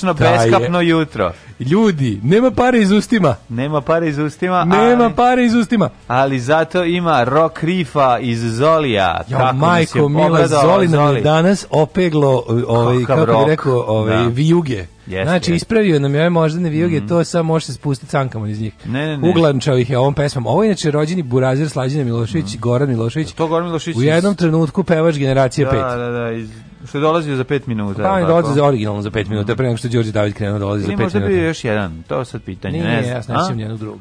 konačno da, beskapno je. jutro. Ljudi, nema pare iz ustima. Nema pare iz ustima. Nema ali, pare iz ustima. Ali zato ima rock rifa iz Zolija. Jo, tako majko, mila, Zoli nam je danas opeglo, ovaj, kako bi rekao, ovaj, da. vijuge. Yes, znači, ispravio nam je ove moždane vijuge, mm to samo može se spustiti cankama iz njih. Ne, ne, ne. Uglančao ih je ovom pesmom. Ovo je inače rođeni burazir Slađina Milošević, mm Goran Milošević. To Goran Milošević. U jednom iz... trenutku pevač generacije 5. Da, da, da, iz Što je dolazio za 5 minuta. Pa, dolazi za originalno za 5 minuta, pre nego što Đorđe David krenuo da dolazi za 5 minuta. Ili možda bi još jedan, to je sad pitanje. Nije, ne, ja sam nećem drugu.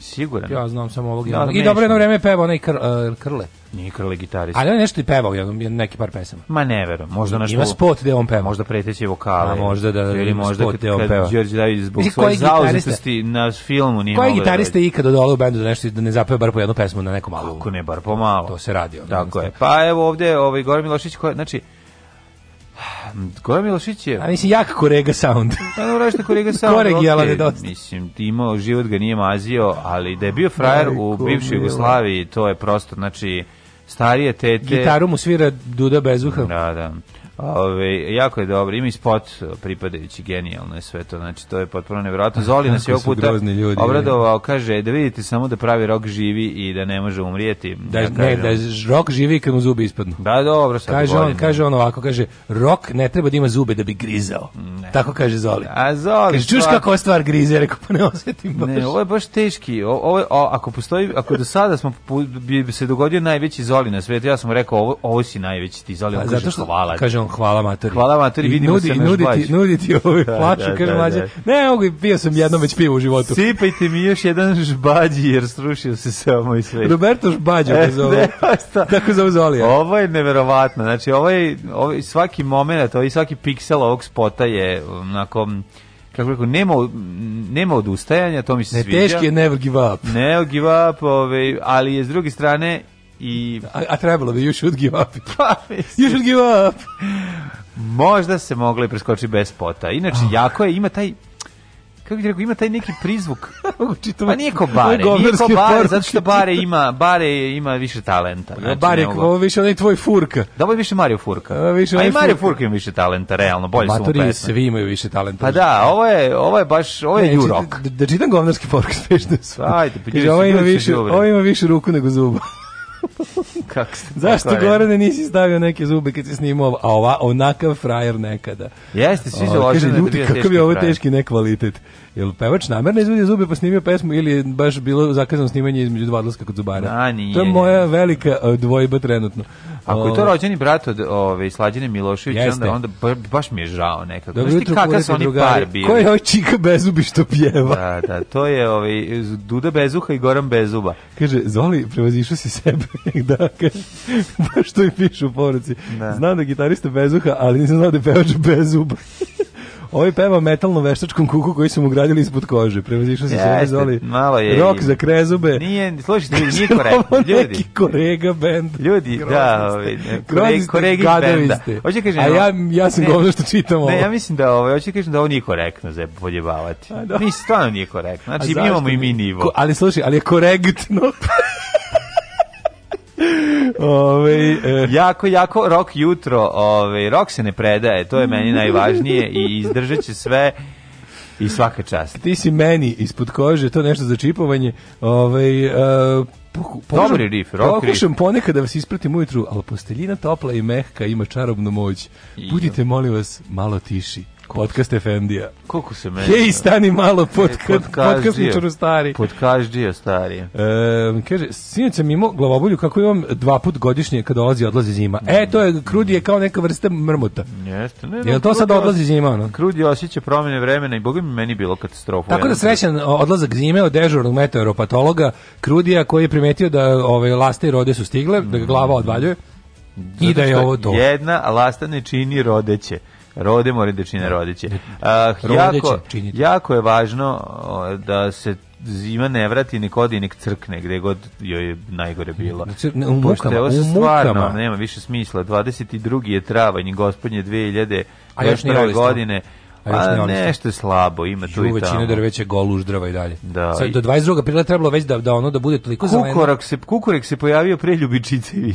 Siguran. Ja znam samo ovog jednog. I dobro jedno vreme je pevao onaj kr, uh, Krle. Nije Krle gitarist. Ali on je nešto i pevao jednom, neki par pesama. Ma ne verujem. Možda nešto. Ima spot gde on peva. Možda preteće vokale. A možda da ili možda spot gde on peva. Đorđe David zbog svoje zauzetosti na filmu nije mogao. Koji da gitariste je ikad dodao u bendu da nešto da ne zapeva bar po jednu pesmu na nekom albumu? Ako ne bar po malo. To se radi. Tako je. Pa evo ovde ovaj Goran Milošić koji znači Koja Milošić je? A mislim, jak korega sound. Pa dobro, što korega sound. Koregijalan je dosta. Mislim, imao, život ga nije mazio, ali da je bio frajer u bivšoj Jugoslaviji, to je prosto, znači, starije tete... Gitaru mu svira Duda Bezuha. Da, da. Ove, jako je dobro, ima i spot pripadajući, genijalno je sve to, znači to je potpuno nevjerojatno. Zoli nas je ovog puta ljudi, obradovao, kaže da vidite samo da pravi rok živi i da ne može umrijeti. Da, ja ne, da rok živi kad mu zubi ispadnu. Da, dobro, sad kaže on, kaže on ovako, kaže rok ne treba da ima zube da bi grizao. Ne. Tako kaže Zoli. A Zoli, kaže, čuš kako stvar grize, rekao pa ne osetim baš. Ne, ovo je baš teški. O, ovo, o, ako postoji, ako do sada smo bi se dogodio najveći Zoli na svetu, ja sam rekao ovo, ovo si najveći ti Zoli, pa on kaže, što, hvala. Kaže pesmom Hvala matori. Hvala matori, vidimo nudi, se na nuditi, nuditi ovu da, plaču, da, kaže da, mlađe. Da. Ne, mogu, pio sam jednom već pivo u životu. Sipajte mi još jedan žbađi, jer srušio se se moj svet. Roberto Žbađo e, zove. Tako zove Zolija. Ovo je neverovatno. Znači, ovo je, ovo je svaki moment, ovo ovaj je svaki piksel ovog spota je onako kako rekao, nema, nema odustajanja, to mi se ne, sviđa. Teški je never give up. Never give up, ove, ovaj, ali je s druge strane i... A, a trebalo bi, you should give up. you pa, should give up. Možda se moglo i preskoči bez spota. Inače, oh. jako je, ima taj kako bih rekao, ima taj neki prizvuk. Znači, pa nije ko bare, nije ko bare, zato što bare ima, bare ima više talenta. Pa, znači, bare, ovo više onaj tvoj furka. Da, ovo je više Mario Furka. Ovo više A i Mario Furka ima više talenta, realno, bolje su mu pesme. svi imaju više talenta. Pa da, ovo je, ovo je baš, ovo je Jurok. Da, da čitam govnarski podcast, pešta su. Ajde, pa ljudi, ovo ima više, ovo ima više ruku nego zuba. Kako Zašto kako Gorane nisi stavio neke zube kad si snimao, a ova, onakav frajer nekada? Jeste, svi se loži. Ljudi, kakav je ovo teški nekvalitet. Jel pevač namerno izvadio zube pa snimio pesmu ili je baš bilo zakazano snimanje između dva odlaska kod zubara? A, nije, to je moja velika dvojba trenutno. Ako je to rođeni brat od ove Slađane Miloševića, onda onda baš mi je žao nekako. Dobro jutro, kakav su oni par bili. Ko je ovaj čika bezubi što pjeva? Da, da, to je ovaj Duda Bezuha i Goran Bezuba. Kaže, Zoli, prevazišu si sebe. da, kaže, baš to i pišu u poruci. Da. Znam da gitarista Bezuha, ali nisam znao da je pevač Bezuba. Ovi peva metalno veštačkom kuku koji su mu gradili ispod kože. Prevazišao se sve zoli. Malo je. Rok za krezube. Nije, slušajte, nije korektno. Ljudi. Neki korega bend. Ljudi, Grozni da, ovaj. Koreg, koregi benda. Hoće da kažem, a ja ja sam govno što čitam ovo. Ne, ja mislim da ovo, hoće da kažem da ovo nije korektno za podjebavati. Ni da. stvarno nije korektno. Znači imamo i mi nivo. Ko, ali slušaj, ali je korektno. Ove, e. jako, jako rok jutro. Ove, rok se ne predaje, to je meni najvažnije i izdržat će sve i svaka čast. Ti si meni ispod kože, to nešto za čipovanje. Ovaj, uh, pokušam, Dobri rif, rock Pokušam riff. ponekad da vas ispratim ujutru, ali posteljina topla i mehka ima čarobnu moć. Budite, molim vas, malo tiši. Podcast Efendija. Koliko se meni... Hej, stani malo, podka, e, podcastničaru stari. Podkaždija stari. E, kaže, sinoć sam imao glavobolju kako imam dva put godišnje kada dolazi odlazi zima. E, to je, krudi je kao neka vrsta mrmuta. Jeste. Ne, ne, Jel to sad odlazi zima? No? Krudi osjeća promjene vremena i boga mi meni bilo katastrofa. Tako da srećan odlazak zime od dežurnog meteoropatologa Krudija koji je primetio da ove laste i rode su stigle, da ga glava odvaljuje. I da je ovo to. Jedna lasta ne čini rodeće. Rode more da čine rodiće. A, jako, jako je važno da se zima ne vrati ni kodi nek crkne gde god joj je najgore bilo. Ne, u mukama, ovo stvarno nema više smisla. 22. je travanj gospodnje 2000 A još godine A nešto je slabo, ima tu i tamo. Većina drveća je goluždrava i dalje. Da. Sad, do 22. aprila trebalo već da, da ono da bude toliko zeleno. se, kukorek se pojavio pre ljubičice i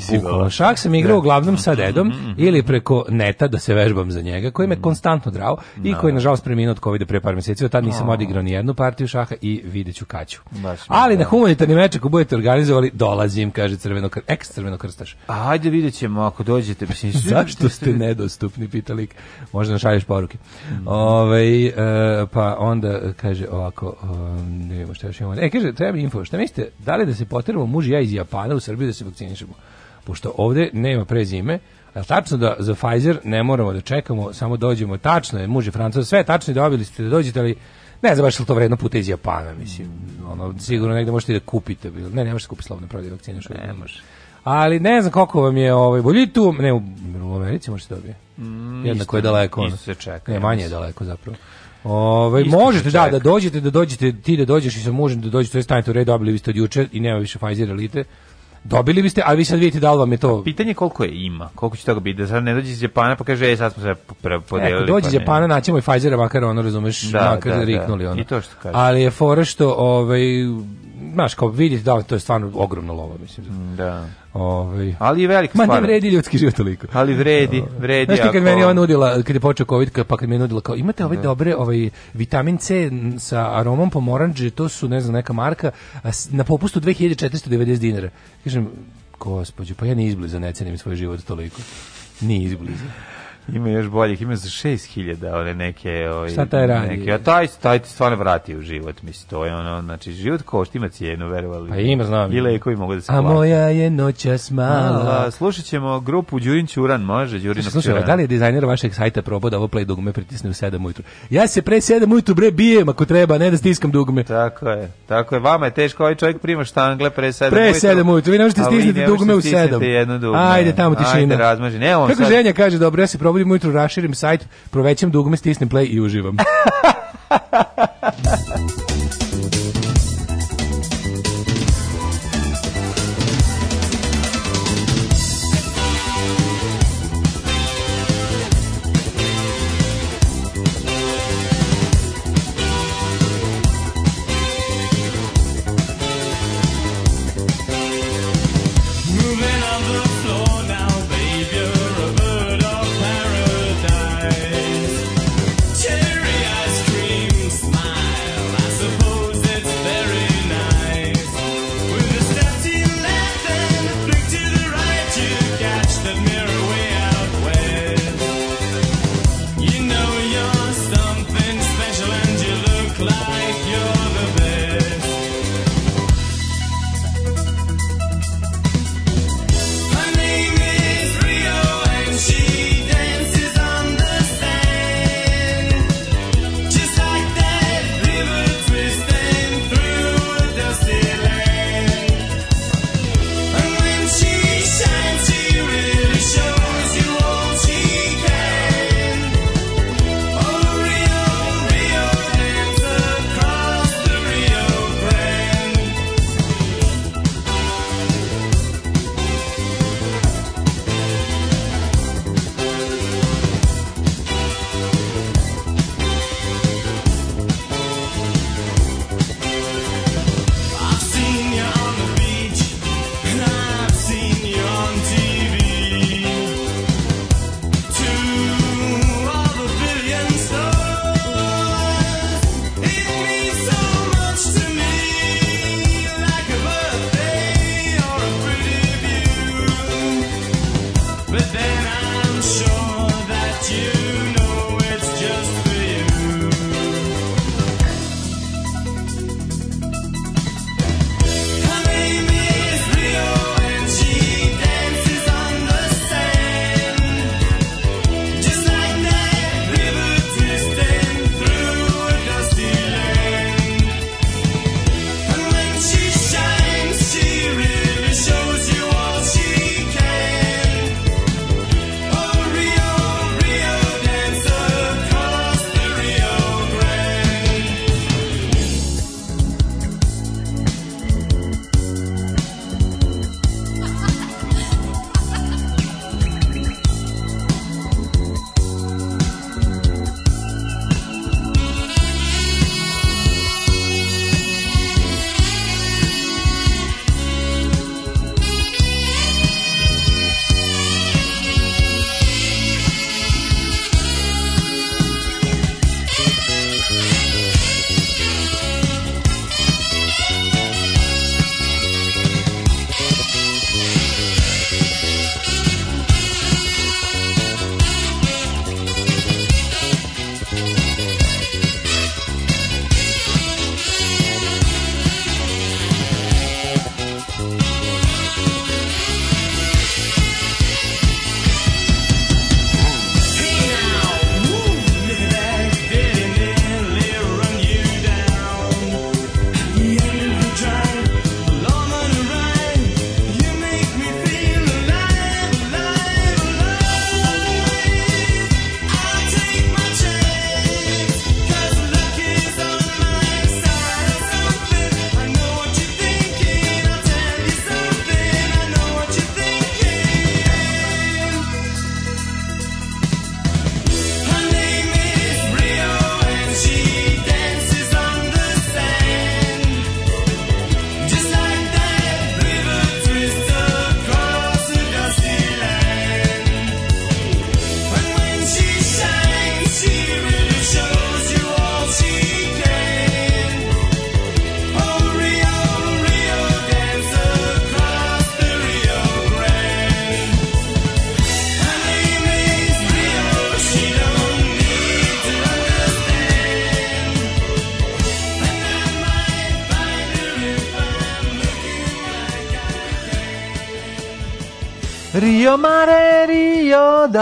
Šak sam igrao da. uglavnom sa mhm, dedom mm -hmm. ili preko neta da se vežbam za njega, koji me mm konstantno drao i koji je da. nažalost preminuo od kovida pre par meseci. Od tad nisam oh. odigrao ni jednu partiju šaha i videću kaću. Baš Ali da. na humanitarni meč ako budete organizovali, dolazim, kaže crveno kr crveno krstaš. Pa ajde videćemo ako dođete, mislim. Zašto ste nedostupni pitalik? Možda nam šalješ poruke. Mm Ove, e, pa onda kaže ovako, um, ne vidimo šta još imamo. E, kaže, treba info, šta mislite, da li da se poteramo muž i ja iz Japana u Srbiju da se vakcinišemo? Pošto ovde nema prezime, a tačno da za Pfizer ne moramo da čekamo, samo dođemo, tačno je, muž je Francuza, sve tačno je dobili ste da dođete, ali ne znam baš li to vredno puta iz Japana, mislim. Ono, sigurno negde možete i da kupite. Ne, ne možete kupiti slobodno prodaju vakcine. Ne može. Ali ne znam koliko vam je ovaj boljitu, ne u, u Americi možete dobije. Mm, koja je daleko. Isto se čeka. Ne, manje je daleko zapravo. Ove, ovaj, možete da, da dođete, da dođete, ti da dođeš i sa mužem da dođete, to je stanete u red, dobili biste od juče i nema više Pfizer elite. Dobili biste, a vi sad vidite da li vam je to... Pitanje koliko je ima, koliko će toga biti, da sad ne dođe iz Japana pa kaže, ej, sad smo se podelili. E, dođe pa iz Japana, naćemo i Pfizera, makar ono, razumeš, da, makar da, da. riknuli da. ono. I to što kaže. Ali je fora što, ovaj, znaš, kao vidite da to je stvarno ogromno lovo, mislim. Da. Ovaj. Ali je velika stvar. Ma ne vredi ljudski život toliko. Ali vredi, ovaj. vredi. Znaš ti kad meni ona nudila, kad je počeo COVID, pa kad mi je nudila kao imate ove ovaj dobre ovaj vitamin C sa aromom pomorandže, to su ne znam neka marka, na popustu 2490 dinara. Kažem, gospođo, pa ja ne izbliza ne cenim svoj život toliko. Ni izbliza. Ima još boljih, ima za 6000 one neke, oj. Ovaj, Šta taj radi? Neke, a taj taj ti stvarno vrati u život, mislim, to je ono, znači život košta, ima cijenu, verovali. Pa ima, znam. I lekovi mogu da se A plati. moja je noćas mala. A, Slušaćemo grupu Đurin Ćuran, može Đurin Ćuran. Slušaj, da li je dizajner vašeg sajta probao da ovo play dugme pritisne u 7 ujutru? Ja se pre 7 ujutru bre bijem ako treba, ne da stiskam dugme. Tako je. Tako je, vama je teško, ovaj čovjek prima štangle pre 7 Pre 7 ujutru, vi ne možete stisnuti dugme u 7. Ajde tamo tišina. Ajde, razmaži. Ne, on. sad... ženja kaže, dobro, ja se probao probudim ujutru, raširim sajt, provećam dugme, stisnem play i uživam.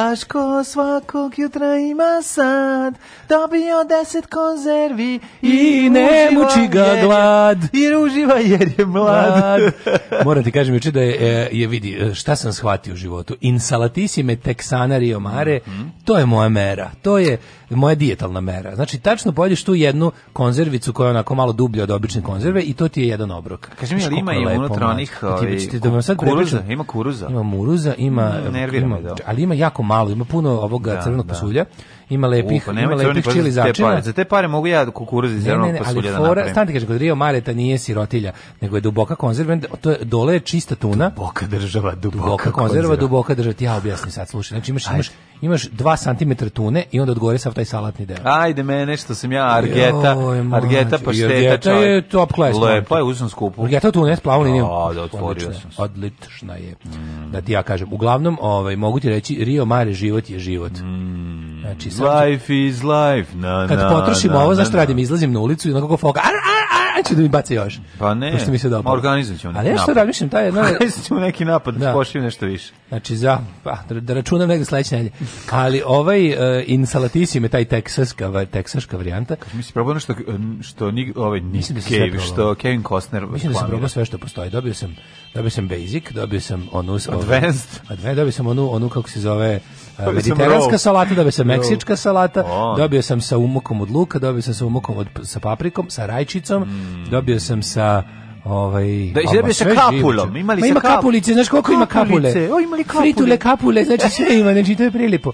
Daško svakog jutra ima sad, dobio deset konzervi i, i ne muči ga jer, glad. I uživa jer je mlad. Moram ti kažem juče da je, e, je, vidi, e, šta sam shvatio u životu. Insalatissime texana rio mare, mm to je moja mera, to je moja dijetalna mera. Znači, tačno pojedeš tu jednu konzervicu koja je onako malo dublja od obične konzerve i to ti je jedan obrok. Kaži mi, ima i unutra onih ovaj, da kuruza? Ima kuruza. Ima muruza, ima... Ne, ima da. ali ima jako malo, ima puno ovoga da, crvenog da. pasulja ima lepih, Upa, nema lepih pa čili Za te pare, za te pare mogu ja kukuruz iz zelenog pasulja da napravim. Stani kaže, kod Rio Mareta nije sirotilja, nego je duboka konzerva, to je, dole je čista tuna. Duboka država, duboka, duboka konzerva. duboka država, ti ja objasnim sad, slušaj, znači imaš, imaš imaš 2 cm tune i onda odgore sav taj salatni deo. Ajde mene što sam ja argeta, Joj, mađu, argeta pa šteta. je top class. Lepa je, uzem skupu. Argeta tu ne splavu da, liniju. A, da, otvorio odlična, sam. Odlična je. Mm. Da ti ja kažem, uglavnom, ovaj mogu ti reći Rio Mare život je život. Mm. Znači, life is life. Na, kad potrošim na, ovo, znaš, radim, izlazim na ulicu i onako kao foga, ar, ar, ar, će da mi baci još. Pa ne, mi se dobro. organizam ćemo neki Ali ja što razmišljam, taj jedna... Organizam ćemo neki napad, da, da. pošim nešto više. Znači, za, pa, da, da računam negde sledeće nedelje. Ali ovaj uh, e, insalatisime, je taj teksaska, teksaška varijanta. Kaži, mislim, probao nešto, e, što, što ovaj, Nick da Cave, što Kevin Costner... Mislim da sam probao sve što postoji. Dobio sam, dobio sam Basic, dobio sam onu... Ovaj- advanced. Ovaj, advanced, dobio sam onu, onu, kako se zove Da mediteranska salata, dobio sam meksička salata, dobio sam sa umokom od luka, dobio sam sa umokom od, sa paprikom, sa rajčicom, mm. dobio sam sa ovaj da izjebe se kapulom imali Ma ima kapulice, kapulice znaš koliko kapulice. ima kapule o imali kapule fritule kapule znači sve ima znači to je prilipo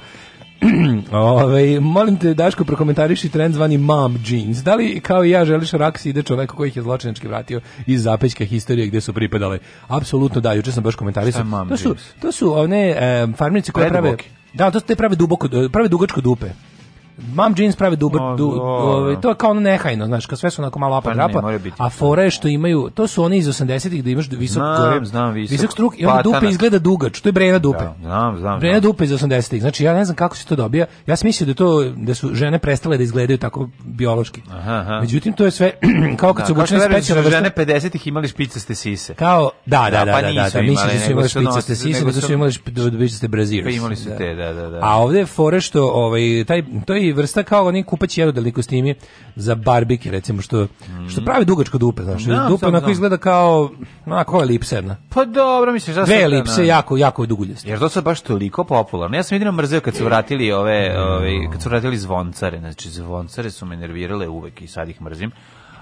Ove, ovaj, molim te Daško prokomentariši trend zvani mom jeans. Da li kao i ja želiš raks ide čovek koji ih je zločinački vratio iz zapećka historije gde su pripadale? Apsolutno da, juče sam baš komentarisao. To su to su one e, farmnice koje prave Da, to te prave duboko, prave dugačko dupe. Mam jeans prave duber, du, o, to je kao ono nehajno, znaš, kao sve su onako malo apa drapa, pa a fore što imaju, to su oni iz 80-ih da imaš visok, znam, gore, znam, visok, visok struk i onda dupe izgleda dugač, to je brena dupe. Da, znam, znam, brena znam. dupe iz 80-ih, znači ja ne znam kako se to dobija, ja sam mislio da, to, da su žene prestale da izgledaju tako biološki. Aha, aha. Međutim, to je sve, kao kad da, su obučene specijalne vrste. žene 50-ih imali špicaste sise. Kao, da, da, da, da, da, da, mislim da su imali špicaste sise, da su imali špicaste brazirac. da, imali su te, da, da, da. A ovde fore što, ovaj, taj, to je postoji vrsta kao oni kupaći jedu delikostimi za barbike, recimo, što, što mm. pravi dugačko dupe, znaš. No, da, dupe onako znam. izgleda kao, na koja je elipsa jedna. Pa dobro, misliš, da Dve elipse, da. jako, jako duguljeste. Jer to sad baš toliko popularno. Ja sam jedino mrzeo kad su vratili ove, ove, kad su vratili zvoncare, znači zvoncare su me nervirale uvek i sad ih mrzim.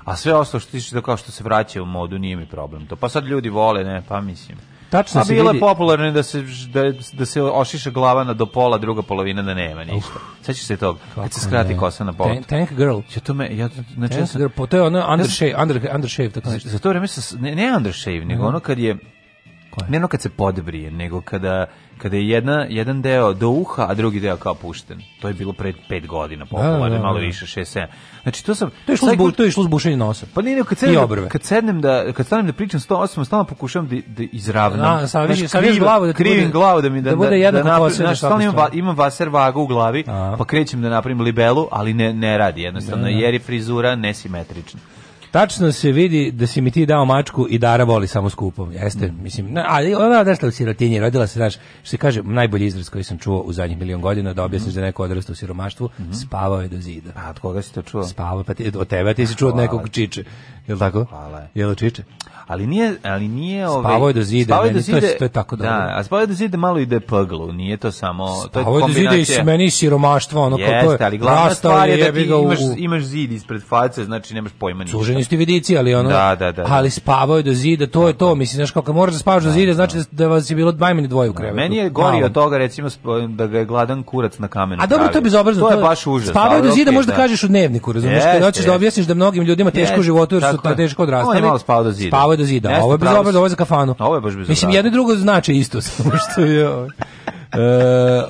A sve ostalo što tiče da kao što se vraća u modu nije mi problem. To pa sad ljudi vole, ne, pa mislim tačno A pa se vidi... popularno da se, da, da se ošiša glava na do pola, druga polovina da nema ništa. Sad se tog? kad se skrati kosa na pola. Tank, tank Girl. Ja to me, ja, znači, tank ja sam, girl, po, to je ono undershave, under, undershave, tako nešto. Za to vreme, ne, ne undershave, nego mhm. ono kad je, Koje? Ne ono kad se podbrije, nego kada, kada je jedna, jedan deo do uha, a drugi deo kao pušten. To je bilo pred pet godina da, popularno, da, da, da. malo više, šest, sedam. Znači to sam... To je išlo, zbu, to je išlo zbušenje nosa. Pa nije, kad sedem, I da- obrve. Kad sednem da, kad stanem da pričam 108, stalno pokušavam da, da izravnam. Da, sa vidiš, znači, glavu da krivim bude, glavu da mi da, da, bude jednako da, da napravim, znači, stalno imam, imam vaser vaga u glavi, a. pa krećem da napravim libelu, ali ne, ne radi jednostavno, da, da. jer je frizura nesimetrična. Tačno se vidi da si mi ti dao mačku i Dara voli samo skupom. Jeste, mislim, na, ali ona odrasla u sirotinji, rodila se, znaš, što se kaže, najbolji izraz koji sam čuo u zadnjih milion godina, da objasniš mm. da neko odrasta u siromaštvu, mm spavao je do zida. A od koga si to čuo? Spavao, pa ti, od tebe, ti si čuo od nekog čiče. Jel tako? Hvala. Jel čiče? ali nije ali nije ovaj spavao do zida, spavao do zida, to je, to je tako da, dobro. Da, a spavao do zida malo ide da pglu, nije to samo spavao to je kombinacija. do zida i meni siromaštvo, ono Jeste, kako je. jeste ali glavna stvar je da ti imaš u... imaš zid ispred face, znači nemaš pojma ništa. Suženi ste vidici, ali ono. Da, da, da. da. Ali spavao do zida, to je to, mislim, znaš kako možeš da spavaš do zida, znači da vas je bilo najmanje dvoje u krevetu. Meni je gori od toga recimo da ga je gladan kurac na kamenu. A dobro, to je bezobrazno. To je baš užas. Spavao do zida možda kažeš u dnevniku, razumeš, hoćeš da objasniš da mnogim ljudima teško u životu jer su teško odrastali. On je spavao do zida do zida. Jeste, ovo je bezobrazno, ovo je za kafanu. Ovo je baš bez Mislim, jedno i drugo znači isto, što je ovo. E,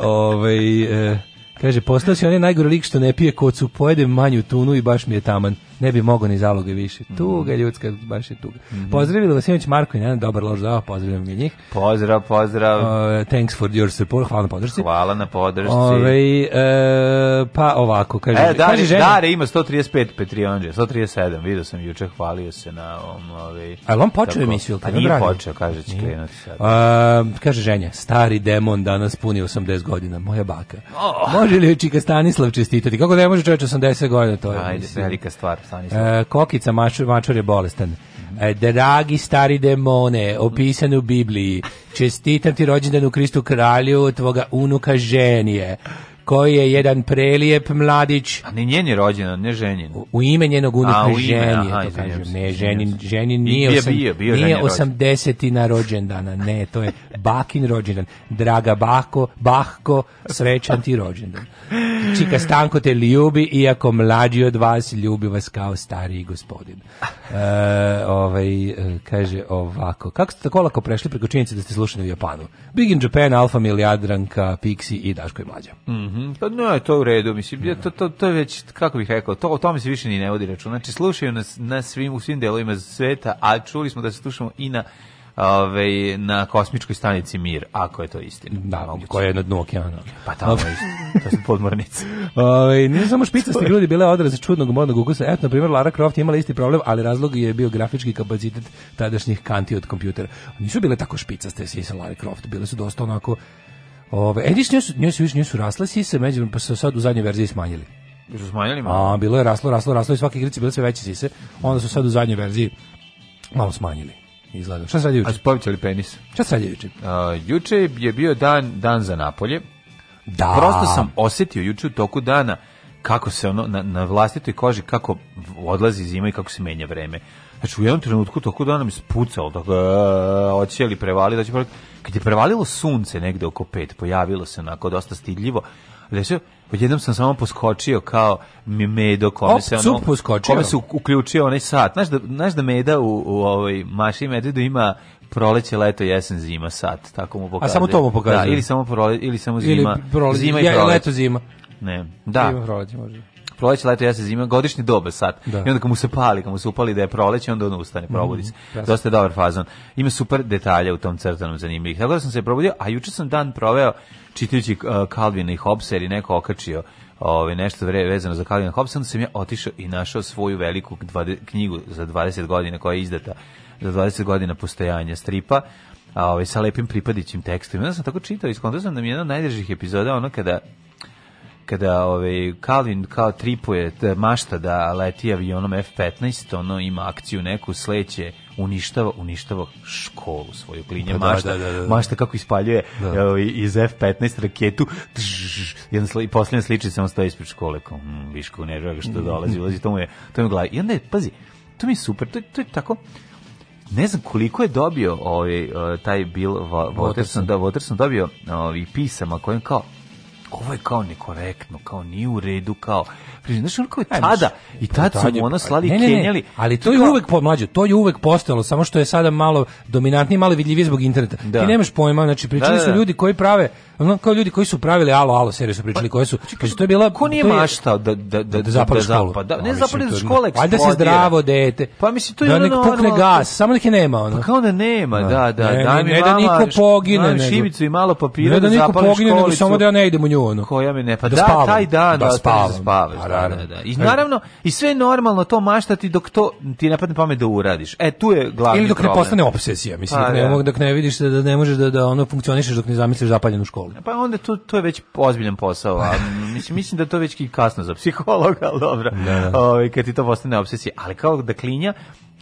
ovaj, e, kaže, postao si onaj najgori lik što ne pije kocu, pojede manju tunu i baš mi je taman ne bi mogao ni zaloge više. Mhm. Tuga ljudska, baš je tuga. Mm -hmm. Pozdravili vas Sinoć Marko i Nenad, dobar lož dao, pozdravljam i njih. Pozdrav, pozdrav. Uh, thanks for your support, hvala na podršci. Hvala na podršci. Ove, uh, pa ovako, kaže, e, dare, kaže žena. Dare ima 135 Petrionđe, 137, vidio sam juče, hvalio se na ovom... Ove, ovaj- Ali on počeo emisiju, ili pa nije počeo, kaže, će krenuti sad. Uh, kaže ženja, stari demon danas puni 80 godina, moja baka. Oh. Može li joj Čika Stanislav čestitati? Kako ne može čovječ 80 godina, to je. Ajde, velika stvar. Stanislav. E, kokica mačur, mačur je bolestan. E, Dragi stari demone, opisan u Bibliji, čestitam ti rođendan u Kristu kralju, tvoga unuka ženije koji je jedan prelijep mladić. A ni njen je rođendan, ne ženjen. U, u ime njenog unika ženje, to kažem. Se, ne, ženin, ženin nije, bio, osam, bio, bio nije 80 na rođendana, ne, to je bakin rođendan. Draga bako, bahko, srećan ti rođendan. Čika Stanko te ljubi, iako mlađi od vas, ljubi vas kao stariji gospodin. E, ovaj, e, kaže ovako, kako ste tako lako prešli preko činjenice da ste slušali u Japanu? Big in Japan, Alfa Milijadranka, Pixi i Daško i Mlađa. Mhm. Mm Mhm. Pa no, to u redu, mislim, ja, to, to, to je već, kako bih rekao, to, o tome se više ni ne vodi račun. Znači, slušaju nas na svim, u svim delovima sveta, a čuli smo da se slušamo i na ove, ovaj, na kosmičkoj stanici Mir, ako je to istina. Da, moguće. koja je na dnu okeana. Pa tamo je to su podmornice. Ove, ovaj, nisu samo špicasti ljudi bile odraze čudnog modnog ukusa. Eto, na primjer, Lara Croft je imala isti problem, ali razlog je bio grafički kapacitet tadašnjih kanti od kompjutera. Nisu bile tako špicaste svi sa Lara Croft, bile su dosta onako Ove, e, njoj su, njoj su, njoj su rasle sise, među, pa su sad u zadnjoj verziji smanjili. Su smanjili malo? A, bilo je raslo, raslo, raslo i svake igrice bile sve veće sise. Onda su sad u zadnjoj verziji malo smanjili. Izgleda. Šta se radi juče? A su povećali penis. Šta se radi juče? Uh, juče je bio dan, dan za napolje. Da. Prosto sam osetio juče u toku dana kako se ono na, na vlastitoj koži kako odlazi zima i kako se menja vreme. Znači u jednom trenutku toko dana mi spucao, e, da ga li prevali, da znači, će kad je prevalilo sunce negde oko pet, pojavilo se onako dosta stidljivo. Znači, Odjednom sam samo poskočio kao medo kome Op, se ono, poskočio. kome se uključio onaj sat. Znaš da, znaš da meda u, u ovoj maši medvedu ima proleće, leto, jesen, zima, sat. Tako mu pokazuje. A samo to mu pokazuje. Da, ili samo, prole, ili samo zima. Ili prole, zima i proleće. Ja, leto, zima. Ne, da. Zima, proleće, može proleće, leto, ja se zima, godišnji doba sad. Da. I onda kad mu se pali, kad mu se upali da je proleće, onda on ustane, mhm, probudi se. Mm, Dosta je dobar fazon. Ima super detalja u tom crtanom zanimljivih. Tako da sam se probudio, a juče sam dan proveo čitajući uh, Calvina i Hobbesa ili neko okačio ovaj nešto vezano za Calvin Hobbes, onda sam ja otišao i našao svoju veliku dvade, knjigu za 20 godina koja je izdata za 20 godina postojanja stripa a, ovaj, sa lepim pripadićim tekstom. Onda sam tako čitao i skontrao sam da mi je jedna od najdržih epizoda ono kada kada ovaj Kalin kao tripuje mašta da leti avionom F15, ono ima akciju neku sleće uništava uništava školu svoju klinje da, da mašta da, da, da, mašta kako ispaljuje da. ovaj, iz F15 raketu jedan sli, posljednja sličica samo stoji ispred škole kao mm, viško ne što mm. dolazi ulazi to mu je to mu je i onda je, pazi to mi je super to, to je tako ne znam koliko je dobio ovaj eh, taj Bill Watterson, da Watterson dobio ovaj pisama kojim kao ovo je kao nekorektno, kao nije u redu, kao Znaš, kako je tada, i tad su ona slali ne, ne, ne, kenjali. Ali to je uvek pomlađo, to je uvek postalo, samo što je sada malo dominantnije, malo vidljivije zbog interneta. Da. Ti nemaš pojma, znači pričali da, da, su da. ljudi koji prave, ono kao ljudi koji su pravili alo, alo, seriju su pričali, pa, koji su, kaže to je bila... Ko nije maštao da, da, da, da, da zapali školu? Pa, da, ne zapali da škole eksplodira. Valjda se zdravo dete. Pa mislim, to je da nek pukne gas, samo nek je nema. Ono. Pa kao da nema, da, da. da ne, ne, da niko pogine. Ne, šibicu i malo papira da zapali školicu. Ne da niko pogine, nego samo da ja ne idem u nju. Koja mi ne, pa da, taj dan da spavaš. Da, da, naravno. Da, da. I naravno, i sve je normalno to maštati dok to ti ne padne pamet da uradiš. E, tu je glavni Ili dok problem. ne postane obsesija, mislim, pa, dok, ne, da. dok ne vidiš da, ne možeš da, da ono funkcionišeš dok ne zamisliš zapaljenu školu. Pa onda to, to je već ozbiljan posao, a mislim, mislim da to već i kasno za psihologa, ali dobro, da, da. O, ovaj, kad ti to postane obsesija. Ali kao da klinja,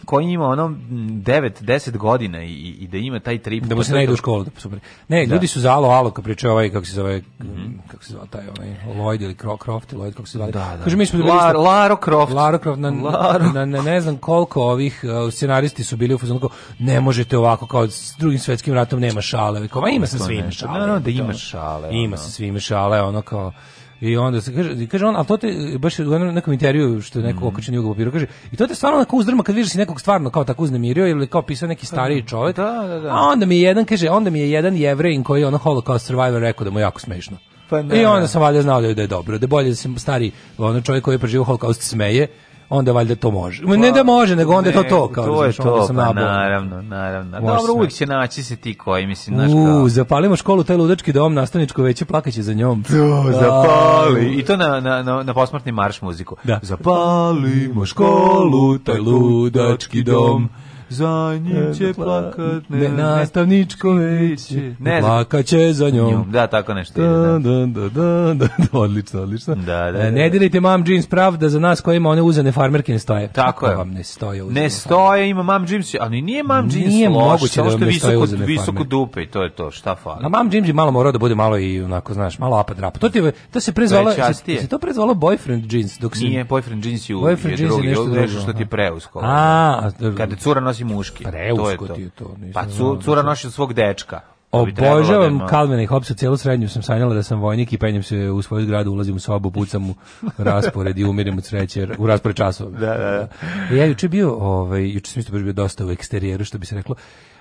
koji ima ono 9 10 godina i i da ima taj trip da mu se ne ide u školu da super. Ne, da. ljudi su za alo alo kad pričaju ovaj kako se zove mm -hmm. kako se zove taj onaj Lloyd ili Croft Lloyd kako se zove. Da, da. Kaže mi smo bili Lar, Laro Croft. Laro Croft na, Laro. na, na ne znam koliko ovih uh, scenaristi su bili u fazonu ne možete ovako kao s drugim svetskim ratom nema šale. Kao, ima se svime šale. No, no, da ima šale. Ima se svime šale, ono kao I onda se kaže, kaže on, a to te baš u nekom intervju što je neko mm. okačen jugo papiru kaže, i to te stvarno onako uzdrma kad vidiš nekog stvarno kao tako uznemirio ili kao pisao neki stariji pa, čovjek. Da, da, da. A onda mi je jedan kaže, onda mi je jedan jevrejin koji je ono Holocaust survivor rekao da mu je jako smešno. Pa ne. I da. onda sam valjda znao da, da je dobro, da je bolje da se stari ono čovjek koji je preživio Holocaust smeje, onda valjda to može. Pa, ne da može, nego onda ne, to to. Kao, to je znaš, to, sam pa nabog. naravno, naravno. Može Dobro, uvijek će naći se ti koji, mislim, naš kao... zapalimo školu, taj ludački dom, nastavničko veće, plakaće za njom. To, da, zapali. I to na, na, na, na posmrtni marš muziku. Da. Zapalimo školu, taj ludački dom, za njim e, će plakat ne, ne nastavničko veće ne plakaće za njom. da tako nešto da, da, da, da, da, da, da odlično odlično da, da, e, da. ne dirajte da. mam jeans pravda za nas koji ima one uzane farmerke ne stoje tako je vam ne stoje uzane ne stoje ima mam jeans ali nije mam jeans nije moguće da što visoko visoko dupe i to je to šta fali na mam jeans je malo mora da bude malo i onako znaš malo apa drapa to ti to se prezvalo se, se to prezvalo boyfriend jeans dok se nije boyfriend jeans je, boyfriend jeans je nešto drugo što ti preusko a kada cura nosi nosi muški. Preusko pa to je to. pa cura nosi svog dečka. Da Obožavam da Kalvina i Hopsa, celu srednju sam sanjala da sam vojnik i penjem se u svoju zgradu, ulazim u sobu, pucam u raspored i umirim od sreće, u raspored časova. da, da, da. E, ja juče bio, ovaj, juče sam isto bio dosta u eksterijeru, što bi se reklo,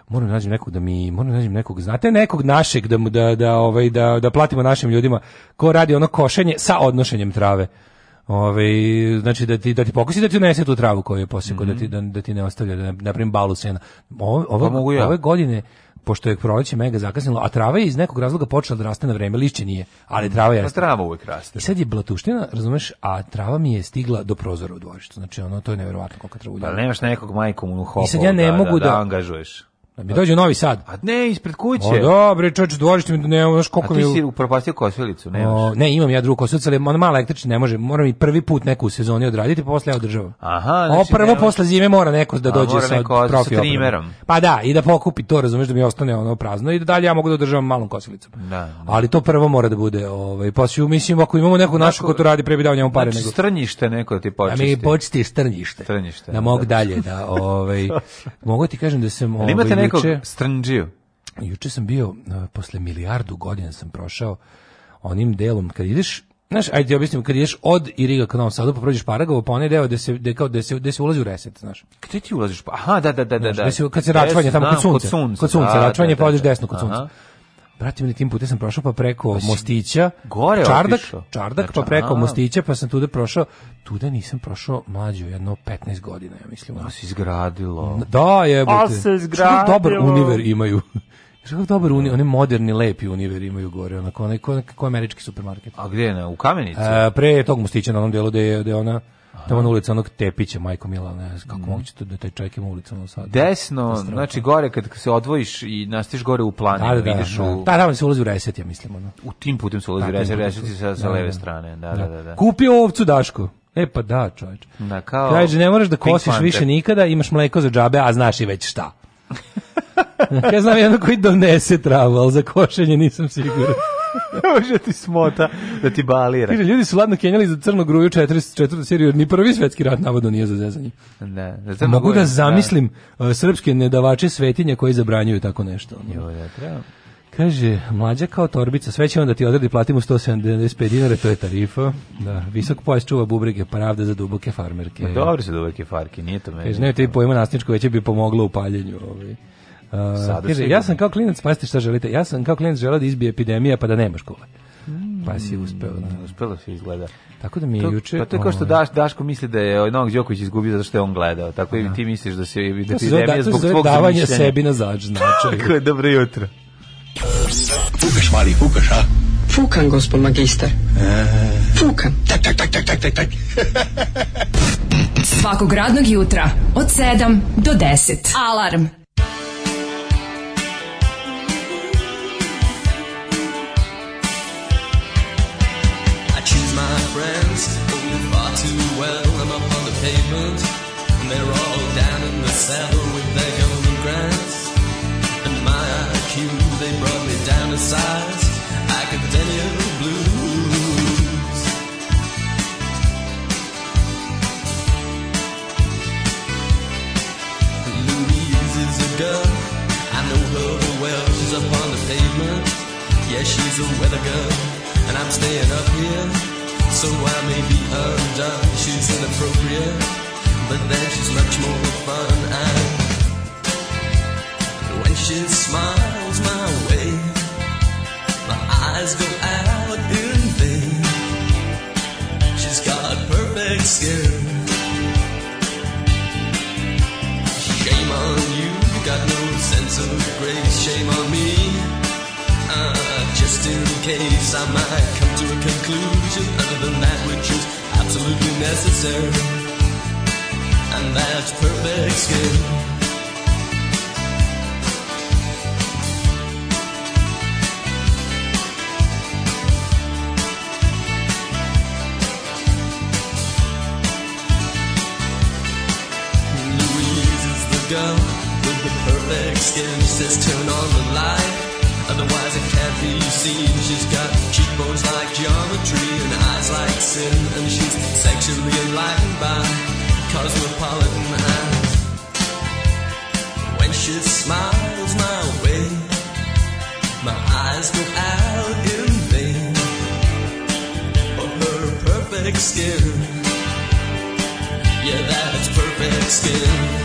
moram da nađem nekog da mi moram da nađem nekog znate nekog našeg da da da ovaj da da platimo našim ljudima ko radi ono košenje sa odnošenjem trave Ove, znači da ti da ti pokusi da ti unese tu travu koju je posekao mm -hmm. da ti mhm. da, da, ti ne ostavlja da naprim balu sena. Ove, ove, mogu ja. ove godine pošto je proleće mega zakasnilo, a trava je iz nekog razloga počela da raste na vreme, lišće nije, ali trava je... Pa trava uvek raste. I da. sad je blatuština, razumeš, a trava mi je stigla do prozora u dvorištu, znači ono, to je nevjerovatno koliko travu Pa nemaš nekog majkom u hopu I sad ja ne da, mogu da, da, da angažuješ. Da mi dođe u Novi Sad. A ne, ispred kuće. O, dobro, čovječ, dvorište mi, ne, znaš koliko mi... A ti si upropastio kosilicu, nemaš? O, ne, imam ja drugu kosilicu, ali ona mala električna ne može, moram i prvi put neku u sezoni odraditi, pa posle ja održavam. Aha, znači... O, prvo, nema... posle zime mora neko da dođe A, sa profi sa Pa da, i da pokupi to, razumeš, da mi ostane ono prazno i da dalje ja mogu da održavam malom kosilicom. Da, da. Ali to prvo mora da bude, ovaj, posle, pa mislim, ako imamo neku našu ko to radi, pre bi dao njemu pare. Znači, nego... strnjište neko da ti pa počisti. Da mi počisti strnjište. Strnjište. Da mogu da. dalje, da, ovaj, mogu ti kažem da sam... Ovaj, rekao Stranđiju? Juče sam bio, posle milijardu godina sam prošao onim delom, kad ideš Znaš, ajde objasnim, kad ješ od Iriga ka Novom Sadu, pa prođeš Paragovo, pa onaj deo gde se, gde, kao, gde se, gde se ulazi u reset, znaš. Gde ti ulaziš? Pa, aha, da, da, da. da, da. se, kad se račvanje, tamo kod sunca. Kod sunca, kod sunca da, račvanje, da, da, pa odeš da. desno kod sunca. Aha. Brate, meni tim putem sam prošao pa preko pa Mostića, gore Čardak, Čardak pa znači, preko Mostića, pa sam tude prošao. Tuda nisam prošao mlađo, jedno 15 godina, ja mislim. Da se izgradilo. Da, jebote. A se izgradilo. Što dobar univer imaju. Što dobar da. univer, oni moderni, lepi univer imaju gore, onako, onaj, ko, ko američki supermarket. A gdje ne, u Kamenici? A, e, pre tog Mostića na onom delu gde je, gde ona Tamo na ulici onog Tepića, Majko Mila, ne znam kako mm. moguće da taj čovjek ima ulicu na sad. Desno, znači gore kad se odvojiš i nastiš gore u planinu, da, da, da, vidiš da, u... Da, tamo se ulazi u reset, ja mislim. Ono. U tim putem se ulazi da, u reset, reset sa, da, sa da, leve da. strane. Da, da, da, da. kupi ovcu Daško. E pa da, čovječ. Da, kao... Kaže, ne moraš da kosiš više nikada, imaš mleko za džabe, a znaš i već šta. ja znam jedno koji donese travu, ali za košenje nisam siguran. Može ti smota da ti balira. Kaže, ljudi su ladno kenjali za crnu gruju 44. seriju, ni prvi svetski rat navodno nije za zezanje. Ne, za Mogu gruju, da, da. zamislim da. srpske nedavače svetinja koji zabranjuju tako nešto. Jo, ja treba. Kaže, mlađa kao torbica, sve će onda ti odredi, platimo 175 dinara, to je tarifa. Da, visok pojas čuva bubrege, pravda za duboke farmerke. Dobro se duboke farki, nije to meni. Kaže, ne, te pojma nasničko već bi pomoglo u paljenju. Ovaj. Uh, kaže, ja sam kao klinac, pazite šta želite, ja sam kao klinac želeo da izbije epidemija pa da nema škole. Mm. pa si uspeo. Da. Mm, uspelo si izgleda. Tako da mi je to, juče... Pa to je kao što ovaj- Daš, Daško misli da je ovaj Novak Đoković izgubio zato što je on gledao. Tako i da. ti misliš da se da epidemija zbog tvog zamišljenja. davanje sebi na zađ, znači. Tako je, dobro jutro. Fukaš, mali, fukaš, a? Fukan, gospod magister. E. Fukan. Tak, tak, tak, tak, tak, tak, tak. Svakog radnog jutra od 7 do 10. Alarm. far too well, I'm up on the pavement. And they're all down in the with their grants. And my IQ, they brought me down to size. Academia blues. Louise is a girl. I know her well. She's up on the pavement. Yeah, she's a weather girl. And I'm staying up here. So I may be undone, she's inappropriate, but then she's much more fun. And when she smiles my way, my eyes go out in vain. She's got perfect skin. Shame on you, got no sense of grace. Shame on me. Uh, just in case I might come to a conclusion absolutely necessary, and that's perfect skill. Louise is the girl with the perfect skin. She says, "Turn on the light, otherwise it can't be seen." She's got bones like geometry and eyes like sin, and she's sexually enlightened by cosmopolitan eyes. When she smiles my way, my eyes go out in vain. But her perfect skin, yeah, that is perfect skin.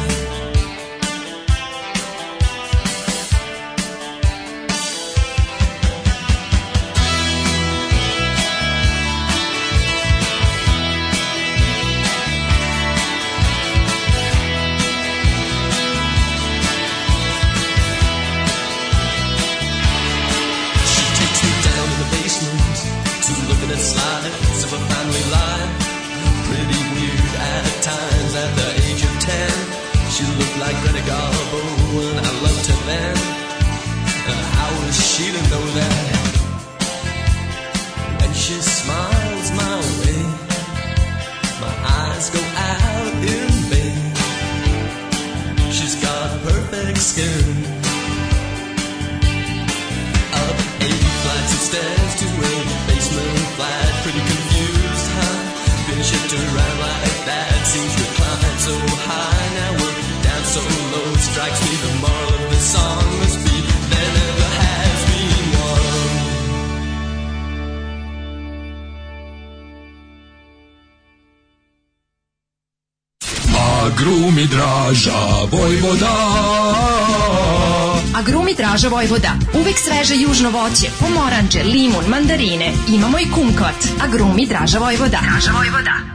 Draža Vojvoda. Agrumi grumi Draža Vojvoda. Uvek sveže južno voće, pomoranđe, limun, mandarine. Imamo i kumkvat. Agrumi grumi Draža Vojvoda. Draža Vojvoda.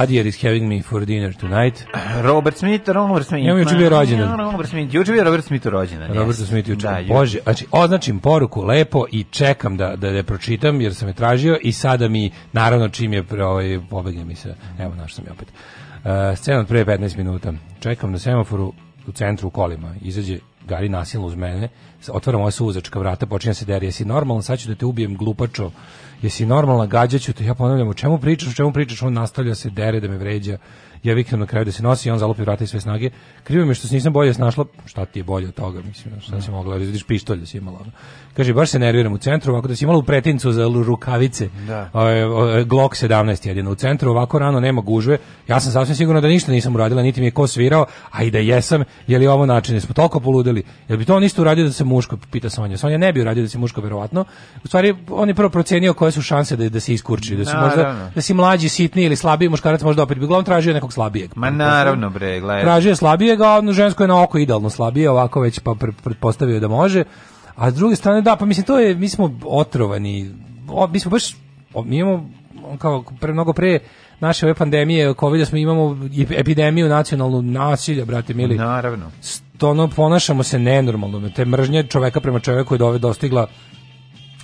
Padjer is having me for dinner tonight. Robert Smith, Robert Smith. Ja, juče bio rođendan. Robert Smith, juče bio Robert Smith rođendan. Robert Smith da, juče. Bože, znači označim poruku lepo i čekam da da je da pročitam jer sam je tražio i sada mi naravno čim je ovaj pobegne mi se. Evo naš sam je opet. Uh, scena od pre 15 minuta. Čekam na semaforu u centru u kolima. Izađe Gari nasilno uz mene. Otvara moja suzačka vrata, počinje da se derije. Si normalno, sad ću da te ubijem glupačo jesi normalna, gađaću te, ja ponavljam, u čemu pričaš, u čemu pričaš, on nastavlja se, dere da me vređa, ja viknem na kraju da se nosi on zalupi vrata i sve snage. Krivo mi što se nisam bolje snašla, šta ti je bolje od toga, mislim, šta si mogla, da vidiš pištolj da si imala. Kaže, baš se nerviram u centru, ovako da si imala u pretincu za rukavice, da. O, ovaj, o, Glock 17 jedino u centru, ovako rano nema gužve, ja sam sasvim sigurno da ništa nisam uradila, niti mi je ko svirao, a i da jesam, je li ovo način, jesmo toliko poludeli, jel bi to on isto uradio da se muško, pita Sonja, Sonja ne bi uradio da se muško, verovatno, u stvari on je prvo procenio koja koje su šanse da, da se iskurči, da se možda da si mlađi, sitni ili slabiji muškarac možda opet bi glavom tražio nekog slabijeg. Ma da naravno bre, gledaj. Tražio slabijeg, a ono žensko je na oko idealno slabije, ovako već pa pretpostavio da može. A s druge strane da, pa mislim to je mi smo otrovani. O, mi smo baš mi imamo kao pre mnogo pre naše ove pandemije kovida smo imamo epidemiju nacionalnu nasilja, brate mili. Naravno. To ono, ponašamo se nenormalno, te mržnje čoveka prema čoveku je dove dostigla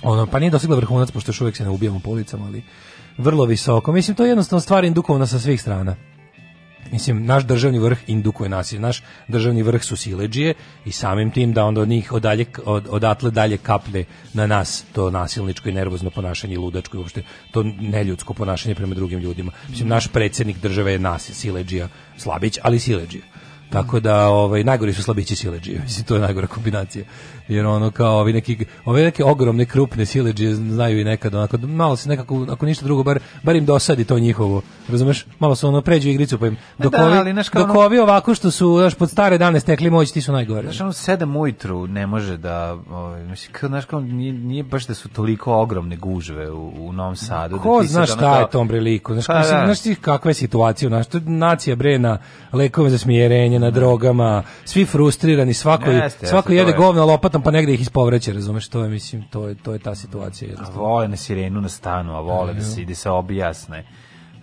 ono, pa nije dosegla vrhunac, pošto još uvijek se ne ubijamo po ulicama, ali vrlo visoko. Mislim, to je jednostavno stvar indukovana sa svih strana. Mislim, naš državni vrh indukuje nasilje, naš državni vrh su sileđije i samim tim da onda od njih odalje, od, odatle dalje kaplje na nas to nasilničko i nervozno ponašanje i ludačko i uopšte to neljudsko ponašanje prema drugim ljudima. Mislim, naš predsednik države je nas, sileđija, slabić, ali sileđija. Tako da ovaj najgori su slabići sileđije. Mislim to je najgora kombinacija jer ono kao ovi neki ove neke ogromne krupne sileđe znaju i nekad onako malo se nekako ako ništa drugo bar bar im dosadi to njihovo razumeš malo su ono pređu igricu pa im pa dok da, ovi, ali, naš, dok ono, ovi ovako što su naš pod stare dane stekli moć ti su najgore znači ono sedam ujutru ne može da ovaj mislim kao znaš kao nije, nije, baš da su toliko ogromne gužve u, u Novom Sadu da ko da znaš šta ono, kao... je tom priliku znaš, pa, da. znaš ti kakva je situacija znaš to nacija bre na lekove za smijerenje na drogama svi frustrirani svako Jeste, svako jede govna lopata autom pa negde ih ispovreće, razumeš, to je mislim to je to je ta situacija A vole na sirenu na stanu, a vole da se ide se objasne.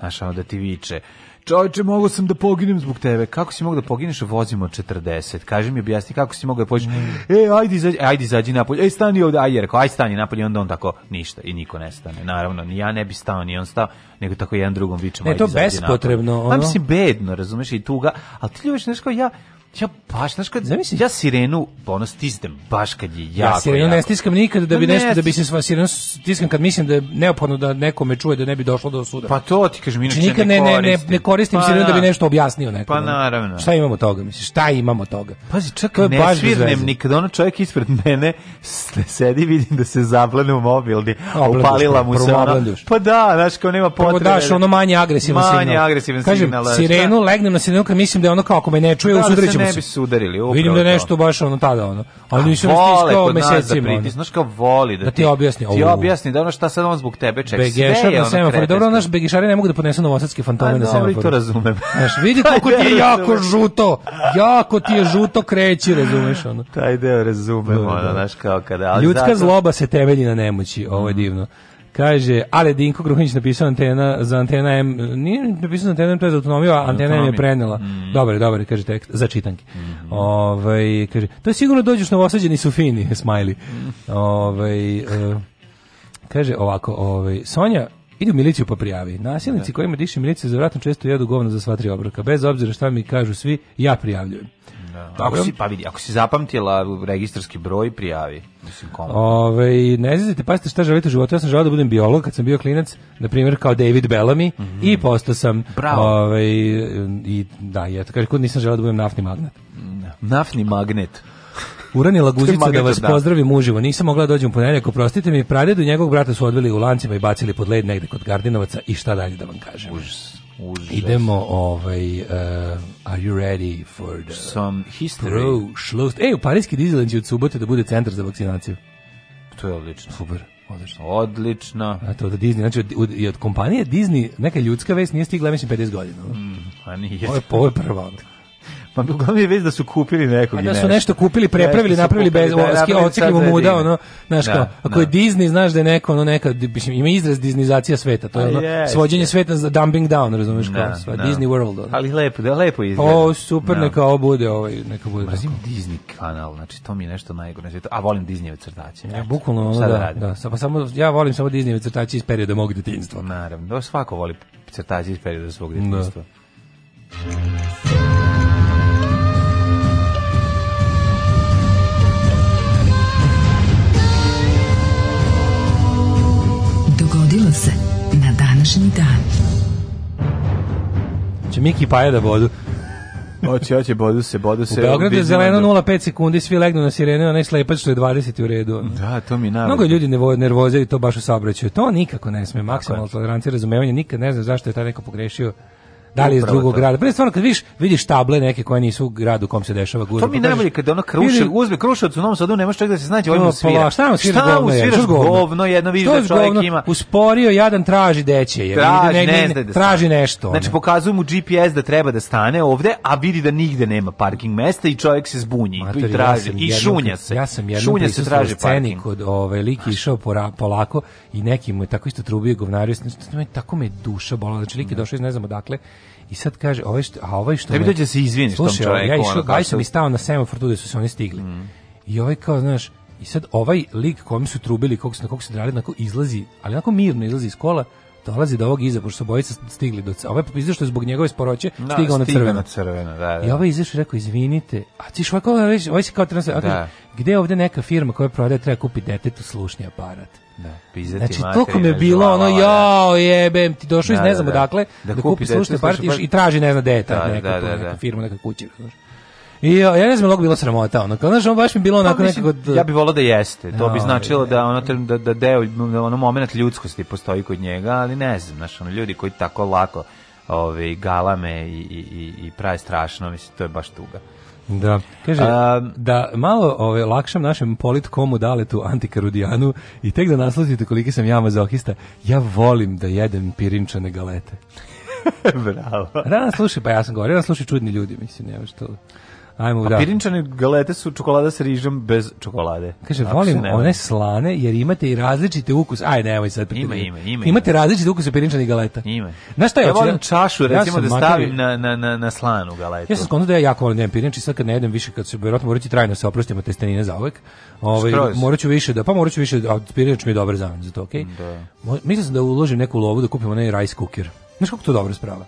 Našao da ti viče. Čovječe, mogu sam da poginem zbog tebe. Kako si mogao da pogineš? Vozimo 40. Kaži mi, objasni kako si mogao da pođeš. Mm. E, ajde izađi, ajde izađi napolje. Ej, stani ovde. Ajde, rekao, aj stani napolje. I onda on tako, ništa. I niko ne stane. Naravno, ni ja ne bi stao, ni on stao. Nego tako jedan drugom vičemo. Ne, to bespotrebno. Ono... Pa mislim, bedno, razumeš, i tuga. Ali ti ljubiš nešto kao ja Ja baš, znaš kad, zamisli, ja sirenu ono stisnem baš kad je jako. Ja sirenu ne stiskam nikada da pa bi nešto, da bi se sva sirenu stiskam kad mislim da je neophodno da neko me čuje da ne bi došlo do suda. Pa to ti kažem, inače znači, nikad ne, ne, ne, ne koristim pa, sirenu da bi da. nešto objasnio nekom. Pa naravno. Šta imamo toga, misliš? Šta imamo toga? Pazi, čekaj ne svirnem nikad ona čovjek ispred mene sedi, vidim da se zablane u mobilni, upalila pa mu se ona. Pa da, znaš, kao nema potrebe. Prvo daš ono manje agresivno signal. Manje agresivno signal. Kažem, da, sirenu, legnem na sirenu kad mislim da je ono kao ako me ne čuje, da, da ne bi se udarili, upravo. Vidim da nešto baš ono tada ono. A oni su stiskao mesecima. Da Znaš kao voli da, da ti objasni. Ti objasni da ono šta sad on zbog tebe čeka. Begešar na semafor. Dobro, naš begešari ne mogu da podnesu novosadske fantome na semafor. to razumem. Znaš, vidi kako ti je jako žuto. Jako ti je žuto kreći, razumeš ono. Taj deo razumem, da, ono, da. znaš kao kada. Ljudska zloba se temelji na nemoći, ovo je divno. Kaže, ali Dinko Gruhinić napisao antena za antena M, nije napisao antena M, to je za autonomiju, a antena M je prenela. Dobre, mhm. dobre, kaže tekst, za čitanke. Mhm. Ove, ovaj, kaže, to je sigurno dođeš novosađeni su fini, smajli. Ove, ovaj, eh, kaže ovako, ove, ovaj, Sonja, Idi u miliciju pa prijavi. Nasilnici da. kojima diše milicija za vratom često jedu govno za sva tri obroka. Bez obzira šta mi kažu svi, ja prijavljujem. Da. Ako si, pa vidi, ako si zapamtila registarski broj, prijavi. Mislim, Ove, ne znate, pazite šta želite u životu. Ja sam želao da budem biolog kad sam bio klinac, na primjer kao David Bellamy, mm -hmm. i postao sam... Bravo. Ove, i, da, ja tako kod nisam želao da budem naftni magnet. Da. Naftni magnet. Urani Laguzica da vas da. pozdravim uživo. Nisam mogla da dođem ponedeljak, oprostite mi. Pradedu njegovog brata su odveli u lancima i bacili pod led negde kod Gardinovaca i šta dalje da vam kažem. Užas. Užas. Idemo, ovaj, uh, are you ready for the Some history? Pro Ej, u Parijski Disneyland će od subote da bude centar za vakcinaciju. To je odlično. Super. Odlično. Odlično. A to da Disney, znači od, od, od kompanije Disney neka ljudska vest nije stigla, mislim, 50 godina. Mm, a pa nije. Ovo je, ovo je prva Ma uglavnom je već da su kupili nekog. A da su nešto kupili, prepravili, napravili bez da, mu muda, ono, znaš da, kao, ako je da. Disney, znaš da je neko, ono, neka, mislim, ima izraz Disneyzacija sveta, to je pa ono, svođenje sveta za dumping down, razumiješ kao, sva, Disney World. Ono. Ali lepo, da lepo izgleda. O, super, neka ovo bude, ovaj, neka bude. Mrazim Disney kanal, znači, to mi je nešto najgore na svijetu, a volim Disneyve crtače. Ja, bukvalno, ono, da, da, da, pa samo, ja volim samo Disneyve crtače iz perioda mog detinjstva. Naravno, svako voli crtače iz perioda svog detinjstva. Da. se na današnji dan. Če Miki paja da bodu. Oći, oći, bodu se, bodu se. U Beogradu je zeleno 0,5 da. sekundi, svi legnu na sirene, onaj slepač što je 20 u redu. Da, to mi naravno. Mnogo ljudi nevo, to baš u saobraćaju. To nikako ne sme, maksimalno tolerancije, razumevanje, nikad ne znam zašto je taj neko pogrešio da li iz drugog grada. Pre stvarno kad vidiš, vidiš table neke koje nisu u gradu kom se dešava gužva. To mi najbolje kad ono kruše, vidim, uzme krušac u Novom Sadu, nemaš čovjek da se snađe, on mu svira. Šta mu svira govno? Sviraš govno, jedno vidiš da čovjek ima. Usporio, jadan traži deće. Je, traži, ne, ne, ne, traži nešto. Znači pokazuje mu GPS da treba da stane ovde, a vidi da nigde nema parking mesta i čovjek se zbunji Mater, i traži ja i šunja se. Ja sam jednom šunja se traži sceni kod ovaj lik išao polako i neki mu je tako isto trubio govnario, tako me duša bolala. Znači lik je došao iz ne znam odakle I sad kaže, ovaj što, a ovaj što... Tebi dođe da se izviniš tom čoveku. ja išao, baš sam i stao na semafor tu gde su se oni stigli. Mm. I ovaj kao, znaš, i sad ovaj lik kome su trubili, kog se, na kog se drali, onako izlazi, ali onako mirno izlazi iz kola, dolazi do ovog iza, pošto su bojica stigli do... Ovaj izašao je zbog njegove sporoće, da, stigao na crveno. crveno da, da. I ovaj izašao i rekao, izvinite, a ti švako, ovaj se kao transfer, da. gde je ovde neka firma koja prodaje, treba kupiti detetu slušni aparat. Da, znači, toliko mi je bilo ono, da. jao, jebem, ti došao iz da, ne da, znam odakle, da, da, da, kupi slušni aparat i traži, ne znam, deta, neka, neka firma, neka kuća, znaš. I ja ne znam, mnogo bilo sramota, ono, kao, znaš, ono baš mi bilo onako pa, mislim, nekako... Ja bih volao da jeste, to no, bi da, značilo da, ono, da, da deo, da ono momenat ljudskosti postoji kod njega, ali ne znam, znaš, ono, ljudi koji tako lako ovaj galame i, i, i prave strašno, mislim, to je baš tuga. Da. Kaže, um, da malo ove, ovaj, lakšem našem politkomu daletu antikarudijanu i tek da naslutite koliki sam ja mazohista, ja volim da jedem pirinčane galete. Bravo. Da, slušaj, pa ja sam govorio, da slušaj čudni ljudi, mislim, nema što... Ajmo, da. Pirinčane galete su čokolada sa rižom bez čokolade. Kaže, Ako volim one slane jer imate i različite ukus. Aj, nemoj sad. Ima, ima, ima. Imate različite ukuse pirinčanih galeta. Ima. Znaš šta ja Ja volim čašu, recimo, da stavim na, na, na, na slanu galetu. Ja sam skonto da ja jako volim da pirinč i sad kad ne jedem više, kad se vjerojatno morat ću trajno se oprostiti, oprostimo testenine za uvek. Ovaj, morat ću više da, pa morat ću više, da- a pirinč mi je dobar zamjen za to, okej? Okay? Da. Mislim da uložim neku lovu da kupim onaj rice cooker. Znaš kako to dobro sprava?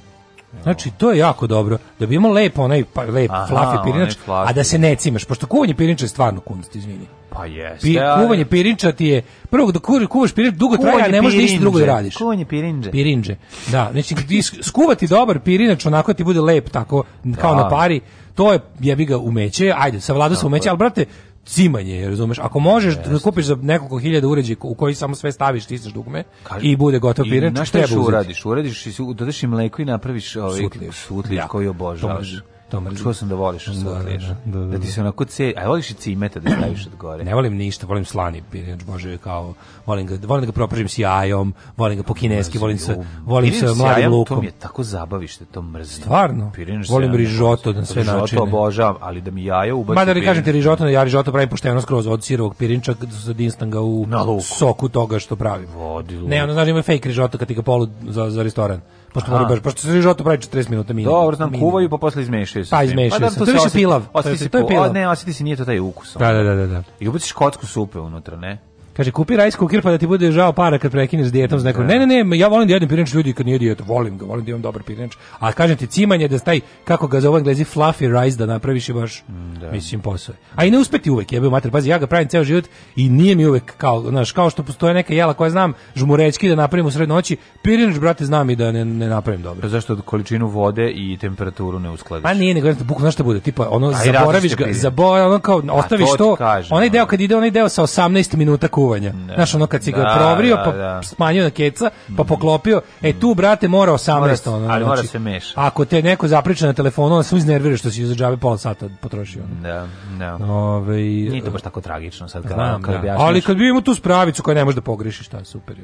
Znači, to je jako dobro. Da bi imao lepo onaj pa, lep, Aha, fluffy pirinač, a da se ne cimaš. Pošto kuvanje pirinča je stvarno kunst, izvini. Pa jeste. Pi, kuvanje pirinča ti je... Prvo, da kuvaš pirinč, dugo traje, a ne možeš ništa da drugo da radiš. Kuvanje pirinđe. Pirinđe, da. Znači, skuvati dobar pirinač, onako ti bude lep, tako, kao da. na pari, to je jebi ga umeće, ajde, savladao sam umeće, ali brate, cimanje, razumeš? Ako možeš yes. da kupiš za nekoliko hiljada uređaja u koji samo sve staviš, tisneš dugme Kaži, i bude gotov pirenč, treba uzeti. Uradiš, uradiš i dodaš im mleko i napraviš ovaj sutliv, sutliv koji obožavaš. To mrzim. Čuo sam da voliš sokliš. Da, da, da, da, da, ti da. se onako ce... A voliš i cimeta da staviš od gore? Ne volim ništa, volim slani pirinač, bože, kao... Volim ga, volim da ga propržim s jajom, volim ga po kineski, volim se, volim se mladim jajom, lukom. To mi je tako zabavište, to mrzim. Stvarno? Pirinač volim rižoto na sve rižoto načine. Rižoto obožavam, ali da mi jajo ubaci... Ma da ne kažem ti rižoto, ja rižoto pravim pošteno skroz od sirovog pirinča, zadinstam ga u soku toga što pravim. Vodi, ne, ono, znaš, ima fake rižoto kad ti ga polu za, za restoran. Pošto mora baš, pošto se risotto pravi 40 minuta mi. Dobro, znam kuvaju pa posle izmešaju se. Pa izmešaju. Pa, da, se. to je više pilav. Osjeti se, to je pilav. Ne, osjeti se nije to taj ukus. Da, da, da, da, da. I ubaciš kocku supe unutra, ne? Kaže, kupi rajs kukir pa da ti bude žao para kad prekineš s dijetom. Znači, da. ne, ne, ne, ja volim da jedem pirinč ljudi kad nije dijet, volim ga, volim da imam dobar pirinč. A kažem ti, cimanje da staj kako ga zove englezi, fluffy rice da napraviš i baš, mm, da. mislim, posao. A i ne uspeti uvek, jebe mater, pazi, ja ga pravim ceo život i nije mi uvek kao, znaš, kao što postoje neka jela koja znam, žmurečki da napravim u sred noći, pirinč, brate, znam i da ne, ne napravim dobro. Pa zašto količinu vode i temperaturu ne uskladiš? Pa nije, nego, bukvalno šta bude, tipa, ono, zaboraviš ga, zaborav, ono kao, ostaviš to, onaj deo kad ide, onaj deo sa 18 minuta ku duvanja. Ne. Znaš, ono kad si ga da, provrio, da, pa da. smanjio na keca, pa poklopio, e tu, brate, mora 18. Mora se, ono, ali mora znači, se meša. Ako te neko zapriča na telefonu, onda se uznervira što si za džabe pola sata potrošio. Da, da. Ove, Nije to baš tako tragično sad. Kad, znam, kad da. Ali kad bi imao tu spravicu koja ne može da pogreši, šta je super.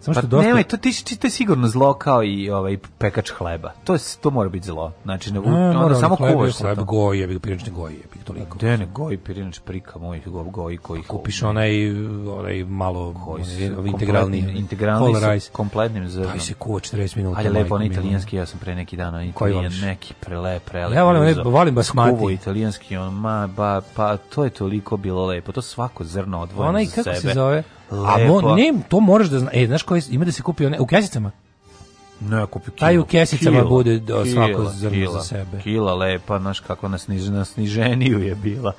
Samo što pa, dosta... Nemaj, to ti, ti, ti sigurno zlo kao i ovaj pekač hleba. To je to mora biti zlo. Znači ne, ne ono samo kuvaš hleb goje, bi pirinačni goje, bi toliko. Da ne goji pirinač prika mojih gov goji koji kupiš onaj onaj malo koji integralni integralni sa kompletnim zrnom. Aj se kuva 40 minuta. Ali lepo onaj italijanski, ja sam pre neki dana italijan neki prelep, prelep. Ja volim, ne, volim basmati. Kuvo italijanski, on ma ba pa to je toliko bilo lepo. To svako zrno odvojeno za sebe. Onaj kako se zove? A mo, ne, to moraš da znaš. E, znaš koji ima da se kupi one, u kesicama? Ne, kupi kilo. Taj u kesicama kilo, bude do, kilo, svako zrno za sebe. Kila lepa, znaš kako na, sniž, na sniženiju je bila.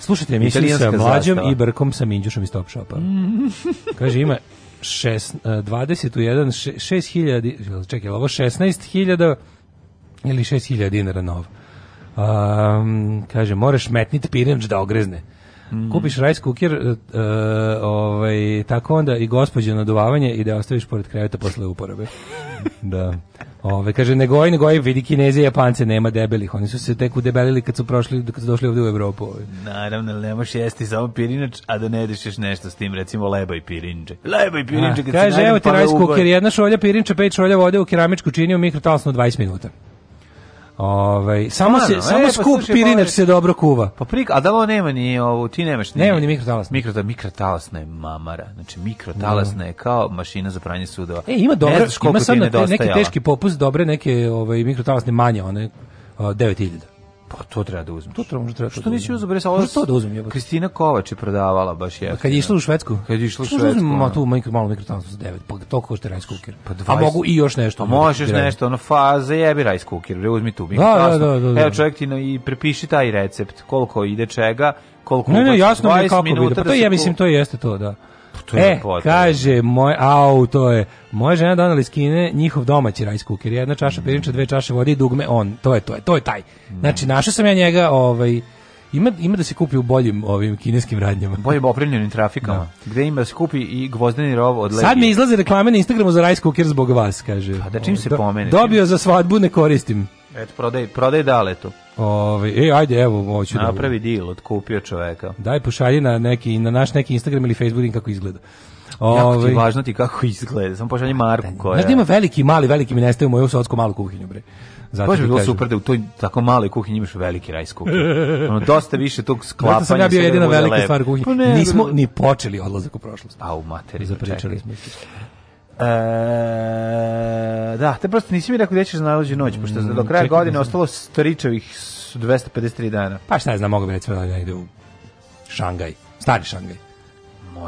Slušajte emisiju sa mlađom zastava. i brkom sa Minđušom iz Top Shopa. Kaže, ima šest, 20 u 1, 6000, čekaj, ovo 16.000 ili 6.000 dinara novo. Um, kaže, moraš metniti pirinč da ogrezne. Mm. Kupiš rice cooker, uh, ovaj, tako onda i gospođe naduvavanje i da ostaviš pored kreveta posle uporabe. da. Ove, kaže, ne goji, ne goji, vidi Kineze i Japance, nema debelih. Oni su se tek udebelili kad su, prošli, kad su došli ovde u Evropu. Ovaj. Naravno, ne možeš jesti samo pirinač, a da ne jedeš nešto s tim, recimo leba i pirinče. Leba i pirinče, kad kaže, se najdem, evo ti rice cooker, jedna šolja pirinča, pet šolja vode u keramičku činiju, u mikrotalsnu 20 minuta. Ovaj samo se samo e, pa skup pa pirinač se dobro kuva. Pa prik, a da ovo nema ni ovo, ti nemaš ni. Nema ni mikrotalas. Mikro mikrotalasna je mamara. Znači mikrotalasna da. je kao mašina za pranje sudova. E ima dobro, ne znaš ima sad neke teški popus, dobre neke ovaj mikrotalasne manje, one 9000. Pa to treba da uzmeš. To treba, možda treba. Što da nisi uzeo bre sa ovo? to da uzmem Kristina Kovač je prodavala baš pa je. Kad je išla u Švedsku? Kad je išla u Švedsku. Ma da. tu mikro malo mikrotanstvo za 9. Pa to košta rice cooker. Pa 20. A mogu i još nešto. A možeš nešto, ono faza jebi rice cooker, bre uzmi tu mikrotanstvo. Da, da, da, da, da, Evo čovjek ti na, i prepiši taj recept, koliko ide čega, koliko Ne, ne, jasno mi kako bi. Pa to ja mislim to jeste to, da to je e, kaže, moj, au, to je, moja žena donala iz Kine njihov domaći rice cooker, jedna čaša mm. Pirinča, dve čaše vode i dugme on, to je, to je, to je taj. Mm. Znači, našao sam ja njega, ovaj, ima, ima da se kupi u boljim ovim kineskim radnjama. Boljim opremljenim trafikama. No. Da. Gde ima da se kupi i gvozdeni rov od Legi. Sad mi izlaze reklame na Instagramu za rice cooker zbog vas, kaže. Pa da čim se ovaj, pomene. Do, dobio za svadbu, ne koristim. Eto, prodaj, prodaj daletu. Ove, ovaj, e, ajde, evo, hoću da- Napravi deal, otkupio čoveka. Daj, pošalji na, neki, na naš neki Instagram ili Facebook kako izgleda. Ove, jako ti ovaj- važno ti kako izgleda, samo pošalji pa, Marku koja... Znaš da ima veliki mali, veliki mi nestaju u moju sotsku malu kuhinju, bre. Zato Bože, bi bilo super da u toj tako maloj kuhinji imaš veliki rajs kuhinje. Ono, dosta više tog sklapanja. Zato sam ja bio da jedina velika lep. stvar kuhinje. Pa ne, Nismo ne, ni počeli odlazak u prošlost. A u materiju, Zapričali smo. E, da, te prosto nisi mi rekao gdje ćeš nalazi noć, mm, pošto do kraja Čekaj, godine ostalo stričevih 253 dana. Pa šta je znam, mogu bi recimo da ide u Šangaj, stari Šangaj.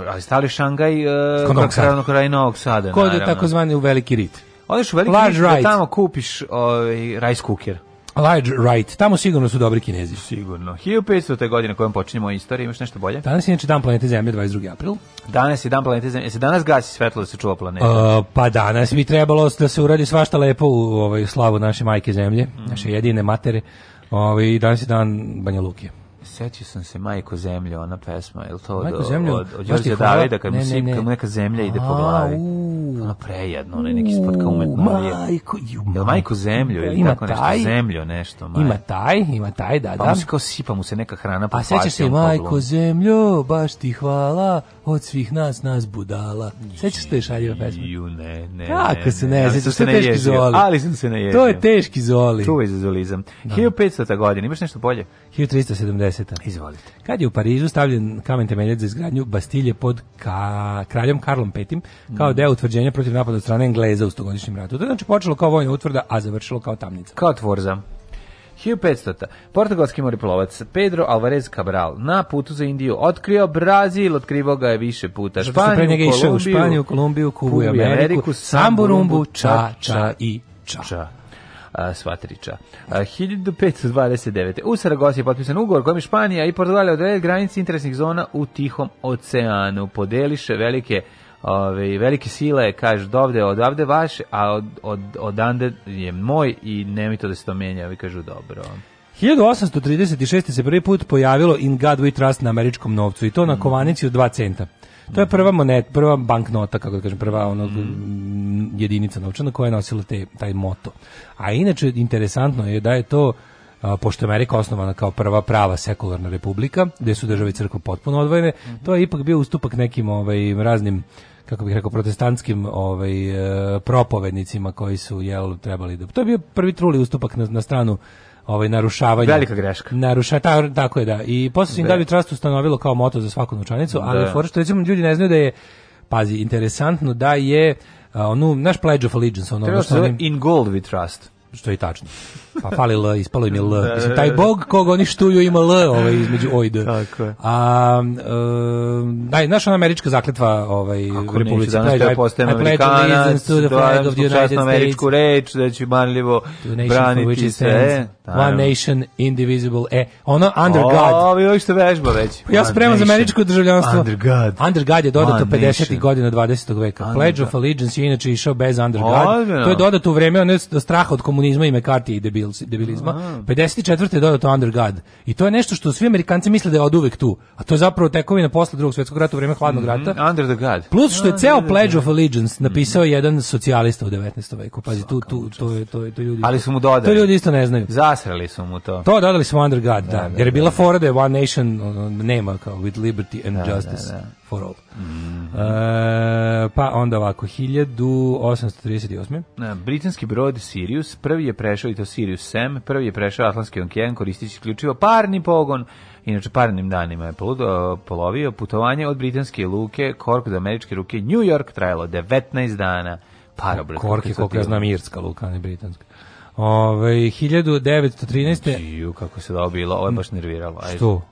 Ali stari Šangaj uh, Novog Sada. Kraj Novog Sada, Kod je takozvani u veliki rit. Odeš u veliki Large rit, da tamo kupiš ovaj, rice cooker. Large Right, tamo sigurno su dobri kinezi. Sigurno. 1500. te godine kojom počinjemo istoriju, imaš nešto bolje? Danas je inače dan planete Zemlje, 22. april. Danas je dan planete Zemlje, se danas gasi svetlo da se čuva planeta? Uh, pa danas bi trebalo da se uradi svašta lepo u ovaj, slavu naše majke Zemlje, mm. naše jedine matere. Ovaj, danas je dan Banja Luke setio sam se Majko zemlje, ona pesma, je li to Majko od, zemlje, od, od Đorđe Davida, kad mu, ne, ne. neka zemlja ide po glavi. Ono prejedno, onaj neki spot kao umetno. Majko, ju, Jel Majko zemlju ili tako nešto, taj, zemljo nešto. Maj. Ima taj, ima taj, da, pa da. Pa mu se kao sipa mu se neka hrana po A sećaš se, pa Majko zemljo, baš ti hvala, od svih nas, nas budala. Sećaš te šaljiva pesma? Ju, ne, ne. Kako se ne, ne, ne sećaš, to je teški ježio, zoli. Ali sam se ne To je teški zoli. Čuvaj za zolizam. Da. 1500. godina, imaš nešto bolje? 1370. Izvolite. Kad je u Parizu stavljen kamen temeljac za izgradnju Bastilje pod ka, kraljom Karlom V, kao mm. deo utvrđenja protiv napada od strane Engleza u stogodišnjem ratu. To je znači počelo kao vojna utvrda, a završilo kao tamnica. Kao tvorza. 1500. Portugalski moriplovac Pedro Alvarez Cabral na putu za Indiju otkrio Brazil, otkrivao ga je više puta. Španiju, Kolumbiju, u Španiju, Kolumbiju, Kubu, Kubu i Ameriku, Samburumbu, Ča, Ča i Ča. ča a, sva A, 1529. U Saragosi je potpisan ugovor kojim Španija i Portugalija odredili granice interesnih zona u Tihom oceanu. Podeliše velike ove, velike sile, kažeš dovde, odavde vaše, a od, od, odande je moj i nemoj to da se to menja, ovi kažu dobro. 1836. se prvi put pojavilo In God We Trust na američkom novcu i to na mm. kovanici od 2 centa. To je mm. prva monet, prva banknota, kako da kažem, prva ono, mm. jedinica novčana koja je nosila te, taj moto. A inače, interesantno je da je to pošto je Amerika osnovana kao prva prava sekularna republika, gdje su države i crkva potpuno odvojene, mhm. to je ipak bio ustupak nekim ovaj, raznim kako bih rekao protestantskim ovaj e, propovednicima koji su jel trebali da to je bio prvi truli ustupak na, na stranu ovaj narušavanja velika greška naruša ta, tako je da i posle se David Trust ustanovilo kao moto za svaku novčanicu da. ali fora što recimo ljudi ne znaju da je pazi interesantno da je onu naš pledge of allegiance ono Treba što in gold we trust što je tačno pa fali L, ispalo im je L. Da, Mislim, da, taj da. bog koga oni štuju ima L ovaj, između oj D. Tako je. A, um, e, daj, naša američka zakletva ovaj, Kako Republici? Kako neću, danas postajem Amerikanac, dojam časno američku reč, da ću manljivo braniti sve. One nation, indivisible, e, ono under o, God. Ovi uvijek što vežba već. Pa ja spremam za američko državljanstvo. Under God. Under God je dodato 50. godina 20. veka. Under Pledge of Allegiance je inače išao bez under God. To je dodato u vreme, ono je strah od komunizma i McCarthy i debila debil, debilizma. A. 54. je dodato Under God. I to je nešto što svi Amerikanci misle da je od uvek tu. A to je zapravo tekovina posle drugog svjetskog rata u vreme hladnog mm -hmm. rata. Under the God. Plus što je ceo Pledge of Allegiance napisao mm -hmm. jedan socijalista u 19. veku. Pazi, tu, tu, to, je, to, to ljudi... Ali su mu dodali. To ljudi isto ne znaju. Zasrali su mu to. To dodali smo Under God, da. da, da jer je bila da. fora da je One Nation nema kao with liberty and da, da, justice for all. Mm -hmm. e, pa onda ovako, 1838. britanski brod Sirius prvi je prešao, i to Sirius Sam, prvi je prešao Atlantski okean koristići isključivo parni pogon, inače parnim danima je polovio putovanje od britanske luke Kork do američke luke New York trajalo 19 dana. Parobrat. Kork je, koliko ja znam, irska luka, ne britanska. Ove, 1913. Čiju, kako se dao bilo, ovo je baš nerviralo. Ajde. Što?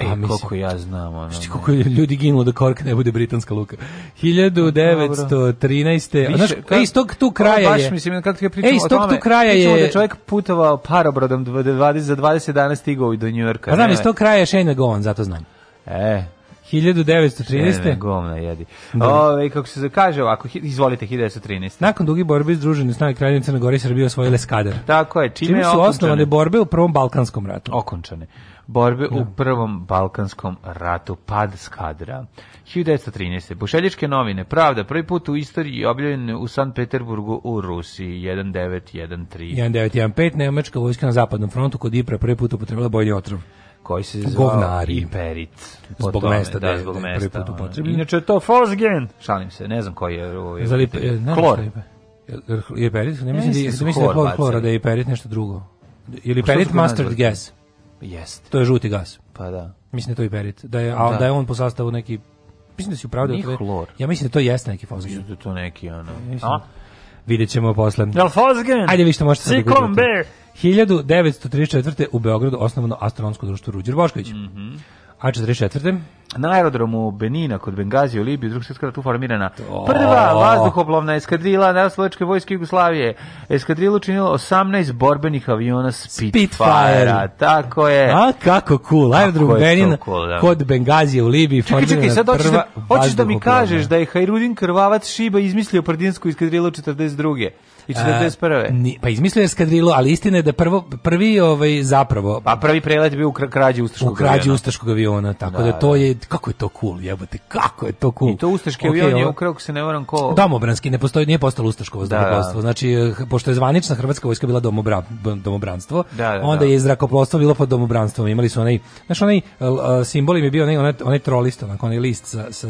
E, A, pa, mislim, koliko ja znam. Ono, šti, koliko ljudi ginulo da Kork ne bude britanska luka. 1913. Više, znaš, ka, e, iz tog tu kraja baš, je... Mislim, kako ti pričamo e, iz o tome, tu kraja pričamo je... da čovjek putovao parobrodom 20, za 20 dana stigao i do Njujorka. A pa znam, iz tog kraja je Shane Govan, zato znam. E, 1913. Ne, govna jedi. Ove, kako se kaže ovako, izvolite 1913. Nakon dugi borbe združene snage Kraljevine Crne Gore i Srbije osvojile skader. Tako je, čime, čime su osnovane borbe u Prvom Balkanskom ratu. Okončane borbe u da. prvom Balkanskom ratu, pad skadra. 1913. Bušeljičke novine, pravda, prvi put u istoriji objavljen u San Peterburgu u Rusiji, 1913. 1915. Nemačka vojska na zapadnom frontu kod Ipre prvi put upotrebila bojni otrov koji se zvao Govnari. Imperit. Zbog tome, mesta, da, da zbog da, mesta. Prvi put Inače je to again. Šalim se, ne znam koji je. Ovaj, Zali, ne klor. Je perit, ne mislim, ne, da, je, da, mislim da je klor, klora, da je perit nešto drugo. Ili pa perit mustard gas. Jeste. To je žuti gas. Pa da. Mislim da to i berit. Da je, a da. da je on po sastavu neki... Mislim da si upravljao... Da Nije hlor. Ja mislim da to jeste neki fosgen. Mislim da to neki, ono... Mislim. A? Vidjet ćemo posle. Jel fosgen? Ajde vi što možete sad da gledate. 1934. u Beogradu osnovano astronomsko društvo Ruđer Bošković. Mhm. Mm A44. Na aerodromu Benina kod Bengazi u Libiji, drugog svjetskog tu formirana prva vazduhoplovna eskadrila Narodnooslobodilačke vojske Jugoslavije. Eskadrilu činilo 18 borbenih aviona Spitfire. Tako je. A kako cool. Aerodrom Benina cool, da. kod Bengazi u Libiji čekaj, čekaj, sad hoćeš da, hoćeš da mi kažeš da je Hajrudin Krvavac Šiba izmislio Prdinsku eskadrilu 42. I 41. ni, pa izmislio je skadrilo, ali istina je da prvo, prvi ovaj, zapravo... Pa prvi prelet bio u krađi Ustaškog aviona. U krađi Ustaškog aviona, tako da, da, da, to je... Kako je to cool, jebote, kako je to cool. I to Ustaški okay, avion je ukrao, se ne moram ko... Domobranski, ne postoji, nije postalo Ustaško da, da. zrakoplovstvo. Znači, eh, pošto je zvanična hrvatska vojska bila domobra, domobranstvo, da, da onda je zrakoplovstvo bilo pod domobranstvom. Imali su onaj, znaš, onaj eh, eh, simbol im je bio onaj, onaj, onaj trolist, onaj list sa, sa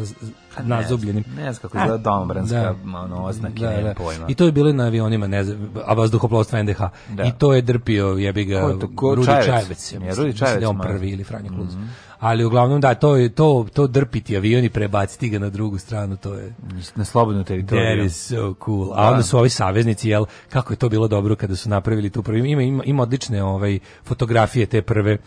nazubljenim. Ne znam kako izgleda domobranska da, ono, oznake, da, da. pojma. I to je bilo na avionima, ne znam, a vazduhoplovstva NDH. Da. I to je drpio, jebi ga, Ko, to, ko, Rudi Čajvec. Čajvec ja mislim, Rudi Čajvec, mislim, da on prvi ili Franjo Kluz. Mm -hmm. Ali uglavnom da, to je to, to drpiti avioni prebaciti ga na drugu stranu, to je na slobodnu teritoriju. That is so cool. A onda da. su ovi saveznici, jel, kako je to bilo dobro kada su napravili tu prvi, ima, ima, ima odlične ovaj, fotografije te prve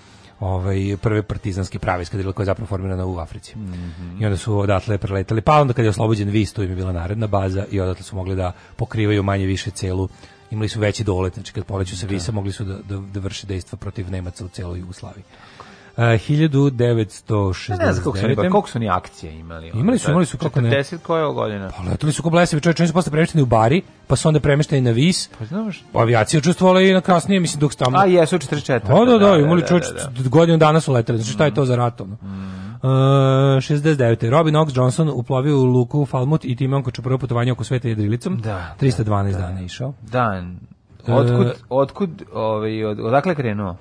ovaj prve partizanske prave iskadrile koja je zapravo formirana u Africi. Mm -hmm. I onda su odatle preletali. Pa onda kad je oslobođen Vis, im je bila naredna baza i odatle su mogli da pokrivaju manje više celu imali su veći dolet, znači kad poleću sa da. Visa, mogli su da, da, da vrše dejstva protiv Nemaca u celoj Jugoslaviji. 1960. Ne znam su, ba, koliko su oni akcije imali. Onda, imali su, imali su kako ne. 40 koja godina. Pa letali su ko blesevi čovječe, oni su posle premešteni u Bari, pa su onda premešteni na Vis. Pa znaš. Pa avijacija učestvovala i na kasnije, mislim, dok tamo. A jesu, 44. O, da da, da, da, imali da, čovječe, godinu dana su letali, znači šta je mm. to za rat, ono. Uh, mm. 69. E, Robin Ox Johnson uplovio u luku u Falmut i time on koče prvo putovanje oko sveta jedrilicom. Da, 312 da, dana išao. Dan. Otkud, e, otkud, ovaj, odakle krenuo?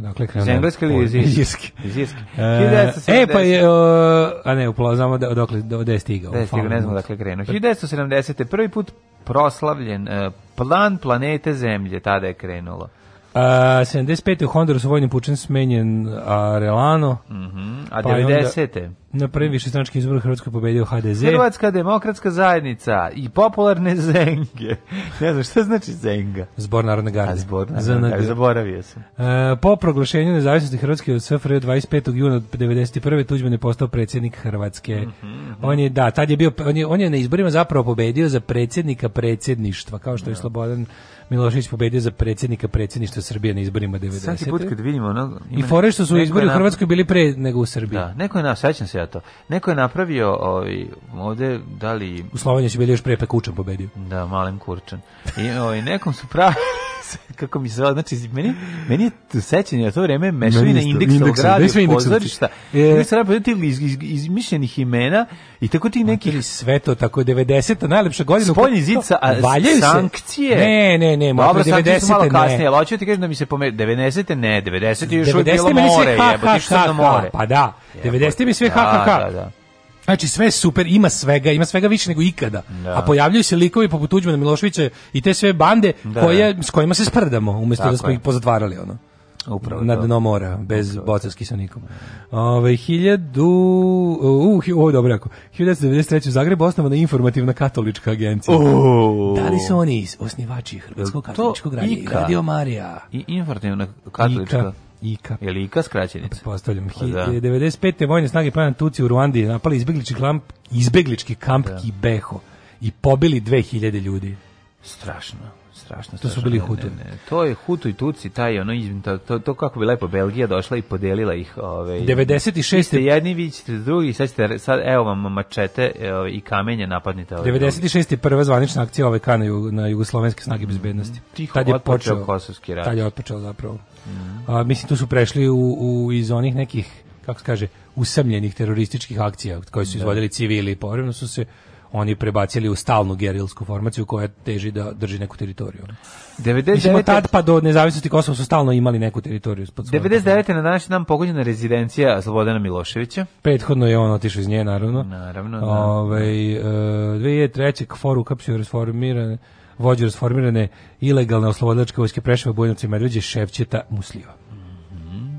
Odakle krenuo? Iz engleske ili ovaj iz irske? Iz irske. E, e, pa je, o, a ne, uplazamo da, odakle, da je stigao. Da je stigao, ne znamo odakle krenuo. 1970. prvi put proslavljen e, plan planete Zemlje, tada je krenulo. Uh, 75. u Hondurasu vojnim pučem smenjen Arelano. Uh, mm A pa 90. Onda, na prvim višestranačkim izborima Hrvatskoj pobedio HDZ. Hrvatska demokratska zajednica i popularne zenge. ne znam šta znači zenga. Zbor narodne garde. A zbor narodne garde, zaboravio sam. Uh, po proglašenju nezavisnosti Hrvatske od SFRJ 25. juna 91. Tuđman je postao predsjednik Hrvatske. Mm -hmm. On je da, tad je bio on je, on je na izborima zapravo pobedio za predsjednika predsjedništva, kao što je da. Slobodan Milošević pobedio za predsjednika predsjedništva Srbije na izborima 90. Svaki put kad vidimo ono, I fore što su izbori u Hrvatskoj bili pre nego u Srbiji. Da, neko je na sećam se ja to. Neko je napravio ovaj ovde da li u Sloveniji su bili još pre pa Kučan pobedio. Da, malen Kurčan. I ovaj nekom su pravi kako mi se znači meni meni je sećanje na to vreme mešavina indeksovog grada i pozorišta i e. se radi iz, iz, izmišljenih imena i tako ti neki ili sve to tako 90 a najlepša godina spoljni zid sa sankcije ne ne ne možda 90 malo kasnije ali hoćete kažem da mi se pomeri 90-te ne 90-te još je bilo more jebote što na more pa da 90-te mi sve ha ha ha da, da, da, Znači sve super, ima svega, ima svega više nego ikada. Da. A pojavljuju se likovi poput Tuđmana Miloševića i te sve bande da. koje s kojima se sprdamo umjesto da Tako da smo je. ih pozatvarali ono. Upravo na dno mora, bez boca s kisonikom. Ove, hiljadu... Uh, ovo je dobro rekao. 1993. u Zagrebu osnovana informativna katolička agencija. Uh. Da li su oni osnivači Hrvatskog katoličkog radija? Radio Marija. I informativna katolička. Ika. Ika. Je li Ika skraćenica? Postavljam. Pa, da. 95. E, vojne snage plana Tuci u Ruandi napali izbeglički, klamp, izbeglički kamp da. Kibeho i pobili 2000 ljudi. Strašno strašno. To su bili Hutu. Ne, ne. To je Hutu i Tuci, taj ono to, to, to kako bi lepo Belgija došla i podelila ih, ovaj 96. Vi ste jedni vi ćete drugi, sad ste sad evo vam mačete ove, i kamenje napadnite ovaj. 96. je prva zvanična akcija ove na, jug, na jugoslovenske snage mhm. bezbednosti. tad je počeo kosovski rat. Tad je otpočeo zapravo. Mm A, mislim tu su prešli u, u iz onih nekih kako se kaže usamljenih terorističkih akcija koje su da. izvodili civili povremeno su se oni prebacili u stalnu gerilsku formaciju koja teži da drži neku teritoriju. 99 Mislimo, tad pa do nezavisnosti Kosova su stalno imali neku teritoriju. Pod 99. na današnji dan pogođena rezidencija Slobodana Miloševića. Prethodno je on otišao iz nje, naravno. Naravno, da. Ove, ovaj, e, 2003. kforu ukapsio reformirane vođe reformirane ilegalne oslobodilačke vojske Preševa, Bujnovca i Medveđe, Ševčeta, Musliva. Mm -hmm.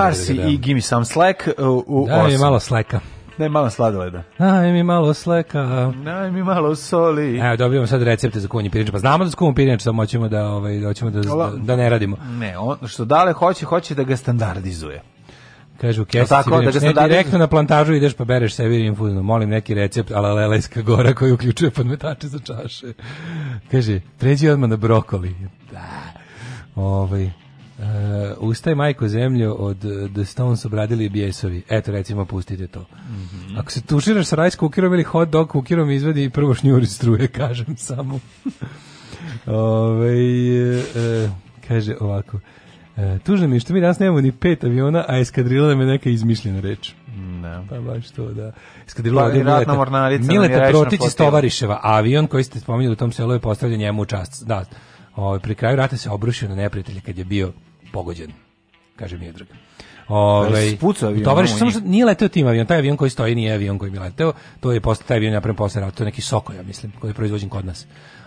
Carsi i da. Gimme Some Slack uh, u da, 8. Da, je malo Slacka. Daj malo sladoleda. Daj mi malo sleka. Daj mi malo soli. Evo, dobijamo sad recepte za kuvanje pirinča. Pa znamo da skuvamo pirinča, samo hoćemo da, ovaj, da hoćemo da, da, da ne radimo. Ne, on, što dale hoće, hoće da ga standardizuje. Kažu, kesi tako, da ne, direktno na plantažu ideš pa bereš sebi infuzno. Molim neki recept ala Lelejska gora koji uključuje podmetače za čaše. Kaže, pređi odmah na brokoli. Da. Ovaj, Uh, ustaj majko zemlju od uh, The Stones obradili bijesovi. Eto, recimo, pustite to. Mm -hmm. Ako se tuširaš sa rajs kukirom ili hot dog kukirom, izvedi prvo šnjuri struje, kažem samo. Ove, uh, eh, eh, kaže ovako, tužno mi je što mi danas nemamo ni pet aviona, a eskadrila nam je neka izmišljena reč. Da. Pa baš to, da. Eskadrila pa, Mileta, mornarica, Mileta Protić iz Tovariševa. Avion koji ste spominjali u tom selu je postavljen njemu u čast. Da, Ove, ovaj, pri kraju rata se obrušio na neprijatelje kad je bio pogođen, kaže Miodrag. Ovaj, ovaj tovariš samo što nije leteo tim avion, taj avion koji stoji nije avion koji mi leteo, to je posle taj avion napravljen posle rata, to je neki Soko, ja mislim, koji je proizvođen kod nas.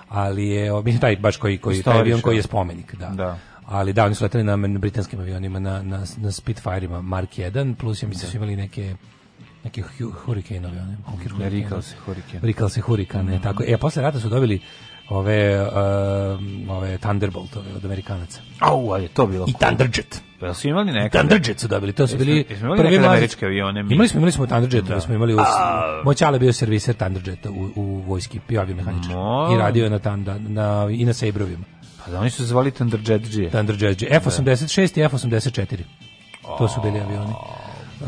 Ali je mislim taj baš koji koji taj avion koji je spomenik, da. da. Ali da, oni su leteli na, na britanskim avionima, na, na, na Spitfire-ima Mark 1, plus ja mislim da. su da. imali neke neki hurricane avion, ne, Rikal se Hurricane. Rikal se Hurricane, mm -hmm. tako. E, posle rata su dobili ove, uh, ove Thunderboltove od Amerikanaca. Au, ali to bilo I Thunderjet. Pa su imali neka. Thunderjet su dobili, to su bili prvi američki avioni. Mi. Imali smo, imali smo Thunderjet, da. smo imali u Moćale bio serviser Thunderjeta u, u vojski, bio aviomehaničar. I radio je na, tam da- na, i na Sabrovima. Pa da, oni su zvali Thunderjet G. Thunderjet G. Da. F-86 i F-84. To su bili avioni. E,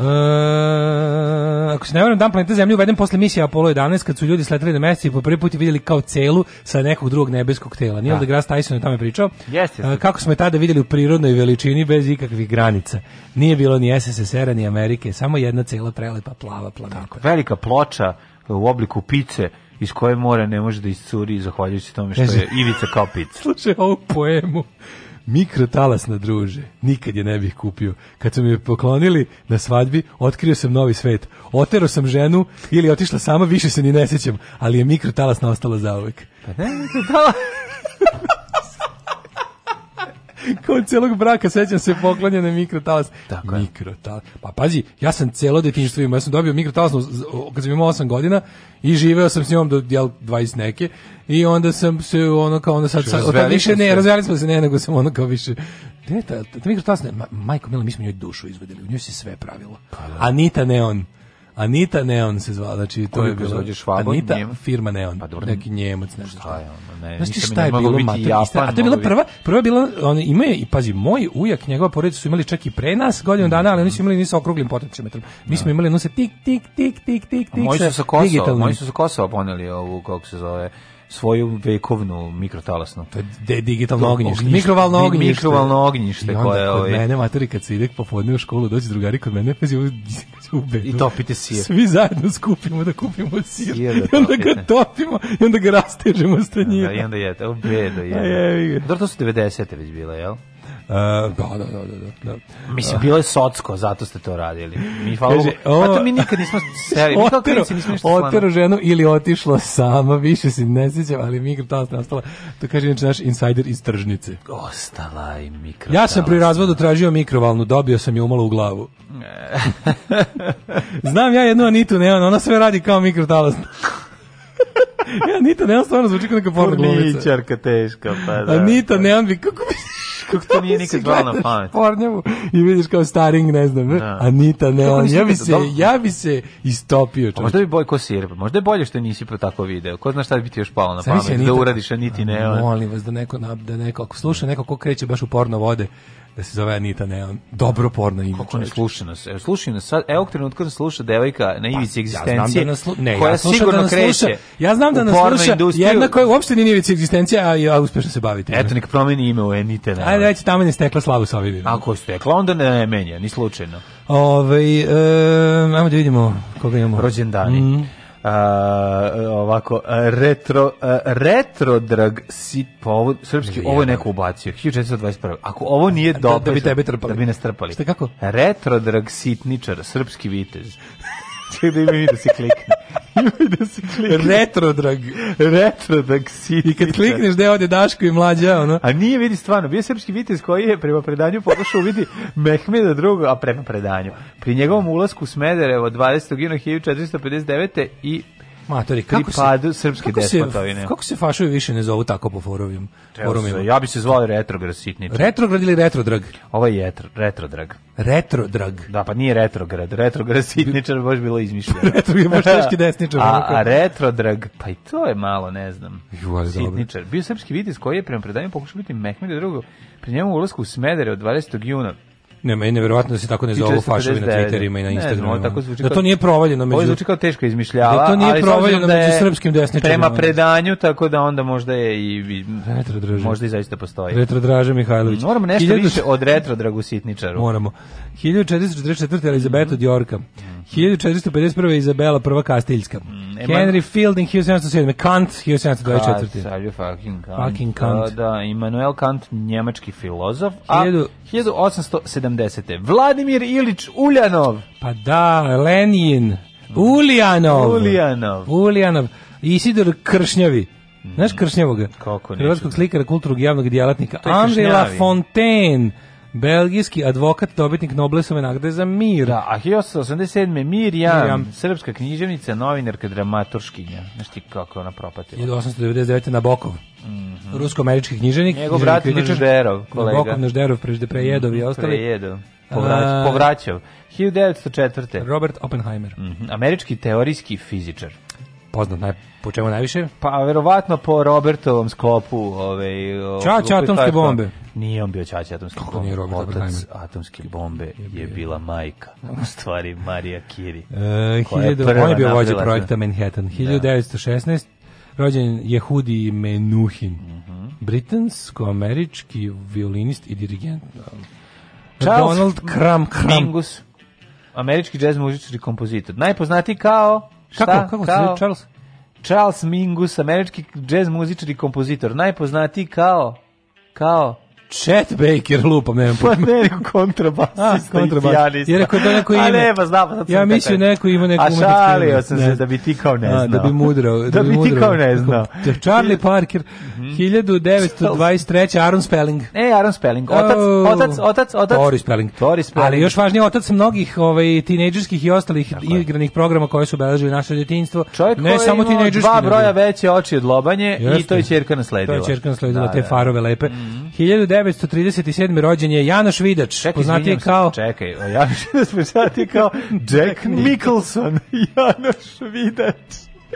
ako se ne varam, dan planeta Zemlje uveden posle misije Apollo 11, kad su ljudi sletali na mesec i po prvi put je vidjeli kao celu sa nekog drugog nebeskog tela. Nije li da deGrasse Tyson je tome pričao. Yes, yes. E, kako smo je tada vidjeli u prirodnoj veličini bez ikakvih granica. Nije bilo ni SSSR-a, ni Amerike, samo jedna cela prelepa plava planeta. Tako, velika ploča u obliku pice iz koje more ne može da iscuri zahvaljujući tome što je ivica kao pica. Slušaj ovu poemu. Mikrotalasna druže, nikad je ne bih kupio. Kad su mi je poklonili na svadbi, otkrio sam novi svet. Otero sam ženu ili otišla sama, više se ni ne sećam, ali je mikrotalasna ostala zauvek. Pa ne, mikrotalasna... Kod celog braka sećam se poklonjene mikrotalas. Tako je. Mikrotalas. Pa pazi, ja sam celo detinjstvo imao, ja sam dobio mikrotalasnu kad sam imao 8 godina i živeo sam s njom do jel 20 neke i onda sam se ono kao onda sad, sad više ne, razveli smo se ne, nego sam ono kao više Deta, ta, ta mikrotalasna, ma, majko mila, mi smo njoj dušu izvodili, u njoj se sve pravilo. Pa, da. Anita Neon. Anita Neon se zvala, znači to Koji je bilo. Anita njema? firma Neon, pa, dobro, neki Njemac nešto. Šta je ono? Ne, znači šta je ne bilo mater, Japan, a to je bila prva, prva je bila on ima je i pazi moj ujak, njegova porodica su imali čak i pre nas godinu dana, ali oni su imali nisu okruglim potencijometrom. Mi da. smo imali nose tik tik tik tik tik tik. Moji su sa Kosova, moji su sa Kosova poneli ovu kako se zove svoju vekovnu mikrotalasnu. To je digitalno ognjište. Mikrovalno ognjište. Mikrovalno ognjište. I onda koje, kod ovaj- mene, materi, kad se ide popodne u školu, dođu drugari kod mene, pa zivu u bedu. I topite sir. Svi zajedno skupimo da kupimo sir. sir da I onda ga topimo i onda ga rastežemo stanjima. Da, da I onda jete, u bedu. Je. Dobro, to su 90. već bile, jel? da, da, da, da, da. Mislim, bilo je socko, zato ste to radili. Mi, hvala Bogu, zato mi nikad nismo seri. Otero, otero ženu ili otišlo sama, više se ne sjećam, ali mikrotalas ostala. to kaže inače naš insider iz tržnice. Ostala i mikrotalas. Ja sam pri razvodu tražio mikrovalnu, dobio sam je umalo u glavu. Znam ja jednu Anitu ne, ona sve radi kao mikrotalas. Anita Neon stvarno zvuči kao neka porno glumica. Porničarka teška, pa da. Anita da. Neon bi, kako bi kako to nije nikad zvalo na pamet. Pornjavu i vidiš kao staring, ne znam, da. Anita Neon. Ja da bi se, ja bi se istopio. Čoč. Možda bi Bojko Sirba, možda je bolje što nisi pro tako video. Ko zna šta bi ti još palo na pamet, da uradiš Aniti Neon. Molim vas da neko, da neko, ako sluša neko ko kreće baš u porno vode, da se zove Anita Neon. Dobro porno ime. Kako ne sluša nas? E, slušaju nas sad. Evo trenutka nas da sluša devojka na pa, ivici pa, egzistencije. Ja znam da nas sluša. Ne, koja ja da sigurno da nas kreće. Ja znam da nas sluša. Industriju. Jedna koja uopšte nije na ivici egzistencije, a, a uspešno se bavite. Eto, nek promeni ime u Anita Neon. Ajde, reći, tamo ne stekla slavu sa ovim. Ako je stekla, onda ne menja, ni slučajno. Ove, ovaj, e, ajmo da vidimo koga imamo. Rođendani. Mm. Uh, ovako retro uh, retrodrag si povod srpski ovo je neko ubacio 1421. Ako ovo nije dobro da, bi tebe da trpali da bi nas trpali. Šta kako? retro Retrodrag sitničar srpski vitez. Čekaj da mi da se klikne da se klikne. Retrodrag. Retrodrag City. I kad klikneš da ode Daško i mlađa, ono. A nije vidi stvarno, bio srpski vitez koji je prema predanju pokušao vidi Mehmeda II, a prema predanju. Pri njegovom ulasku u Smederevo 20. juna 1459. i Matori, kako se, padu srpske kako despotovine. kako se fašovi više ne zovu tako po forovim, forumima? Ja bi se zvao retrograd sitničar. Retrograd ili retrodrag? Ovo je retrodrag. Retrodrag? Da, pa nije retrograd. Retrograd sitničar baš bilo izmišljeno. retrograd baš teški desničar. a, a retrodrag, pa i to je malo, ne znam. Juvaj, sitničar. Bio srpski vitis koji je prema predanju pokušao biti Mehmed drugo. Pri njemu ulazku u Smedere od 20. juna Ne, meni je nevjerojatno da se tako ne zovu fašovi na Twitterima i na Instagramu. tako zvuči. da to nije provaljeno među... Ovo zvuči kao teško izmišljava, da to nije ali provaljeno da među srpskim desničarima. Prema predanju, tako da onda možda je i... i retrodraže. Možda i zaista postoji. Retrodraže Mihajlović. Moramo nešto 1000... više od retrodragu sitničaru. Moramo. 1444. Elizabeta od Jorka. 1451. Izabela prva Kastiljska. Mm, Henry Fielding 1707. Kant 1724. Kant, fucking Kant. Fucking Kant. Da, da, Immanuel Kant, njemački filozof. A 1870 80. Vladimir Ilić Uljanov. Pa da, Lenin. Uljanov. Uljanov. Uljanov. Isidor Kršnjavi. Znaš mm. Kršnjavoga? Kako ne? Hrvatskog da- slikara, kulturnog javnog djelatnika. Andrej Fontaine. Belgijski advokat, dobitnik Noblesove nagrade za mir. Da, a 1887. Mirjam, Mirjam. srpska književnica, novinarka, dramaturškinja. Znaš ti kako ona propatila? 1899. Nabokov, mm -hmm. rusko-američki književnik. Njegov brat Nožderov, kolega. Nabokov, Nožderov, Prejedov da i ostali. Prejedov. Povrać, povraćao. 1904. Robert Oppenheimer. Mm -hmm. Američki teorijski fizičar poznat naj, po čemu najviše? Pa verovatno po Robertovom skopu, ovaj. Ča, ča atomske bombe. Nije on bio ćaća atomske Kako bombe. Nije Robert atomske bombe je bila majka. Da. U stvari Marija Kiri. E, 1000, on je bio vođa projekta Manhattan. 1916 da. rođen je Hudi Menuhin. Mm -hmm. Britansko-američki violinist i dirigent. Charles Donald Kram Kram. Mingus. Američki džez muzičar i kompozitor. Najpoznatiji kao... Šta? Kako? Kako kao, se Charles? Charles Mingus, američki džez muzičar i kompozitor. Najpoznatiji kao... Kao... Chet Baker lupa, nemam Pa ne, nego kontrabasista kontrabas. i pijanista. Jer rekao da neko ima. A ne, pa znam, sad da Ja mislim neko ima neku umetničku. A šalio sam se da bi ti kao ne znao. da bi mudrao. Da, bi mudrao. ti kao ne znao. Charlie Parker, 1923. Mhm. Aaron Spelling. E, Aaron Spelling. Otac, oh. otac, otac, otac. Tori Spelling. Tori Spelling. Ali još važnije, otac mnogih ovaj, tinejdžerskih i ostalih igranih programa koje su obeležili naše djetinjstvo. Čovjek ne samo tinejdžerski. Dva broja veće oči od lobanje i to je ćerka nasledila. To je ćerka nasledila, da, te da. farove lepe. 19 mhm. 1937. rođen je Janoš Vidač, čekaj, poznati kao... Čekaj, Janoš Vidač poznati kao Jack Nicholson. Janoš Vidač.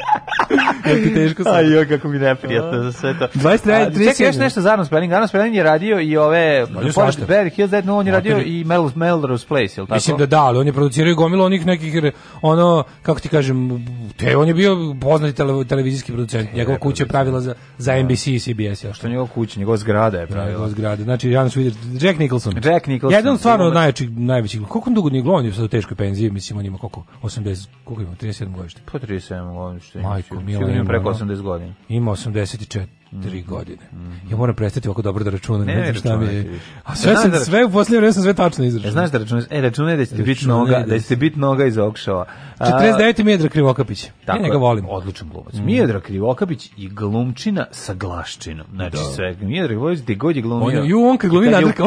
Jel ti teško sam? Ajoj, kako mi neprijatno za sve to. 23, 30. Čekaj, još nešto za Arnold Spanning. Arnold Spanning je radio i ove... Pošto Barry Hills Dead, no, on je radio i Mel, Melrose Place, jel tako? Mislim da da, ali on je producirao i gomilo onih nekih, ono, kako ti kažem, te, on je bio poznati tele, televizijski producent. E, njegova kuća je pravila za, za da. NBC i CBS. Jel, što njegova kuća, njegova zgrada je da, pravila. Njegova zgrada. Znači, Jan Švider, Jack Nicholson. Jack Nicholson. Jedan stvarno od najvećih, najvećih. Koliko on dugo nije glavni sad u teškoj penziji, mislim, on ima koliko? 80, koliko ima? 37 godišta. Po pa 37 godišta što Majko, Mila ima preko 80 godina. Ima 84 tri godine. Mm -hmm. Ja moram prestati ovako dobro da računam. Ne, ne, ne šta mi je. A sve, sam, da sve u posljednje vreme sam sve tačno e, izračunao. E, znaš da računaš? E, računaj da ćete biti noga, da, da ćete biti noga iz okšava. A... 49. Mijedra Krivokapić. Tako, ja njega volim. Odličan glumac. Mm. Mijedra Krivokapić i glumčina sa glaščinom. Znači da. sve. Mijedra Krivokapić, gde god je glumio. On, ju, on kad glumi, on kad,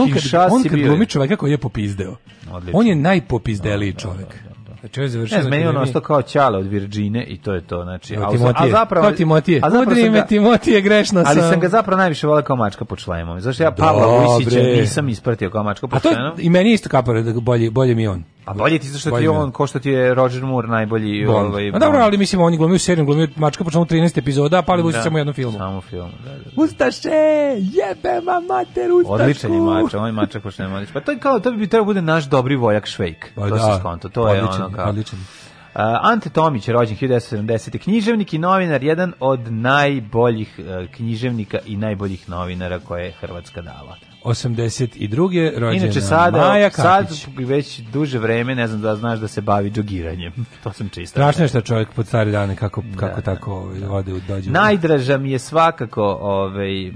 on kad glumi čoveka koji je popizdeo. Odlično. On je najpopizdeliji da, da, čovek. Znači, on je završio... Ne, meni on ostao kao Ćale od Virđine i to je to, znači... A, a zapravo... Kao Timotije. A zapravo Udri Timotije, grešno sam. Ali sam ga zapravo najviše voleo kao mačka pod šlajmom. Zašto ja Pavla Vujsića nisam ispratio kao mačka pod šlajmom? A to i meni isto kao da bolji bolje mi on. A bolje ti zašto ti on, ko što ti je Roger Moore najbolji... Bond. Ovaj, Bond. A dobro, ali mislim, oni glumio seriju, glumio Mačka, počnemo 13 epizoda, a pali da, samo jednom filmu. Samo filmu, da, da, da. Ustaše, jebema mater, ustašku! Odličan je mač, on je mačak ovaj počne mladić. Pa to, je kao, to bi trebao bude naš dobri vojak Švejk. Ba, pa to da, se skonto, to odličan, je ono kao... Odličan. Uh, Ante Tomić je rođen 1970. književnik i novinar, jedan od najboljih uh, književnika i najboljih novinara koje je Hrvatska dala. 82. rođena Inače sada, Maja Katić. sad već duže vreme, ne znam da znaš da se bavi džogiranjem. to sam čista. Strašno je što čovjek pod stare dane kako, da, kako da, tako ovaj, da. vode u dođe. Najdraža mi je svakako ovaj,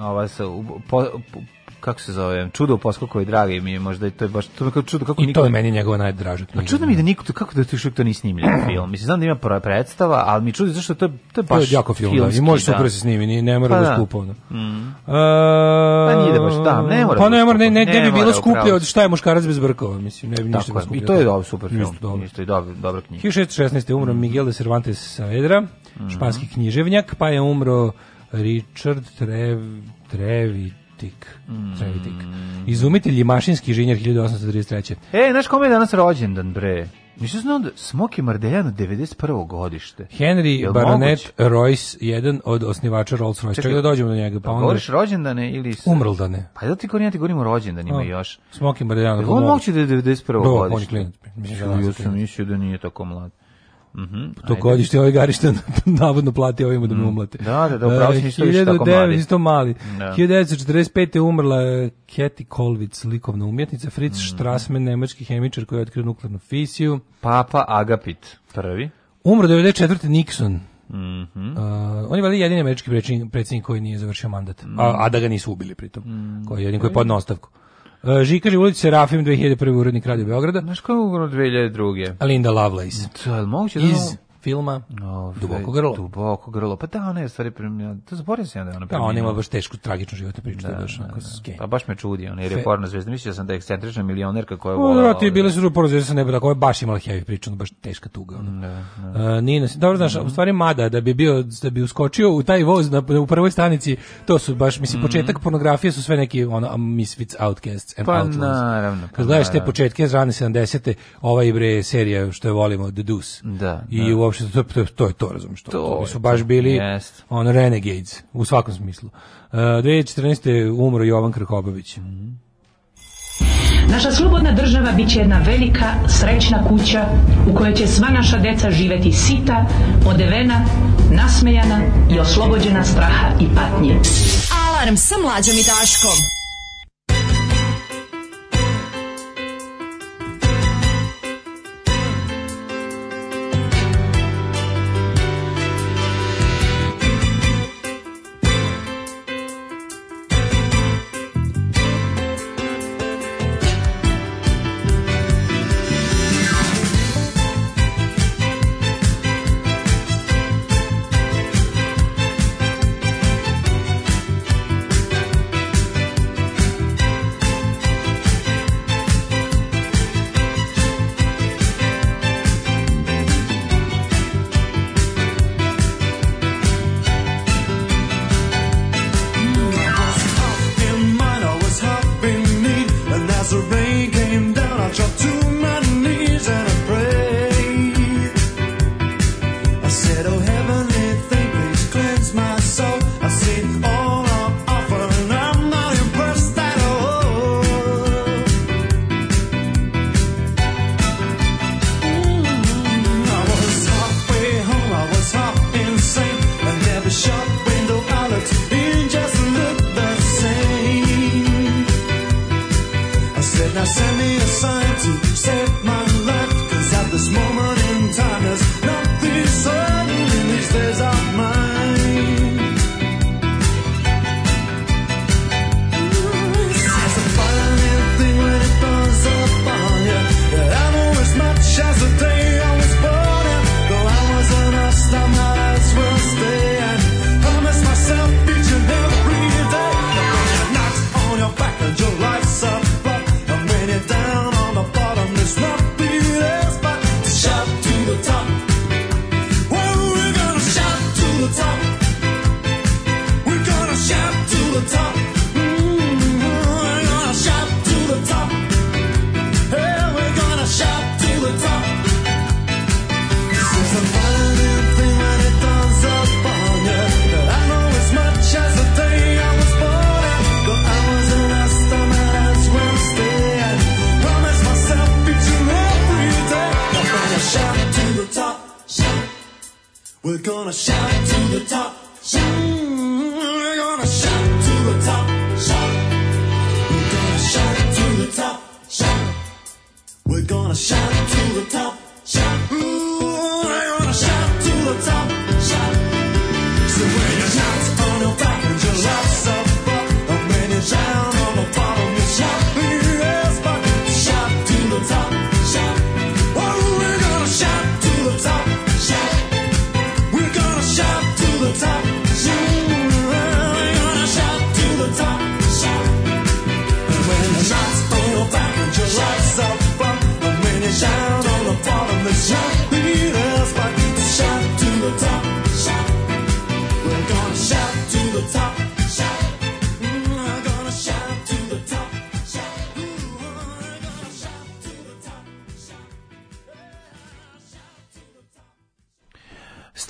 ova sa, kako se zove, čudo u poskoku i dragi mi je, možda i to je baš, to je kao čudo, kako I niko... to je meni njegova najdraža knjiga. A čudo mi da niko, kako da ti što to ni snimljen film, mislim, znam da ima prva predstava, ali mi čudi zašto to, je, to je baš to je jako film, filmski, da, i može da. super da se snimi, nije, ne mora pa, da skupo, da. Mm. Uh, pa nije da baš, da, ne mora pa da ne, mora, ne, ne, ne, bi bilo skuplje od šta je muškarac bez brkova, mislim, ne bi ništa Tako, skuplje. I to je dobro, super film, isto dobro. Isto je dobro, dobra knjiga. 1616. je umro mm. Miguel de Cervantes Saavedra, mm. španski književnjak, pa je umro Richard Trev, Trevi, Crevitik. Mm. Crevitik. Izumitelj i mašinski inženjer 1833. E, znaš kome je danas rođendan, bre? Nisam znao da Smoki Mardeljan 91. godište. Henry Jel Baronet moguć? Royce, jedan od osnivača Rolls-Royce. Čekaj da dođemo do njega. Pa onda... Govoriš rođendane ili... Umrldane. Pa da ti govorim, ja ti govorim o rođendanima no. još. Smoki Mardeljan. Jel on moguće da je 91. Do, godište? Do, on je klinac. Ja sam mislio da nije tako mlad. Mhm. Mm to godište ovaj garište navodno plati ovima da me mm. umlate. Da, da, da, upravo si eh, isto uh, tako mali. 1945. Da. je umrla Keti Kolvic, likovna umjetnica, Fritz mm -hmm. Strassmann, nemački hemičar koji je otkrio nuklearnu fisiju. Papa Agapit, prvi. Umro 94. Nixon. Mm -hmm. uh, on je valjda jedini američki predsjednik koji nije završio mandat, mm -hmm. a, a da ga nisu ubili pritom, mm -hmm. koji je jedin koji je podno ostavku. Eh, Žikaže ulici Serafim 2001. urednik Radio Beograda. Znaš koja je umrla 2002. Linda Lovelace. To je moguće da... Iz filma Ove, Duboko grlo. Duboko grlo. Pa da, ona je stvari primljena. To zaboravio sam ja da ona premijena. Da, ona ima baš tešku, tragičnu životnu priču. Da, da, da, da. Pa baš me čudi, ona je Fe... porno zvezda. Mislio sam da je ekscentrična milionerka koja je volala. Da, Vrati, ovaj... bile su porno zvezda sa neba, da, tako je baš imala heavy priču, ona baš teška tuga. Ona. Da, da. Uh, Nina, dobro, znaš, mhm. u stvari Mada, da bi, bio, da bi uskočio u taj voz na, u prvoj stanici, to su baš, mislim, mhm. početak pornografije su sve neki, ono, misfits, outcasts and pa, outlaws. Naravno, pa, Kad gledaš te početke iz rane 70. ova i bre serija što je volimo, The Deuce. Da, da. I uopšte to, to, to je to, razumiješ to. To su baš bili yes. on renegades u svakom smislu. Uh, e, 2014. umro Jovan Krkobović. Mm -hmm. Naša slobodna država bit će jedna velika, srećna kuća u kojoj će sva naša deca živeti sita, odevena, nasmejana i oslobođena straha i patnje. Alarm sa mlađom i daškom.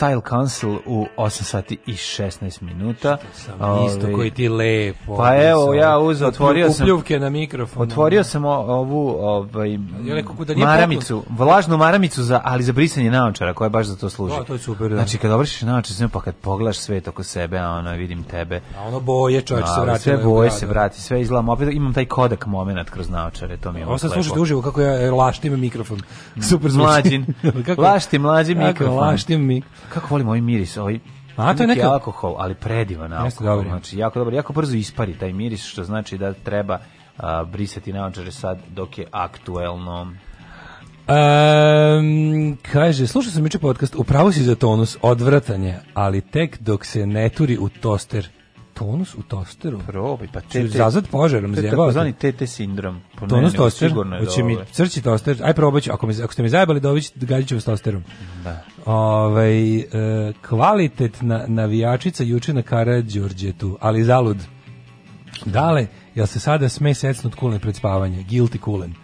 Style Council u 8 sati i 16 minuta. Sam isto ovaj, koji ti lepo. Pa evo, ja uzeo, otvorio sam... Upljuvke na mikrofon. Otvorio sam ovu ovaj, ja rekao da nije maramicu, poklon. vlažnu maramicu za ali za brisanje naočara koja baš za to služi. Da, to je super. Da. Znači kad obrišeš naočare znači, pa kad pogledaš svet oko sebe, a ono vidim tebe. A ono boje čovjek se vraća. Sve boje se vrati, sve izlama. Opet imam taj kodak momenat kroz naočare, to mi je. Ovo slušate uživo kako ja e, laštim mikrofon. Mm, super zvuči. Mlađin. kako? Laštim mlađi mikrofon. Laštim mik. Kako volim ovaj miris, ovaj a to je neka alkohol, ali predivan alkohol. Jeste, dobro. Znači jako dobro, jako brzo ispari taj miris, što znači da treba a, brisati naočare sad dok je aktuelno. Um, kaže, slušao sam juče podcast, upravo si za tonus, odvratanje, ali tek dok se ne turi u toster. Tonus u tosteru? Probaj, pa te... Zazad požarom, zjebao. To je TT sindrom. Po tonus ne, toster, sigurno da hoće mi ovaj- crći toster, aj probaj ću, ako, mi, ako ste mi zajebali dović, gađit ću s tosterom. Da. Ove, ovaj, e, kvalitetna navijačica juče na Karadžorđetu, ali zalud. Dale, Jel se sada sme od kulen pred spavanje? Guilty kulen.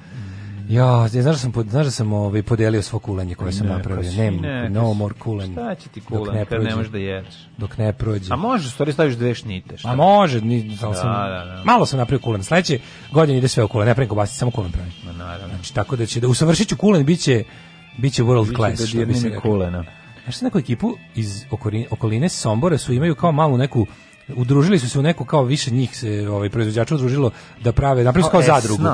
Ja, znaš da sam, znaš da sam ovaj, podelio svo kulenje koje sam ne, napravio. Nem, ne, no more kulen. Šta će ti kulen dok ne prođe, kad ne možeš da jedeš? Dok ne prođe. A može, u stvari staviš dve šnite. Šta? A može, ni, da, sam, da, da, da. malo sam napravio kulen. Sledeće godine ide sve u kulen, ne pravim kobasice, samo kulen pravim. Ma naravno. Znači, tako da će, da usavršiću kulen, bit će, bit će world biće class. Biće da dirnim kulena. Znaš, neku ekipu iz okoline, okoline Sombora su imaju kao malu neku udružili su se u neku kao više njih se ovaj proizvođača udružilo da prave napravili kao, zadrugu.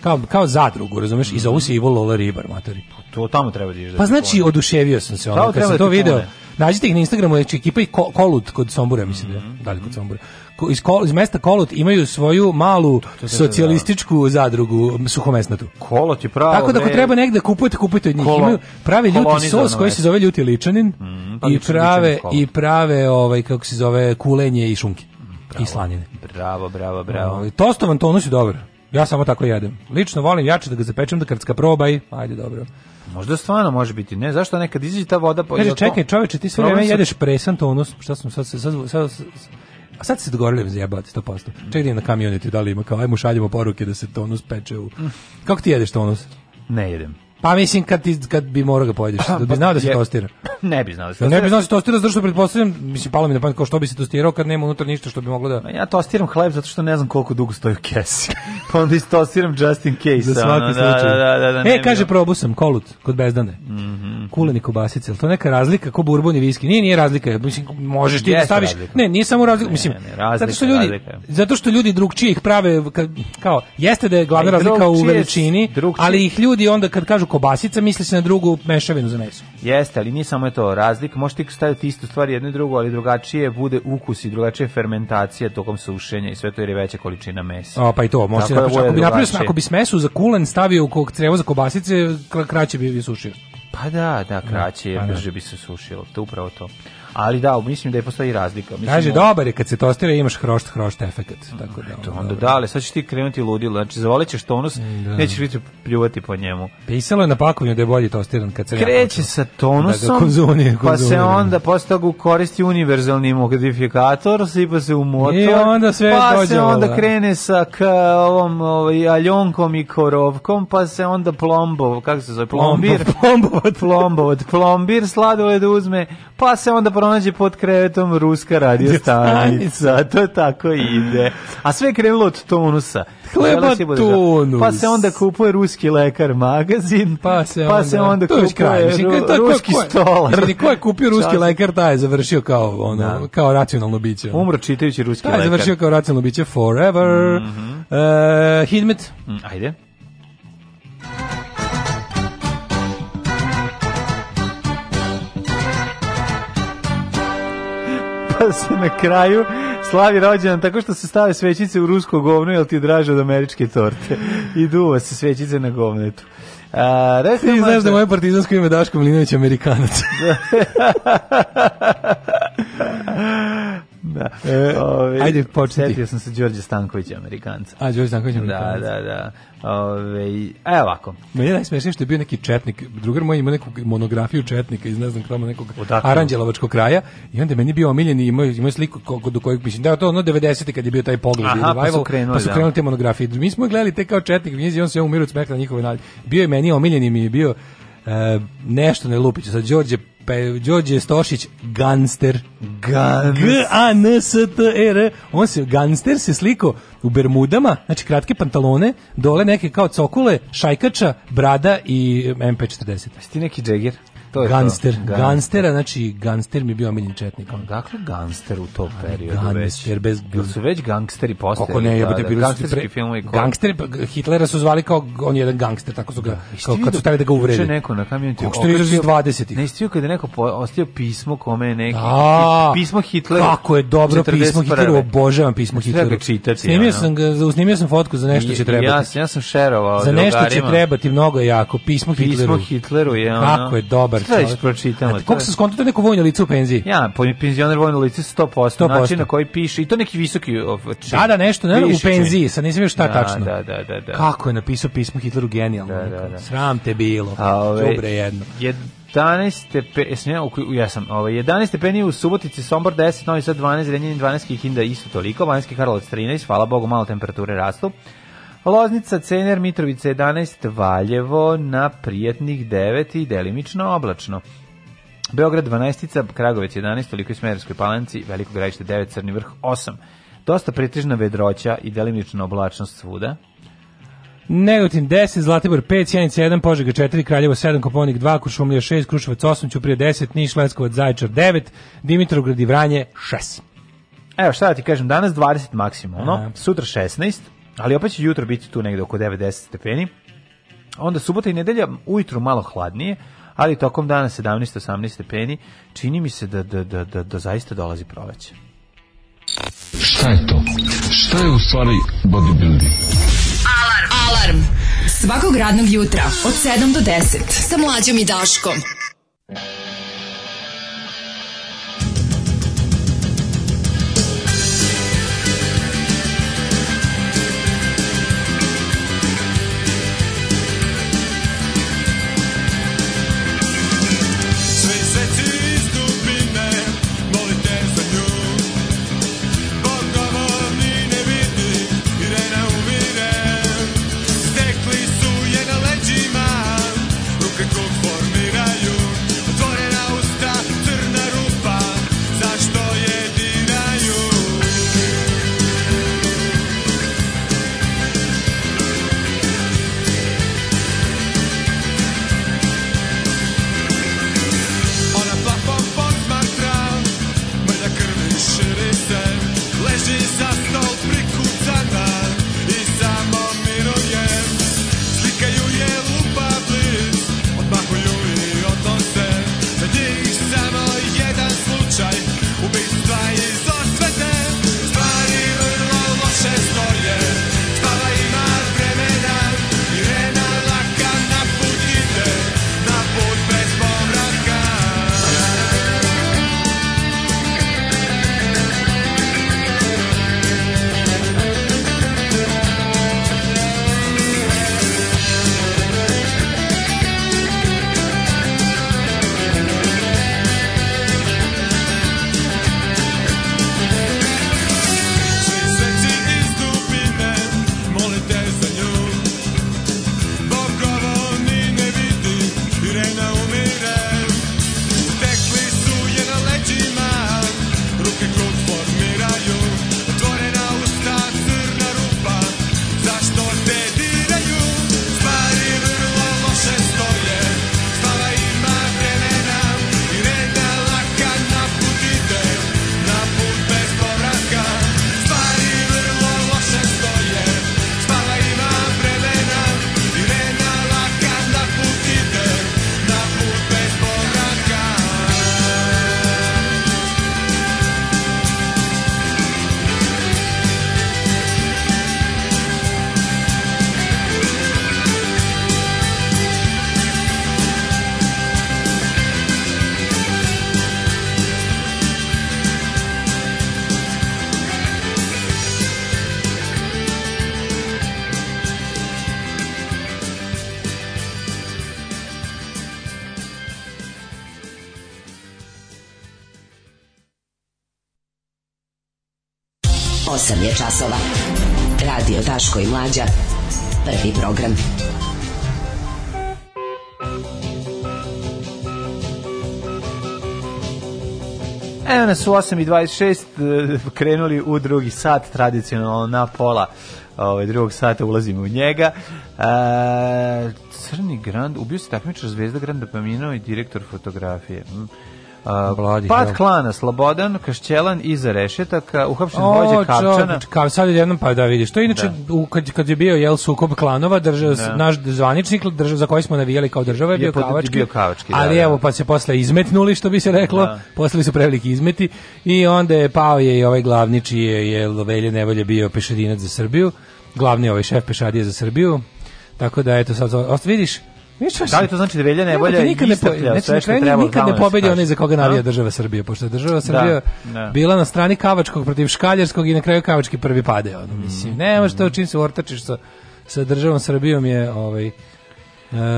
Kao, kao zadrugu, razumeš? I zovu se mm. Ivo Lola Ribar, matori. Pa to tamo treba da, da Pa znači, oduševio sam se ono, kad sam to da video. Nađite ih na Instagramu, je ekipa i Kolut kod Sombura, mislim da, da li kod mhm. Sombura iz, kol, iz mesta Kolot imaju svoju malu da, da, da, socijalističku zadrugu suhomesnatu. Kolot je pravo. Tako da ako treba negde kupujete, kupujete od njih. Kolo, imaju pravi ljuti sos koji se zove ljuti ličanin mm, pa i prave i prave ovaj kako se zove kulenje i šunke bravo, i slanjene. Bravo, bravo, bravo. Um, tostovan tonus je dobro. Ja samo tako jedem. Lično volim jače da ga zapečem da krcka probaj. Ajde, dobro. Možda stvarno može biti, ne? Zašto nekad izađe ta voda po... Kaže, čekaj, čoveče, ti sve vreme jedeš presan tonus, šta sam sad, sad, sad, sad A sad se dogovorili za jebate 100%. Čekaj na community da li ima kao ajmo šaljemo poruke da se tonus peče u. Kako ti jedeš tonus? Ne jedem. Pa mislim kad ti, kad bi morao da ga pojedeš, pa, da bi pa, znao da se tostira. Ne bi znao da se tostira. Ne bi znao da se tostira zato što pretpostavljam, mislim palo mi na pamet kao što bi se tostirao kad nema unutra ništa što bi moglo da. Ja tostiram hleb zato što ne znam koliko dugo stoji u kesi. pa onda istostiram just in case. Za svaki ono, da, slučaj. Da, da, da, da, e, kaže probu sam kolut kod bezdane. Mm -hmm. Kuleni kobasice, to neka razlika ko bourbon i viski. Nije, nije razlika. Mislim možeš ti da staviš. Razlika. Ne, nije samo razlika, mislim. Ne, ne, razlika, zato što ljudi razlika. zato što ljudi drugčije ih prave kao jeste da je glavna razlika u veličini, ali ih ljudi onda kad kažu kažu kobasica, misli se na drugu mešavinu za meso. Jeste, ali nije samo je to razlik. Možete staviti istu stvar jedno i drugo, ali drugačije bude ukus i drugačije fermentacija tokom sušenja i sve to jer je veća količina mesa. A, pa i to, možete da ako, bi napravio, ako bi smesu za kulen stavio u crevo za kobasice, kraće bi je sušio. Pa da, da, da. kraće, jer pa da. brže bi se sušilo. To je upravo to. Ali da, mislim da je postoji razlika. Mislim, Kaže, dobar je, kad se tostira imaš hrošt, hrošt efekat. Tako da, eto, onda da, ali sad ćeš ti krenuti ludilo. Znači, zavolit ćeš tonus, da. nećeš više pljuvati po njemu. Pisalo je na pakovanju da je bolji tostiran kad se Kreće sa tonusom, da konzumije, konzumije. pa se onda posle toga koristi univerzalni modifikator, sipa se u motor, I onda sve pa dođe, se onda da. krene sa k, ovom ovaj, aljonkom i korovkom, pa se onda plombov, kako se zove, plombir, plombovod, plombovod, plombir, sladole sladoled uzme, pa se onda pronađe pod krevetom ruska radiostanica. To tako ide. A sve je krenulo od tonusa. Hleba da tonus. Pa se onda kupuje ruski lekar magazin, pa se onda, pa se onda kupuje kraj. ruski stolar. Znači, ko je kupio ruski lekar, taj da, je završio kao, ono, da. kao racionalno biće. Umro čitajući ruski da, lekar. Taj je završio kao racionalno biće forever. Mm -hmm. uh, Hidmet. Mm, ajde. pa se na kraju slavi rođendan tako što se stave svećice u rusko govno, jel ti draže od američke torte. I duva se svećice na govnetu. A, Ti znaš da moje partizansko ime Daško Milinović Amerikanac. da. E, Ove, ajde, početi. Sjetio sam se Đorđe Stankovića, Amerikanca. A, Đorđe Stanković, Amerikanca. Da, da, da. Ove, a e, ovako. Meni je najsmešnije što je bio neki četnik, drugar moj ima neku monografiju četnika iz ne znam krama nekog Aranđelovačkog kraja i onda meni bio omiljen i imao, imao sliku ko, do kojeg mislim, da to ono 90. kad je bio taj pogled Aha, revival, pa su krenuli, pa su da. krenuli da. te monografije. Mi smo gledali te kao četnik, i on se umiru od smeka na njihove nalje. Bio je meni omiljen i mi je bio Uh, nešto ne lupiće. Sad Đorđe pa Đorđe Stošić, gangster. G-A-N-S-T-R. E On se, gangster se sliko u bermudama, znači kratke pantalone, dole neke kao cokule, šajkača, brada i MP40. Jesi ti neki džeger to je Ganster. To. Ganster. Ganstera, znači Ganster mi bio omiljen četnik. Dakle, Ganster u tom periodu Ganster, već. Bez, su već gangsteri postali. Kako ne, jebote, da, da, bili su pre... filmovi. Gangsteri, pa, Hitlera su zvali kao, on je jedan gangster, tako su ga, da. kao, kad su stali da ga uvrede. Uče neko na kamioniti. Kako što iz 20. Ne stio kada je neko po, ostavio pismo kome je neki. Da. Pismo Hitlera. Kako je dobro pismo Hitleru, obožavam pismo Hitleru. Treba čitati. Snimio sam, snimio sam fotku za nešto će trebati. Ja, sam šerovao. Za nešto će trebati, mnogo jako. Pismo Hitleru. Pismo Hitleru je ono. Kako je dobar Da ispročitamo. Znači, koliko se skonto da neko vojno lice u penziji? Ja, penzioner vojno lice 100%, 100%. način na koji piše i to neki visoki čin. Da, da, nešto, ne, u penziji, sad nisam još šta da, tačno. Da, da, da, da. Kako je napisao pismo Hitleru genijalno. Da, da, da. Sram te bilo. A, ove, Dobre jedno. Jed, 11 stepeni, ja sam, ovaj, 11 stepeni u Subotici, Sombor 10, Novi Sad 12, Renjanin 12, Kikinda isto toliko, Banjski Karlovac 13, hvala Bogu, malo temperature rastu. Loznica, Cener, Mitrovica 11, Valjevo na Prijetnih 9 i delimično oblačno. Beograd 12, Kragovec 11, toliko je Smerovskoj palanci, Veliko gradište 9, Crni vrh 8. Dosta pretežna vedroća i delimično oblačnost svuda. Negotin 10, Zlatibor 5, Sjenica 1, Požega 4, Kraljevo 7, Koponik 2, Kuršumlija 6, Kruševac 8, Ćuprije 10, Niš, Leskovac, Zaječar 9, Dimitrovgrad i Vranje 6. Evo šta da ti kažem, danas 20 maksimum, A. sutra 16, ali opet će jutro biti tu negde oko 90 stepeni. Onda subota i nedelja ujutru malo hladnije, ali tokom dana 17-18 stepeni, čini mi se da, da, da, da, da zaista dolazi proleće. Šta je to? Šta je u stvari bodybuilding? Alarm! Alarm! Svakog radnog jutra od 7 do 10 sa mlađom i Daškom. Daško i Mlađa. Prvi program. Evo nas u 8.26 eh, krenuli u drugi sat, tradicionalno na pola ovaj, drugog sata ulazimo u njega. E, Crni Grand, ubio se takmičar Zvezda Grand Dopamino i direktor fotografije. Mm vladi. Pat klana, Slobodan, Kašćelan iza rešetaka, uhapšen vođe Kapčana. Kao sad jednom pa da vidiš. To je inače da. u, kad, kad je bio jel sukob klanova, drža, da. naš zvaničnik drža, za koji smo navijali kao država je, bio, pod, kavački, bio kavački. Da, ali da. evo pa se posle izmetnuli što bi se reklo, da. postali su preveliki izmeti i onda je pao je i ovaj glavni čiji je, je Velje Nevolje bio pešadinac za Srbiju, glavni ovaj šef pešadije za Srbiju. Tako da eto sad vidiš, Ništa. Da li to znači da Velja Nevolja je nikad ne znači, sve što treba nikad ne pobedi onaj za koga navija država Srbija, pošto je država da. Srbija da, bila na strani Kavačkog protiv Škaljerskog i na kraju Kavački prvi pade, ono mm. mislim. Nema što čim se ortačiš sa sa državom Srbijom je ovaj e,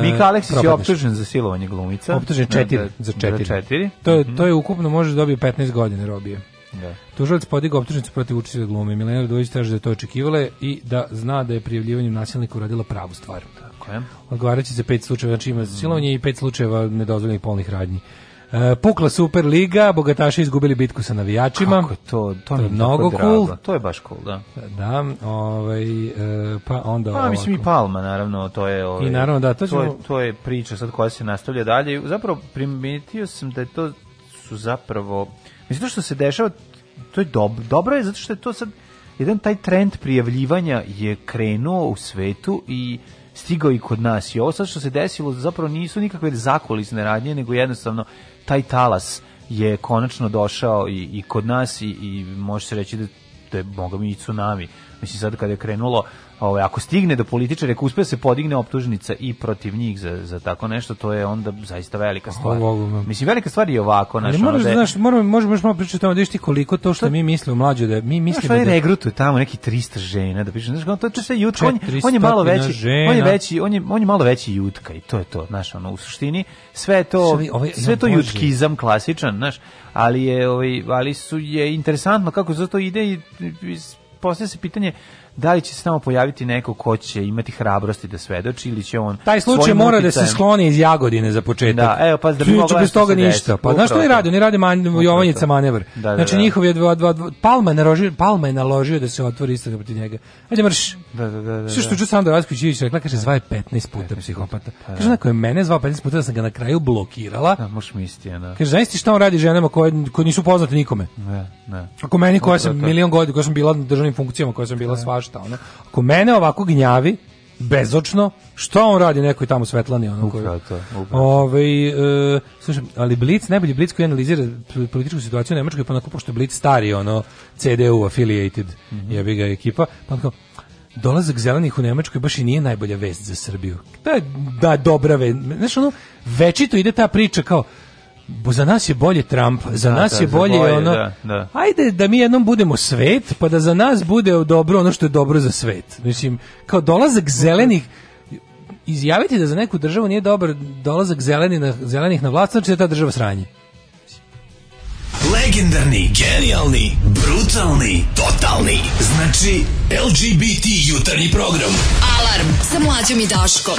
Mika Aleksić je optužen za silovanje glumica. Optužen četiri, da, da za četiri. Za četiri. To, je, mhm. to je ukupno, može da dobiti 15 godina robije. Da. Tužilac podigao optužnicu protiv učitelja glume. Milena Radović traži da je to očekivala i da zna da je prijavljivanjem nasilnika uradila pravu stvar. Da. Tako je. Odgovarajući za pet slučajeva, znači ima silovanje i pet slučajeva nedozvoljenih polnih radnji. E, pukla Superliga, bogataši izgubili bitku sa navijačima. Kako to? To, to je mnogo cool. To je baš cool, da. Da, ovaj, e, pa onda Pa mislim i Palma, naravno, to je... Ovaj, I naravno, da, to, to, je, to je priča sad koja se nastavlja dalje. Zapravo primetio sam da je to su zapravo... Mislim, to što se dešava, to je dobro, dobro je zato što je to sad... Jedan taj trend prijavljivanja je krenuo u svetu i stigao i kod nas. I ovo sad što se desilo zapravo nisu nikakve zakulisne radnje, nego jednostavno taj talas je konačno došao i, i kod nas i, i može se reći da, da je mogao i tsunami. Mislim sad kada je krenulo ovaj, ako stigne do političara, ako uspe da se podigne optužnica i protiv njih za, za tako nešto, to je onda zaista velika stvar. Oh, Mislim, velika stvar je ovako. Naš, ne možeš ono da da znaš, moramo, možemo baš malo pričati tamo, da ti koliko to što mi mislimo mlađe, da mi mislimo da... regrutuju tamo neki 300 žena, da piše, znaš, to, to, to sve jutka, on, on, je malo veći, žena. on je veći, on je, on je malo veći jutka i to je to, znaš, ono, u suštini, sve to, sve, ovaj, sve to jutkizam klasičan, znaš, ali je, ovaj, ali su, je interesantno kako zato ide i, i postavlja se pitanje da li će se tamo pojaviti neko ko će imati hrabrosti da svedoči ili će on taj slučaj mora uticajem... da se skloni iz Jagodine za početak. Da, evo pa da bi mogla da bez toga ništa. Pa znaš što oni rade? Oni rade man, Jovanjica manevr Da, da, znači da, da. njihov je dva, dva, dva, Palma je naložio, Palma je naložio da se otvori istraga protiv njega. Ajde marš. Da, da, da. da, da. Sve što ču da Vasković Ivić rekla kaže zva je 15 puta psihopata. Pa da. Kaže neko je mene zvao 15 puta da sam ga na kraju blokirala. Da, možeš misliti, da. Kaže zaista šta on radi ženama koje koje nisu poznate nikome. da, da. Ako meni koja sam milion godina, koja sam bila na državnim funkcijama, koja sam bila da. svašta svašta, ono. Ako mene ovako gnjavi, bezočno, što on radi nekoj tamo Svetlani ono koji. Ovaj e, slušam, ali Blitz najbolji Blitz koji analizira političku situaciju u Nemačkoj, pa onako pošto Blitz stari ono CDU affiliated mm -hmm. jebi ga ekipa, pa onako dolazak zelenih u Nemačkoj baš i nije najbolja vest za Srbiju. Da, da dobra vest. Znaš, ono, večito ide ta priča kao, za nas je bolje Trump, za da, nas da, je bolje, bolje ono, da, da. ajde da mi jednom budemo svet, pa da za nas bude dobro ono što je dobro za svet. Mislim, kao dolazak zelenih, izjaviti da za neku državu nije dobar dolazak zelenih na, zelenih na vlast, znači da ta država sranje. Legendarni, genijalni, brutalni, totalni, znači LGBT jutarnji program. Alarm sa mlađom i Daškom.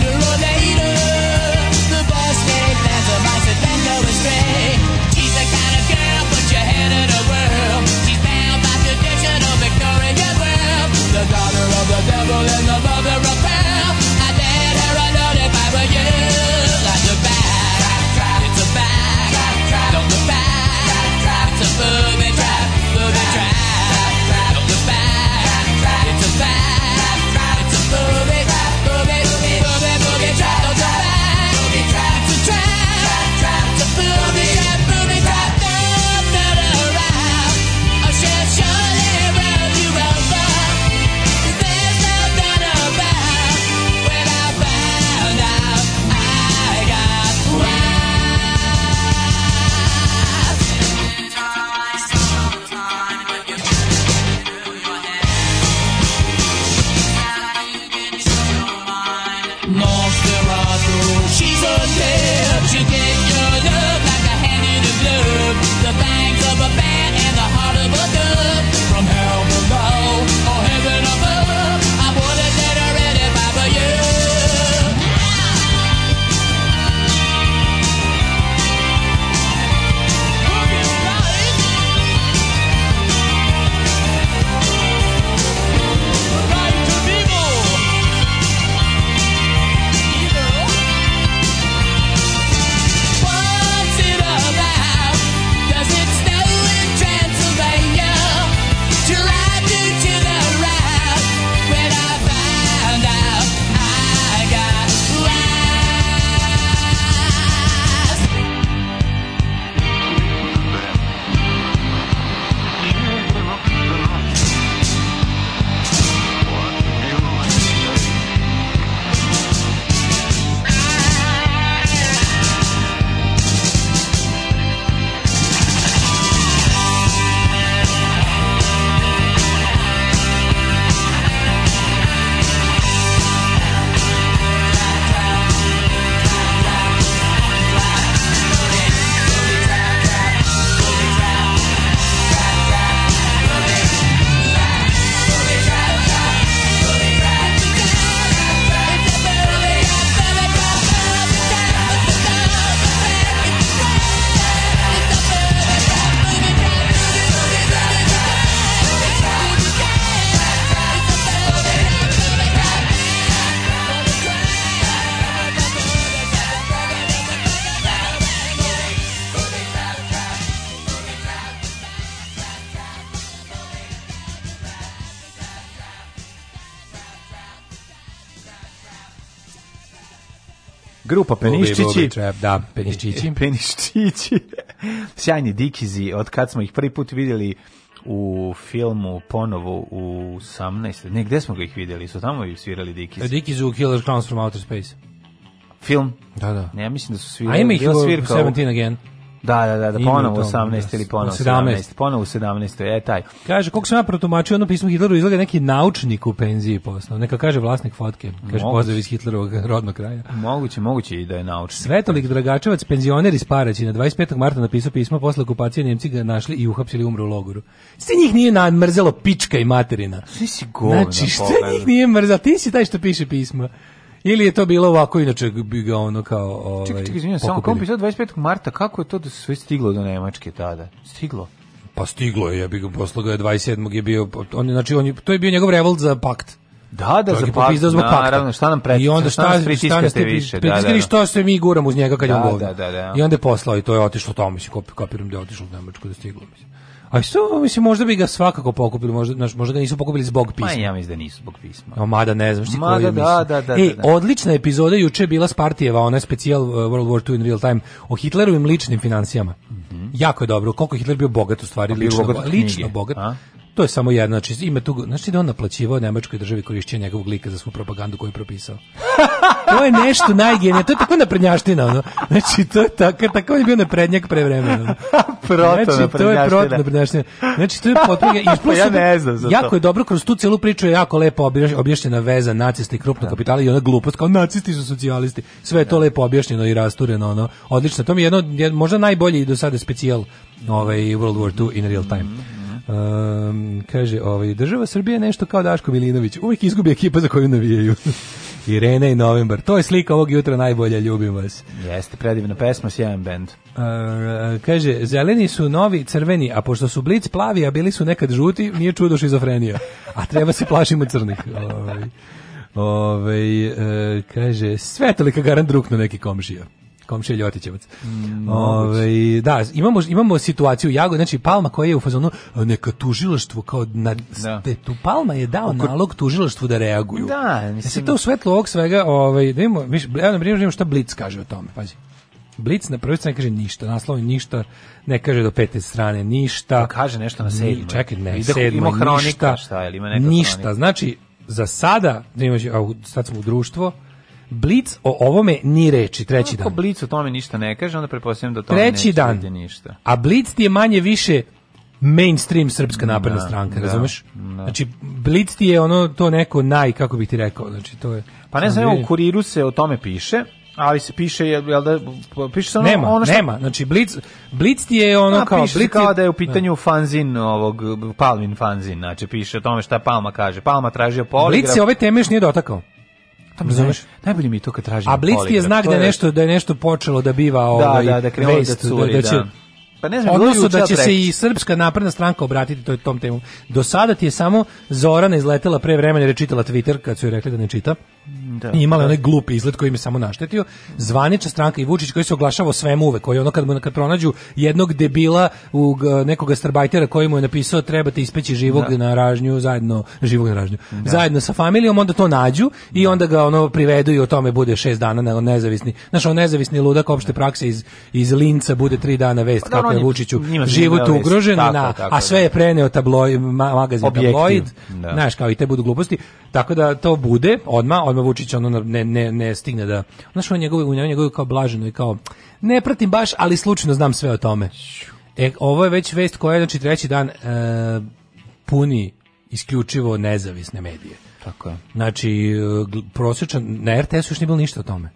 Murder pa peniščići. Da, peniščići. Peniščići. Sjajni dikizi, od kad smo ih prvi put vidjeli u filmu ponovo u 18. Ne, gde smo ga ih vidjeli? Su tamo i svirali dikizi. E, dikizi u Killer Clowns from Outer Space. Film? Da, da. Ne, ja mislim da su svirali. A ima ih u 17 again. Da, da, da, da ponovo 18 da, ili ponovo 17. 17. Ponovo 17. E, taj. Kaže, koliko sam ja protumačio ono pismo Hitleru, izgleda neki naučnik u penziji poslao. Neka kaže vlasnik fotke. Kaže, moguće. pozdrav iz Hitlerovog rodnog kraja. Moguće, moguće i da je naučnik. Svetolik Dragačevac, penzioner iz Paraćina, 25. marta napisao pismo, posle okupacije Nemci ga našli i uhapsili umru u logoru. Sve njih nije namrzelo pička i materina. Svi si govna. Znači, što njih nije mrzalo? Ti si taj što piše pismo. Ili je to bilo ovako, inače bi ga ono kao... Ovaj, čekaj, čekaj, ovaj, izvinjam, samo kao 25. marta, kako je to da sve stiglo do Nemačke tada? Stiglo? Pa stiglo je, ja bih ga poslao ga je 27. je bio, on, znači, on je, to je bio njegov revolt za pakt. Da, da, Čovjek za pakt, zbog naravno, šta nam pretiče, I onda šta, šta nas pritiskate više. Da, da, da. što se mi guramo uz njega kad da, je on govno. Da, da, da. I onda je poslao i to je otišlo tamo, mislim, kopiram da je otišlo u Nemačku da stiglo, mislim. A što, mislim, možda bi ga svakako pokupili, možda, znaš, možda ga nisu pokupili zbog pisma. Ma ja mislim da nisu zbog pisma. O, mada ne znam što Mada, da, da, da, e, odlična epizoda juče je bila Spartijeva, ona je specijal World War II in real time, o Hitlerovim ličnim financijama. Mm -hmm. Jako je dobro, koliko Hitler bio bogat u stvari, lično, bogat, lično bogat. A? To je samo jedno, znači ima tu, znači da on naplaćivao Nemačkoj državi korišćenje njegovog lika za svu propagandu koju je propisao to je nešto najgenije, to je tako naprednjaština, ono. Znači, to je tako, tako je bio naprednjak pre vremena. Ono. proto znači, to je proto naprednjaština. Znači, to je potpuno... pa ja ne znam za Jako je dobro, kroz tu celu priču je jako lepo objašnjena veza nacista i krupnog da. kapitala i ona glupost, kao nacisti su socijalisti. Sve je to da. lepo objašnjeno i rastureno, ono. Odlično, to mi je jedno, jedno možda najbolji do sada specijal ovaj, World War II in real time. Mhm, mhm. Um, kaže, ovaj, država Srbije je nešto kao Daško Milinović. Uvijek izgubi ekipa za koju navijaju. Irene i Novembar. To je slika ovog jutra najbolja, ljubim vas. Jeste, predivna pesma, sjajan bend. Uh, kaže, zeleni su novi crveni, a pošto su blic plavi, a bili su nekad žuti, nije čudo šizofrenija. A treba se plašimo crnih. Ove, ovaj, ove, ovaj, kaže, sve tolika garant druk na neki komšija komšija Ljotićevac. Mm, Ove, da, imamo, imamo situaciju Jago, znači Palma koja je u fazonu neka tužilaštvo kao na, da. Ste, tu Palma je dao Oko... nalog tužilaštvu da reaguju. Da, mislim. Se to u svetlu ovog svega, ovaj, da imamo, miš, evo na primjer, šta Blitz kaže o tome, pazi. Blitz na prvoj strani kaže ništa, naslovni ništa, ne kaže do pete strane ništa. To pa kaže nešto na sedmoj. Čekaj, ne, Ide, sedmoj, hronika, ništa, šta, ili ima neka Ništa, hronika. znači, za sada, da imaš, a sad smo u društvo, Blic o ovome ni reči, treći Ako dan. Ako Blic o tome ništa ne kaže, onda pretpostavljam da to treći dan. ništa. A Blic ti je manje više mainstream srpska da, napredna da, stranka, razumeš? Da. Znači, Blic ti je ono, to neko naj, kako bih ti rekao, znači to je... Pa ne znam, evo, znači, u kuriru se o tome piše, ali se piše je da piše se ono, nema, ono što... nema znači blic blic ti je ono A, da, kao piše blic kao da je u da. pitanju ne. fanzin ovog Palvin fanzin znači piše o tome šta Palma kaže Palma tražio poligraf Blic se ove teme još nije dotakao Tamo znaš, najbolje mi to kad tražim. A Blitz je znak da je nešto da je nešto počelo da biva da, ovaj da, da, da, da, da, će da. Pa ne znam, odnosno da će se i Srpska napredna stranka obratiti toj tom temu. Do sada ti je samo Zorana izletela pre vremena jer je čitala Twitter kad su joj rekli da ne čita. Da, I imala da. onaj glupi izlet koji im je samo naštetio. Zvanična stranka i Vučić koji se oglašava o svemu uvek, koji ono kad mu kad pronađu jednog debila u nekog starbajtera koji mu je napisao trebate ispeći živog da. na ražnju zajedno živog na ražnju. Da. Zajedno sa familijom onda to nađu i da. onda ga ono privedu i o tome bude šest dana na nezavisni. Znaš, on nezavisni ludak opšte prakse iz iz Linca bude tri dana vest pa, on je Vučiću život ugrožen, tako, na, tako, a sve je da. preneo tabloj, magazin objektiv, tabloid, da. znaš, kao i te budu gluposti, tako da to bude, odma, odma Vučić ono ne, ne, ne stigne da, znaš, on njegove, u njegovu kao blaženo i kao, ne pratim baš, ali slučajno znam sve o tome. E, ovo je već vest koja je, znači, treći dan e, puni isključivo nezavisne medije. Tako je. Znači, e, prosječan, na RTS još nije bilo ništa o tome.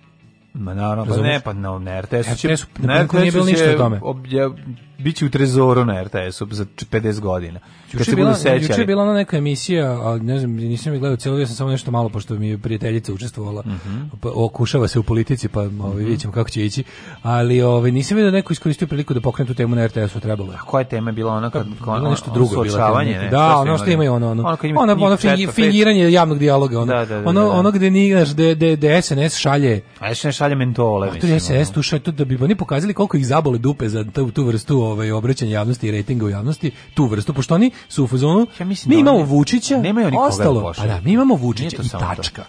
Ma naravno, pa ne, pa no, na RTS-u RTS, na RTS-u je, ništa o tome. Obje, biće u trezoru na RTS-u za 50 godina. Juče je bila, juče je bila ona neka emisija, ali ne znam, nisam je gledao celo, ja sam samo nešto malo, pošto mi je prijateljica učestvovala, mm -hmm. okušava se u politici, pa ovaj, mhm. vidjet ćemo kako će ići, ali ovaj, nisam vidio da neko iskoristio priliku da pokrenu tu temu na RTS-u, trebalo je. A koja je tema bila ona? Kad, pa, bila nešto drugo. Da, ono, Ne, da, ono što ima ono, ono, ono, ono, ono, fingiranje javnog dijaloga, ono, da, da, ono, ono gde, ni, znaš, gde, gde, SNS šalje... A SNS šalje mentole, mislim. Tu SNS tu šalje, tu da bi oni pokazali koliko ih zabole dupe za tu, tu vrstu ovaj obraćanje javnosti i rejtinga u javnosti tu vrstu pošto oni su u fazonu ja mislim mi da imamo Vučića nemaju nikoga da ostalo pa da mi imamo Vučića i tačka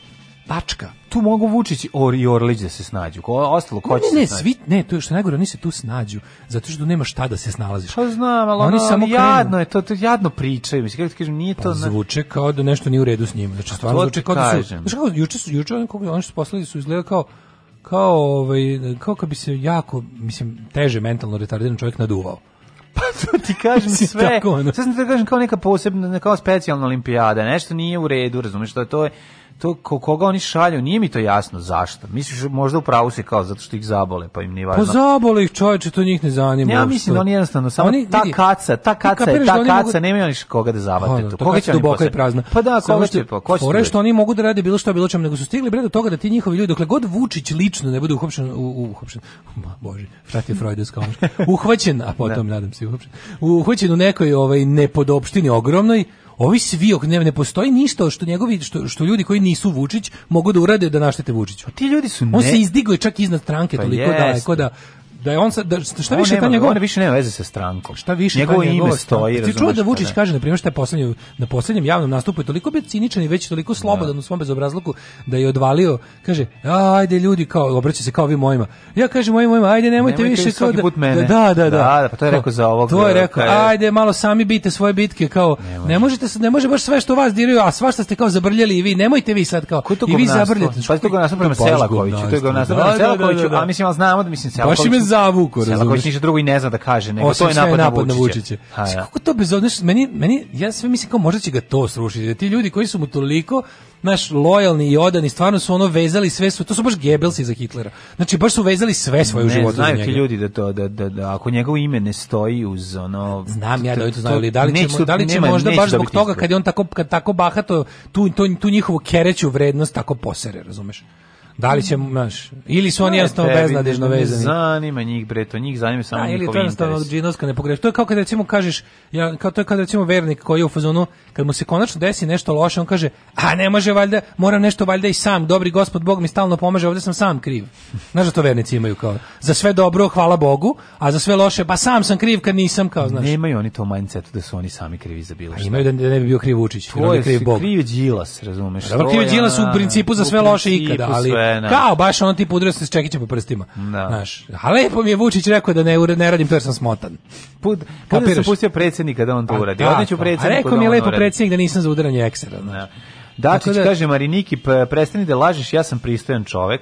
tačka. Tu mogu Vučić or, i Orlić da se snađu. Ko, ostalo ko će ne, ne, se Svi, ne, to je što najgore, oni se tu snađu, zato što nema šta da se snalaziš. Pa znam, ali oni ono, samo jadno krenu. je, to, to jadno pričaju. Mislim, kako ti kažem, nije to... Pa, zvuče kao da nešto nije u redu s njima. Znači, stvarno zvuče kao da su... Znaš kako, juče su, juče oni, kako oni su poslali su izgleda kao kao, ovaj, kao kad bi se jako, mislim, teže mentalno retardiran čovjek naduvao. Pa to ti kažem sve. Tako, sam ti da kažem kao neka posebna, neka specijalna olimpijada, nešto nije u redu, razumiješ to je, to je to koga oni šalju, nije mi to jasno zašto. Misliš možda u pravu si kao zato što ih zabole, pa im nije važno. Pa zabole ih čoveče, to njih ne zanima. Ja mislim da oni jednostavno samo oni, ta vidi, kaca, ta kaca, je, ta da kaca, mogu... nemaju oni koga da zavate. Pa da, koga će duboko i prazna. Pa da, koga će pa, ko će. Fore što oni mogu da rade bilo šta bilo čemu, nego su stigli bre do toga da ti njihovi ljudi dokle god Vučić lično ne bude uhapšen u Ma Bože, frati vratio Freudovska Uhvaćen, a potom da. nadam se uhapšen. Uhvaćen u nekoj ovaj nepodopštini ogromnoj, ovi svi ok, ne, ne postoji ništa što njegovi što, što ljudi koji nisu Vučić mogu da urade da naštete Vučiću. A pa ti ljudi su ne... On se izdigao čak iznad stranke pa toliko jeste. daleko da da je on sad da šta on više nema, ta njegova on više nema veze sa strankom. Šta više njegovo ime stoji. Ti čuo da Vučić kaže na primjer šta je poslednje na poslednjem javnom nastupu je toliko bio ciničan i već toliko da. slobodan da. u svom bezobrazluku da je odvalio kaže ajde ljudi kao obraća se kao vi mojima. Ja kažem mojim mojima ajde nemojte, nemojte više kao da, da, da, da, da. Da, pa to je rekao za ovog. To je e, rekao ajde malo sami bite svoje bitke kao ne možete ne može baš sve što vas diraju, a svašta ste kao zabrljali i vi nemojte vi sad kao i vi zabrljate. Pa to ga nastup prema Selakoviću, to ga nastup prema da, da, Selakoviću, a mislim al znamo da mislim Selaković zavuku, razumiješ. Selaković ko ništa drugo i ne zna da kaže, nego Osim to je napad, napad na, Vučića. Ha, ja. Da. Kako to bezobrazno, meni, meni, ja sve mislim kao možda će ga to srušiti, da ti ljudi koji su mu toliko naš lojalni i odani, stvarno su ono vezali sve su, to su baš Gebelsi za Hitlera. Znači baš su vezali sve svoje u životu. Znaju ti ljudi da to da, da, da ako njegovo ime ne stoji uz ono Znam ja da to znaju, ali da li ćemo da li ćemo možda baš zbog toga kad je on tako kad tako bahato tu tu, tu njihovu kereću vrednost tako posere, razumeš? Da li će, znaš, ili su oni jednostavno beznadežno vezani. Zanima njih, bre, to njih zanima samo njihov da, interes. Ili to jednostavno džinovska nepogreška. To je kao kad recimo kažeš, ja, kao to je kad recimo vernik koji je u fazonu, kad mu se konačno desi nešto loše, on kaže, a ne može valjda, moram nešto valjda i sam, dobri gospod Bog mi stalno pomaže, ovdje sam sam kriv. Znaš da to vernici imaju kao, za sve dobro, hvala Bogu, a za sve loše, pa sam sam kriv kad nisam, kao, znaš. Nemaju oni to mindsetu da su oni sami krivi za bilo što. Imaju da ne bi bio kriv Vučić, da kriv Bog. Kriv Đilas, razumeš. Dobro, kriv Đilas u principu za sve loše ikada, ali žena. Da. Kao baš on tip udario se s čekićem po prstima. Da. Znaš, a lepo mi je Vučić rekao da ne, ne radim to jer sam smotan. Put, kad sam pustio predsednika da on to pa uradi? Odneću predsednika. A da rekao mi je lepo predsednik da nisam za udaranje eksera. Znaš. Dačić da. kaže Mariniki, prestani da lažeš, ja sam pristojan čovek.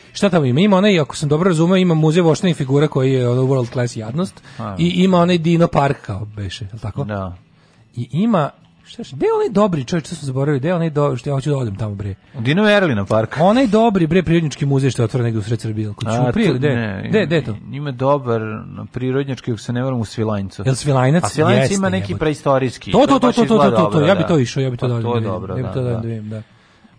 Šta tamo ima? Ima onaj, ako sam dobro razumeo, ima muzej voštenih figura koji je ono world class jadnost Ajme. i da. ima onaj Dino Park kao beše, je tako? Da. I ima Šta je, onaj dobri čovjek, što sam zaboravio, gde onaj dobri, što ja hoću da odem tamo, bre. Dino Erlina park. Onaj dobri, bre, prirodnički muzej što je otvoren negdje u sred Srbije, kod Ćuprije, ili gde? Gde, gde to? Ima dobar prirodnjački, ako se ne varam, u Svilajncu. Jel Svilajnac? A Svilajnac ima neki preistorijski. To, to, to, to, to, to, to, to, ja bi da, to da. išao, ja bi to pa, dodavim, To je dobro, da, da.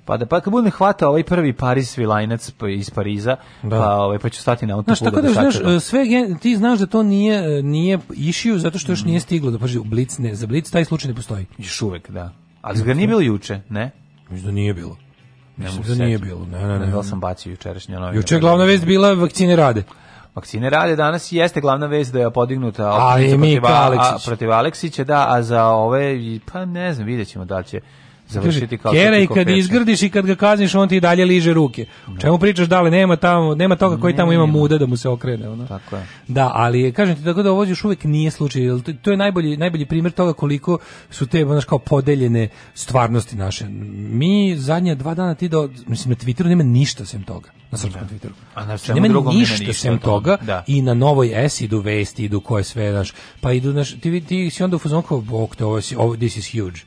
Pa da pa kad budem hvatao ovaj prvi Paris vilajnac pa iz Pariza, da. pa ovaj pa ću stati na autoput. Znaš, tako da, da znaš, da. sve ti znaš da to nije e, nije išio zato što još mm. nije stiglo da paži u Blitz ne, za blic taj slučaj ne postoji. Još uvek, da. Ali ga nije bilo juče, ne? Mislim da nije bilo. Ne Mislim da nije bilo. Ne, ne, ne. Da sam bacio jučerašnje novine. Juče glavna vest bila vakcine rade. Vakcine rade danas i jeste glavna vest da je podignuta protiv, Aleksić. protiv Aleksića, da, a za ove, pa ne znam, vidjet ćemo da će završiti kao Kjera i kad izgrdiš i kad ga kazniš, on ti dalje liže ruke. O da. čemu pričaš, dale, nema tamo, nema toga koji tamo ima muda da mu se okrene, ono. Tako je. Da, ali kažem ti tako da ovo još uvek nije slučaj, to je najbolji najbolji primer toga koliko su te baš kao podeljene stvarnosti naše. Mi zadnje dva dana ti do mislim na Twitteru nema ništa sem toga. Na srpskom da. Twitteru. A na čemu nema ništa, ništa sem toga da. i na novoj S idu vesti, idu koje sve, znaš, pa idu naš ti ti si onda u fazonu bok, to ovo, ovo this is huge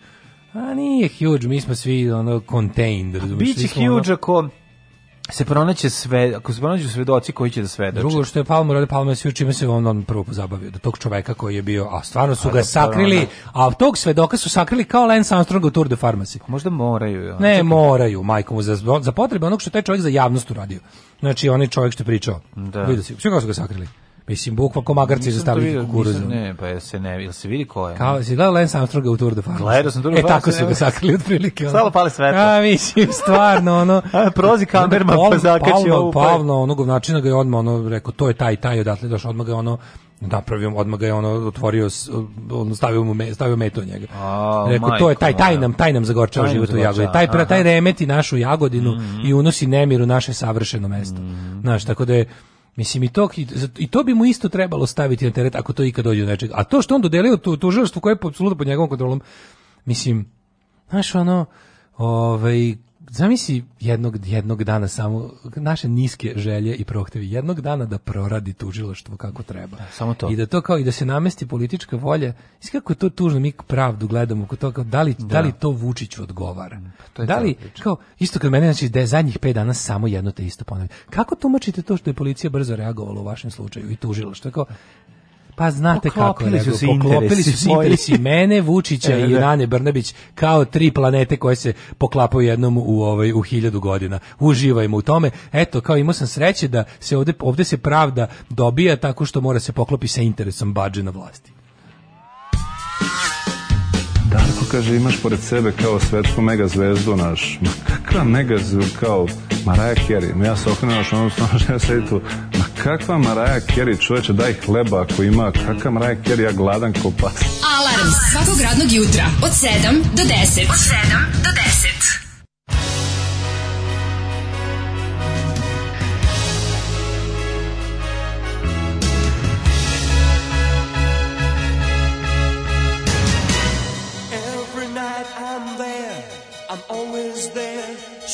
A pa nije huge, mi smo svi ono contained, razumiješ? Biće huge ono... ako se pronaće sve, ako se pronađu svedoci koji će da svedoče. Drugo što je Palmer, ali Palmer se čime se on, on prvo pozabavio, da tog čoveka koji je bio, a stvarno su a ga da, sakrili, ona. Da. a tog svedoka su sakrili kao Lance Armstrong u Tour de Pharmacy. Možda moraju. Ja. Ne, Čekaj. moraju, majkom, za, za potrebe onog što taj čovjek za javnost uradio. Znači, onaj čovjek što je pričao. Da. Vidio si, sve kao su ga sakrili. Mislim, bukva ko magarci za stavljati kukuruza. Ne, pa se ne, ili se vidi ko je? Kao, si gledao Lance Armstronga u Tour de France? Gledao sam Tour de France. E, tako su ga sakrili od prilike. Stalo pali svetlo. A, mislim, stvarno, ono... A, prozi kamerma, pa zakači ovu... Pavno, onog načina ga je odmah, ono, rekao, to je taj, taj, odatle došao, odmah ga ono, napravio odmah ga je ono otvorio on stavio mu me, stavio meto njega. A, Rekao majko, to je taj taj nam taj nam zagorčava život u jagodi. Taj pre taj remeti našu jagodinu mm -hmm. i unosi nemir u naše savršeno mesto. Mm -hmm. Znaš, tako da je Mislim i to i to bi mu isto trebalo staviti na teret ako to ikad dođe do nečega. A to što on dodelio tu tu tužilaštvu koja je apsolutno pod njegovom kontrolom, mislim, znaš ono, ovaj zamisli jednog jednog dana samo naše niske želje i prohtevi jednog dana da proradi tužilaštvo kako treba. Da, samo to. I da to kao i da se namesti politička volja. Is kako je to tužno mi pravdu gledamo kod toga da li da. Da. Mm, pa da li to Vučić odgovara. To da li kao isto kad mene znači da je zadnjih 5 dana samo jedno te isto ponavlja. Kako tumačite to što je policija brzo reagovala u vašem slučaju i tužilaštvo kao Pa znate poklopili kako je, su se poklopili su se interesi mene, Vučića e, i Nane da. Brnabić kao tri planete koje se poklapaju jednom u ovaj u hiljadu godina. Uživajmo u tome. Eto, kao imao sam sreće da se ovde, ovde se pravda dobija tako što mora se poklopi sa interesom badže na vlasti. Darko kaže, imaš pored sebe kao svetsku megazvezdu naš. Ma kakva megazvezdu kao Mariah Carey? Ja se okrenuo što ono što ja sedi tu. Kakva Maraja Keri, čoveče, daj hleba ako ima. Kakva Maraja Keri, ja gladan ko pas. Alarm svakog radnog jutra od 7 do 10. Od 7 do 10.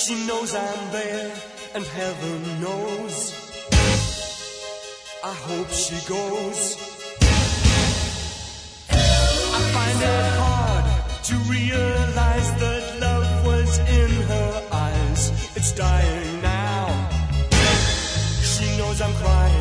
She knows I'm there, and heaven knows I hope she goes. I find it hard to realize that love was in her eyes. It's dying now. She knows I'm crying.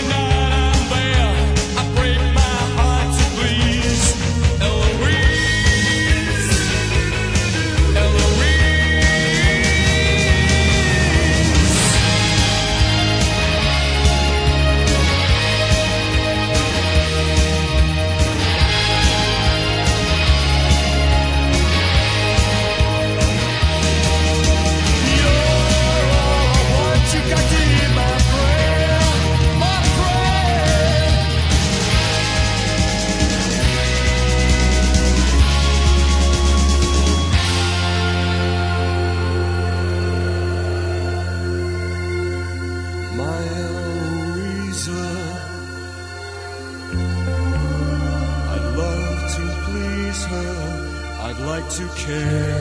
care.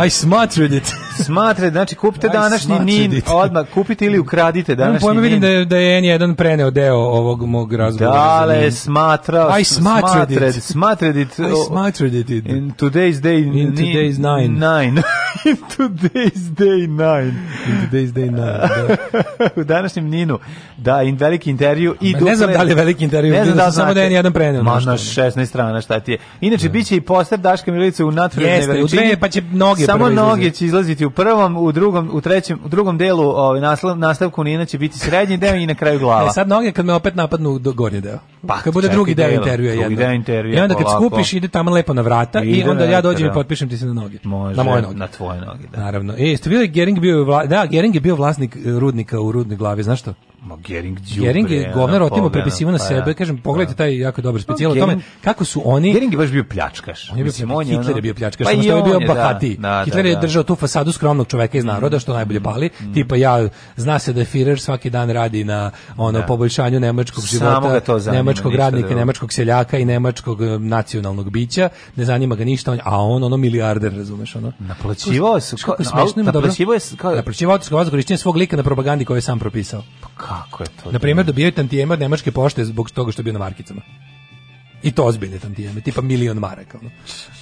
Aj smatrudit. Da Smatre, znači kupite Aj, današnji nin, da odmah kupite ili ukradite današnji nin. vidim da je, da je N1 preneo deo ovog mog razgovora. Dale, smatrao. Aj smatrudit. Smatrudit. Da Aj smatrudit. In today's day in nin, today's nine. Nine. in today's day nine. In today's day nine. u današnjem Ninu da in veliki intervju i duplet. Ne znam da li je veliki intervju, ne znam da li da samo da je jedan preneo. Ma na 16 strana šta ti je. Inače ne. Da. biće i poster Daška Milice u natvrne Jeste, veličini. Jeste, pa će noge Samo noge će izlaziti u prvom, u drugom, u trećem, u drugom delu ovaj naslov nastavku Nina će biti srednji deo i na kraju glava. E sad noge kad me opet napadnu do gornji deo. Pa, kad bude drugi deo intervjua jedno. Deo intervjua, I onda kad skupiš ide tamo lepo na vrata i, onda ja dođem i da. potpišem ti se na noge. na moje noge. Na tvoje noge, da. Naravno. E, jeste bili Gering bio da, Gering je bio vlasnik eh, rudnika u u rudne glave, znaš što? Gering, Đubre, Gering je govnar otimo prepisivo na pa, sebe, kažem, pogledajte da. taj jako dobar specijal o tome kako su oni Gering je baš bio pljačkaš. On je bio Mislim, on je Hitler je bio pljačkaš, pa što je bio da. bahati. Da, Hitler je držao tu fasadu skromnog čoveka iz naroda što najbolje pali, mm. tipa ja zna se da Führer svaki dan radi na ono poboljšanju nemačkog života, nemačkog radnika, nemačkog seljaka i nemačkog e, nacionalnog bića, ne zanima ga ništa, a on ono milijarder, razumeš ono. Naplaćivao se, naplaćivao je, naplaćivao je svog lika na propagandi koju je sam propisao. Pa Kako je to? Na primjer, dobio je tantijeme od nemačke pošte zbog toga što je bio na markicama. I to ozbiljne tantijeme, tipa milion maraka. Ono.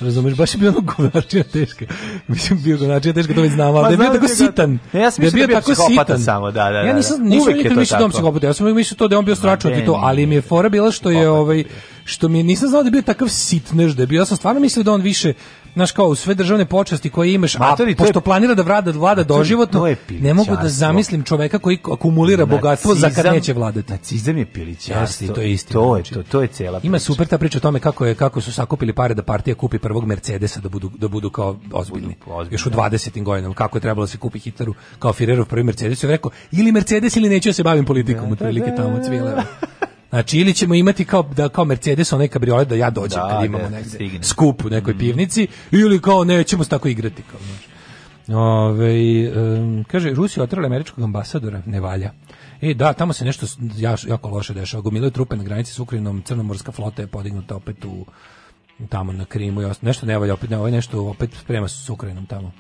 Razumeš, baš je bio ono govnačina teška. Mislim, bio govnačina teška, to već znam, ali da je bio tako sitan. Ne, ja sam da je da bio tako sitan. Samo, da, da, da. Ja da. nisam, nisam nikad mislio da, da on psihopata, ja sam mislio to da je on bio stračan i to, ali mi je fora bila što je, ovaj, što mi je, nisam znao da je bio takav sitnež da je bio, ja sam stvarno mislio da on više znaš kao sve državne počasti koje imaš, a Materi, pošto je, planira da vlada vlada doživotno, ne mogu da zamislim čoveka koji akumulira nacizam, bogatstvo za kad neće vladati. Nacizam je pilićarstvo. to je istina. To je znači. to, to je cela priča. Ima super ta priča o tome kako je kako su sakupili pare da partija kupi prvog Mercedesa da budu da budu kao ozbiljni. Budu ozbiljni. Još u 20. Da. godinama kako je trebalo da se kupi hitaru kao Firerov prvi Mercedes, je rekao ili Mercedes ili neću ja da se bavim politikom, da, da otprilike da, da. tamo cvile. Znači ili ćemo imati kao da kao Mercedes onaj kabriolet da ja dođem da, kad da, imamo da, negde skup u nekoj mm. pivnici ili kao nećemo se tako igrati kao. Ove, um, kaže, Rusija otrala američkog ambasadora, ne valja. E, da, tamo se nešto jako loše dešava. Gomile trupe na granici s Ukrajinom, crnomorska flota je podignuta opet u tamo na Krimu i nešto ne valja, opet ne, ovo je nešto opet sprema s Ukrajinom tamo.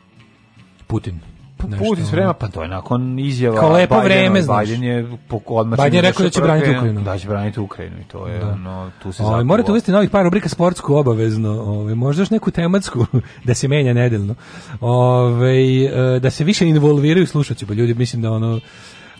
Putin. Pa Putin vremena, pa to je nakon izjava Kao lepo vreme, znaš. Biden je odmah... Bajden je rekao da će braniti Ukrajinu. Da će braniti Ukrajinu i to je, da. ono, tu se ovaj, zapravo... Morate uvesti novih par rubrika sportsku obavezno, ove, ovaj, možda još neku tematsku, da se menja nedeljno. Ove, ovaj, da se više involviraju slušaći, pa ljudi, mislim da ono...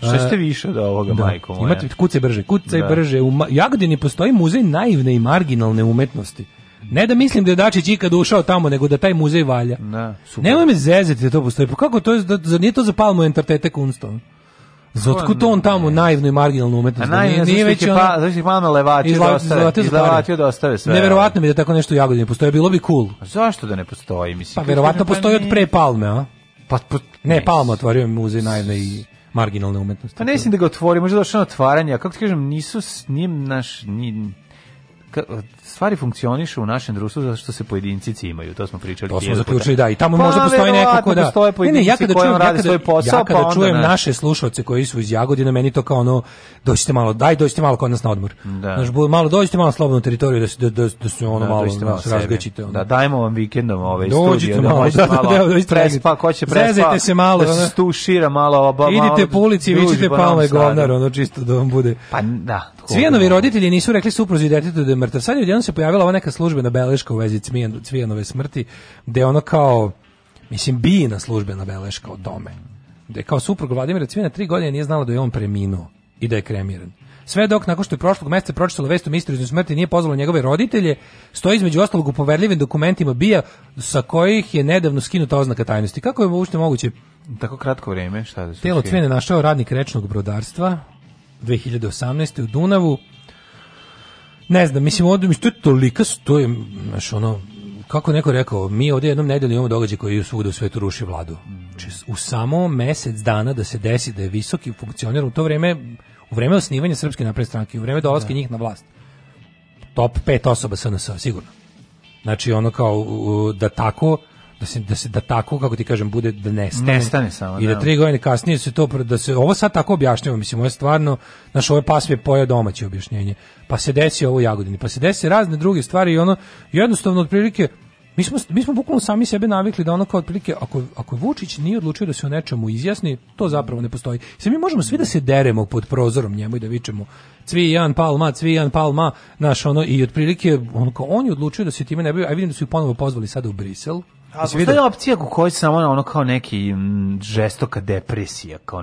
E, šta ste više od ovoga, da, majko moja? Imate kuce brže, kuce da. brže. U Jagodini postoji muzej naivne i marginalne umetnosti. Ne da mislim da je Dačić ikad ušao tamo, nego da taj muzej valja. Ne, super. Nemoj me zezati da to postoji. Pa kako to je, da, nije to za palmu entertete kunstom? Zotkud to pa on tamo naivno i marginalno umetnost? A da naivno, nije, već ono... Pa, zašto ih malo levači izla, da ostave, izla, izlavatio da ostave sve. Neverovatno mi da tako nešto u Jagodini postoji, bilo bi cool. A zašto da ne postoji? Mislim, pa verovatno pa postoji ne... od pre Palme, a? Pa, pa, ne, ne Palma otvorio muzej naivne i marginalne umetnosti. Pa ne mislim da ga otvori, možda došao na otvaranje, a kako ti kažem, nisu, s njim naš, ni, ka, stvari funkcionišu u našem društvu zato što se pojedinci cimaju. To smo pričali. To smo zaključili, da. I tamo pa, možda postoji nekako da. Postoje pojedinci ne, ne, ja kada čujem, rade ja svoj posao, ja kada pa čujem naše slušaoce koji su iz Jagodina, meni to kao ono dođite malo, daj dođite malo kod nas na odmor. Da. Znaš, malo dođite malo slobodnu teritoriju da se da, da, da se ono da, malo, malo razgaćite. Da, dajmo vam vikendom ovaj dođite studio, da malo, da, malo, da, da, prespa, ko će se malo, da se tušira malo oba. Idite po ulici, vičite palme govnar, ono čisto da vam bude. Pa da, Cvijanovi da. roditelji nisu rekli supruzi detetu da je mrtav. Sad je odjedno se pojavila ova neka službena beleška u vezi Cvijanove smrti, gde ono kao, mislim, bijina službena beleška o tome. Da je kao suprug Vladimira Cvijana tri godine nije znala da je on preminuo i da je kremiran. Sve dok nakon što je prošlog meseca pročitalo vest o misterioznom smrti nije pozvalo njegove roditelje, stoji između ostalog u poverljivim dokumentima bija sa kojih je nedavno skinuta oznaka tajnosti. Kako je uopšte moguće? Tako kratko vreme, šta da su? Telo cvene našao radnik rečnog brodarstva, 2018. u Dunavu. Ne znam, mislim, ovdje mi što je tolika, to je, znaš, ono, kako neko rekao, mi ovdje jednom nedelju imamo događaj koji svuda u svetu ruši vladu. Znači, u samo mjesec dana da se desi da je visoki funkcioner u to vrijeme, u vrijeme osnivanja Srpske napredne stranke, u vrijeme dolaska da. njih na vlast, top pet osoba SNS, sigurno. Znači, ono kao, da tako da se da se da tako kako ti kažem bude da nestane. Nestane samo. I da, da tri godine kasnije da se to da se ovo sad tako objašnjava, mislim, ovo je stvarno naš ove pasme poje domaće objašnjenje. Pa se desi ovo Jagodini, pa se desi razne druge stvari i ono jednostavno otprilike mi smo, mi smo bukvalno sami sebe navikli da ono kao otprilike, ako, ako Vučić nije odlučio da se o nečemu izjasni, to zapravo ne postoji. Sve mi možemo svi da se deremo pod prozorom njemu i da vičemo Cvi Cvijan Palma, Cvijan Palma, naš ono, i otprilike, on, on je odlučio da se time ne bavio, a vidim da su ih ponovo pozvali sada u Brisel, A je opcija u kojoj samo ono kao neki žestoka depresija, kao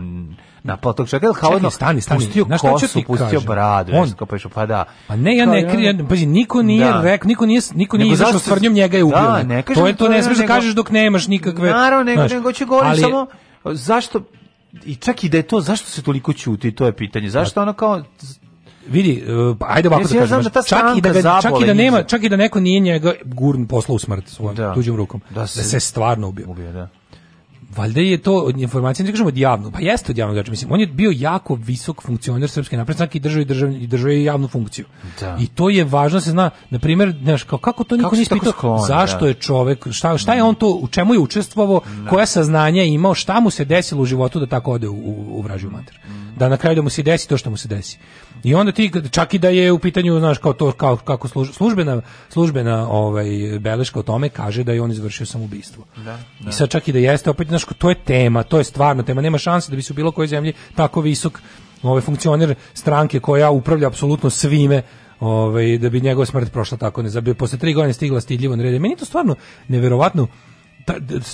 na potok čovjeka, kao Čekaj, ono, stani, stani, pustio znaš, kosu, pustio kažem? bradu, on, pa išao, pa da. Pa ne, ja ne krijem, pazi, niko nije da. rekao, niko nije, niko nije izašao s tvrdnjom njega je da, ubio. Da, ne kažem, to je da to, ne smiješ da kažeš dok nemaš nikakve... Naravno, nego, nego će govoriti samo, zašto, i čak i da je to, zašto se toliko ćuti, to je pitanje, zašto ono kao vidi, e, pa ajde ovako da kažem, da čak, i da ga, čak i da nema, čak i da neko nije njega gurn posla u smrt svojom da. tuđim rukom, da, da se, da se stvarno ubio. ubio da. Valjda je to informacija, ne kažemo od javnog, pa jeste od javnog, znači, mislim, on je bio jako visok funkcioner Srpske napredne stranke i držao i držao, i držao javnu funkciju. Da. I to je važno da se zna, na primjer, znaš, kao, kako to niko nije pitao, zašto da. je čovek, šta, šta je on to, u čemu je učestvovao, da. koja saznanja je imao, šta mu se desilo u životu da tako ode u, u, u vražju mater. Da na kraju da mu se desi to što mu se desi. I onda ti čak i da je u pitanju, znaš, kao to kao kako službena službena ovaj beleška o tome kaže da je on izvršio samoubistvo. Da, da. I sad čak i da jeste, opet znaš, to je tema, to je stvarno tema, nema šanse da bi se u bilo kojoj zemlji tako visok ovaj funkcioner stranke koja upravlja apsolutno svime ovaj da bi njegova smrt prošla tako ne zabi posle 3 godine stigla stidljivo na red. Meni to stvarno neverovatno ta,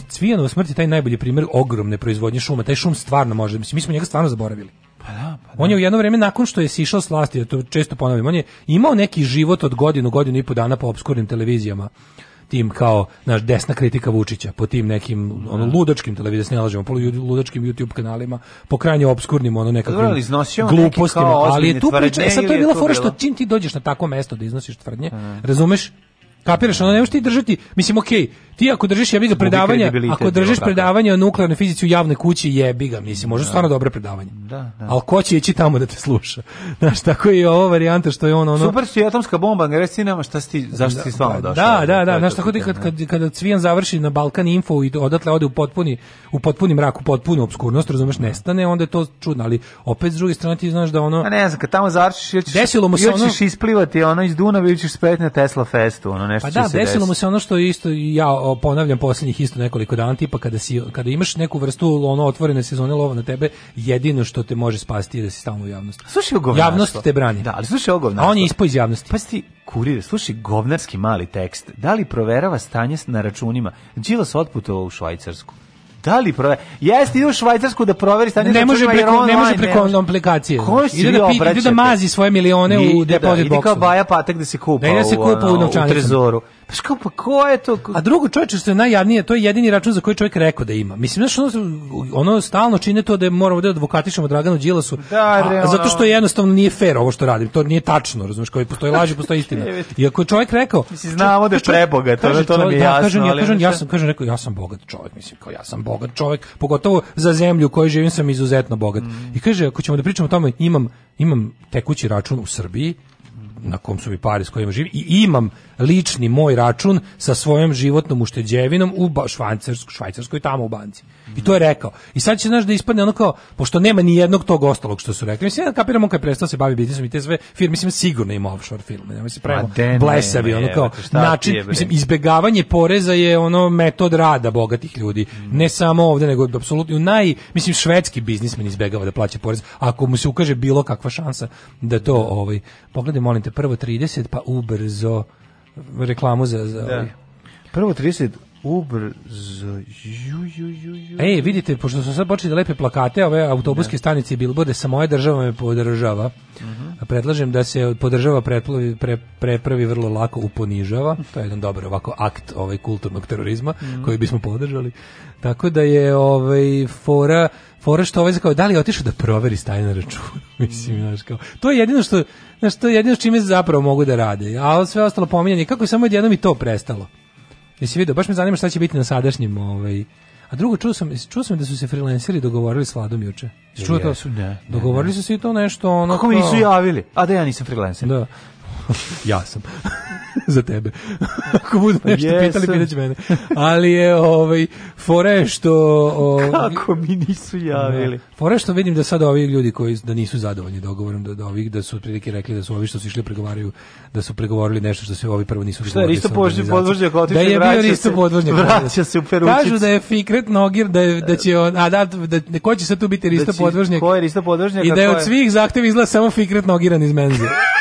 Cvijanova smrt je taj najbolji primjer ogromne proizvodnje šuma. Taj šum stvarno može, mislim, mi smo njega stvarno zaboravili. Pa da, pa da. On je u jedno vrijeme nakon što je sišao s vlasti, ja to često ponavljam, on je imao neki život od godinu, godinu i po dana po obskurnim televizijama tim kao naš desna kritika Vučića po tim nekim ono da. ludačkim televizijskim nalažima, po ludačkim YouTube kanalima, po krajnje obskurnim ono nekakvim glupostima, ali je tu priča, e, sad to je bila fora što čim ti dođeš na takvo mesto da iznosiš tvrdnje, da. razumeš? Kapiraš, ono ne možeš ti držati, mislim okej, okay, ti ako držiš jebi ga predavanja, ako držiš predavanje o nuklearnoj fizici u javnoj kući, jebi ga, mislim, može da. stvarno dobro predavanje. Da, da. Al ko će ići tamo da te sluša? Znaš, tako je i ova varijanta što je ono ono Super si atomska bomba, ne reci nam šta si, zašto da, si stvarno pa došao. Da, da, da, znaš tako ti kad da. kad kada Cvijan završi na Balkan Info i odatle ode u potpuni u potpuni mrak, u potpunu obskurnost, razumeš, nestane, onda je to čudno, ali opet s druge strane ti znaš da ono A ne znam, kad tamo završiš, ili ćeš, desilo mu se ono ćeš isplivati ono iz Dunava ili ćeš spet na Tesla festu, ono nešto pa da, desilo mu se ono što isto ja o, ponavljam poslednjih isto nekoliko dana tipa kada si kada imaš neku vrstu ono otvorene sezone lova na tebe jedino što te može spasiti je da si stalno u javnosti. Slušaj govnarstvo. Javnost te brani. Da, ali slušaj govnarstvo. A on je ispao iz javnosti. Pa si kurir, slušaj govnarski mali tekst. Da li proverava stanje na računima? Đilas otputovao u Švajcarsku. Da li prove? Jeste ide u Švajcarsku da proveri stanje. Ne može preko ne može preko ne aplikacije. Ko ide da ide da mazi svoje milione u da, depozit boksu. Ide kao Baja Patek da se kupa. Da, da se kupa u, u, u trezoru. Pa što pa ko je to? A drugo čovječe što je najjadnije, to je jedini račun za koji čovjek rekao da ima. Mislim znaš ono, ono stalno čini to da je moramo da advokatišemo Draganu Đilasu. Da, a, zato što jednostavno nije fer ovo što radim. To nije tačno, razumeš, koji postoji laži, postoji istina. Iako je čovjek rekao, mislim znamo da je prebogat, to je to nam je da, jasno. Da, kažem, ja kažem, ja sam kažem rekao ja sam bogat čovjek, mislim kao ja sam bogat čovjek, pogotovo za zemlju u kojoj živim sam izuzetno bogat. Mm. I kaže ako ćemo da pričamo o tome, imam imam tekući račun u Srbiji na kom su mi pare s kojima živim i imam lični moj račun sa svojom životnom ušteđevinom u ba, Švajcarskoj, Švajcarskoj tamo u banci. I to je rekao. I sad će znaš da ispadne ono kao pošto nema ni jednog tog ostalog što su rekli. Mislim ja kapiramo kad prestao se bavi biznisom i te sve firme mislim sigurno ima offshore firme. Nema se pravimo blesavi ono kao znači mislim izbegavanje poreza je ono metod rada bogatih ljudi. Mm. Ne samo ovde nego apsolutno naj mislim švedski biznismen izbegava da plaća porez ako mu se ukaže bilo kakva šansa da to da. ovaj pogledaj molim te prvo 30 pa ubrzo reklamu za, za da. Ovaj. Prvo 30 ubrzo. Ju, ju, ju, ju. Ej, vidite, pošto su sad počeli da lepe plakate, ove autobuske da. stanice i bilborde sa moje država me podržava. Uh mhm. -huh. Predlažem da se podržava preplavi, pre, prepravi vrlo lako uponižava, ponižava. To je jedan dobar ovako akt ovaj kulturnog terorizma uh mhm. -huh. koji bismo podržali. Tako da je ovaj fora fora što ovaj kao da li je otišao da proveri stanje na računu. Mislim, mhm. znaš, kao, to je jedino što, znaš, to je jedino s čime zapravo mogu da rade. A sve ostalo pominjanje, kako je samo jednom i to prestalo. Jesi vidio, baš me zanima šta će biti na sadašnjem, ovaj. A drugo, čuo sam, čuo sam da su se freelanceri dogovorili s Vladom juče. Čuo to su? Ne, ne, dogovorili su se i to nešto ono... Kako mi nisu javili? A da ja nisam freelancer. Da ja sam. za tebe. Ako budu nešto yes, pitali, pitać mene. Ali je, ovaj, fore što... Ovaj, Kako mi nisu javili? Da. Fore što vidim da sad ovi ljudi koji da nisu zadovoljni dogovorom, da, da, ovih, da su otprilike rekli da su ovi što su išli pregovaraju, da su pregovorili nešto što se ovi prvo nisu što Šta je Risto Podvožnjak otišao? Da je bio isto Podvožnjak. Da. Vraća se u Peručicu. Kažu da je Fikret Nogir, da, je, da će on, a da, da, da, ko će sad tu biti isto da Podvožnjak? Ko je Risto Podvožnjak? I da je od svih zahteva izla samo Fikret Nogiran iz menze.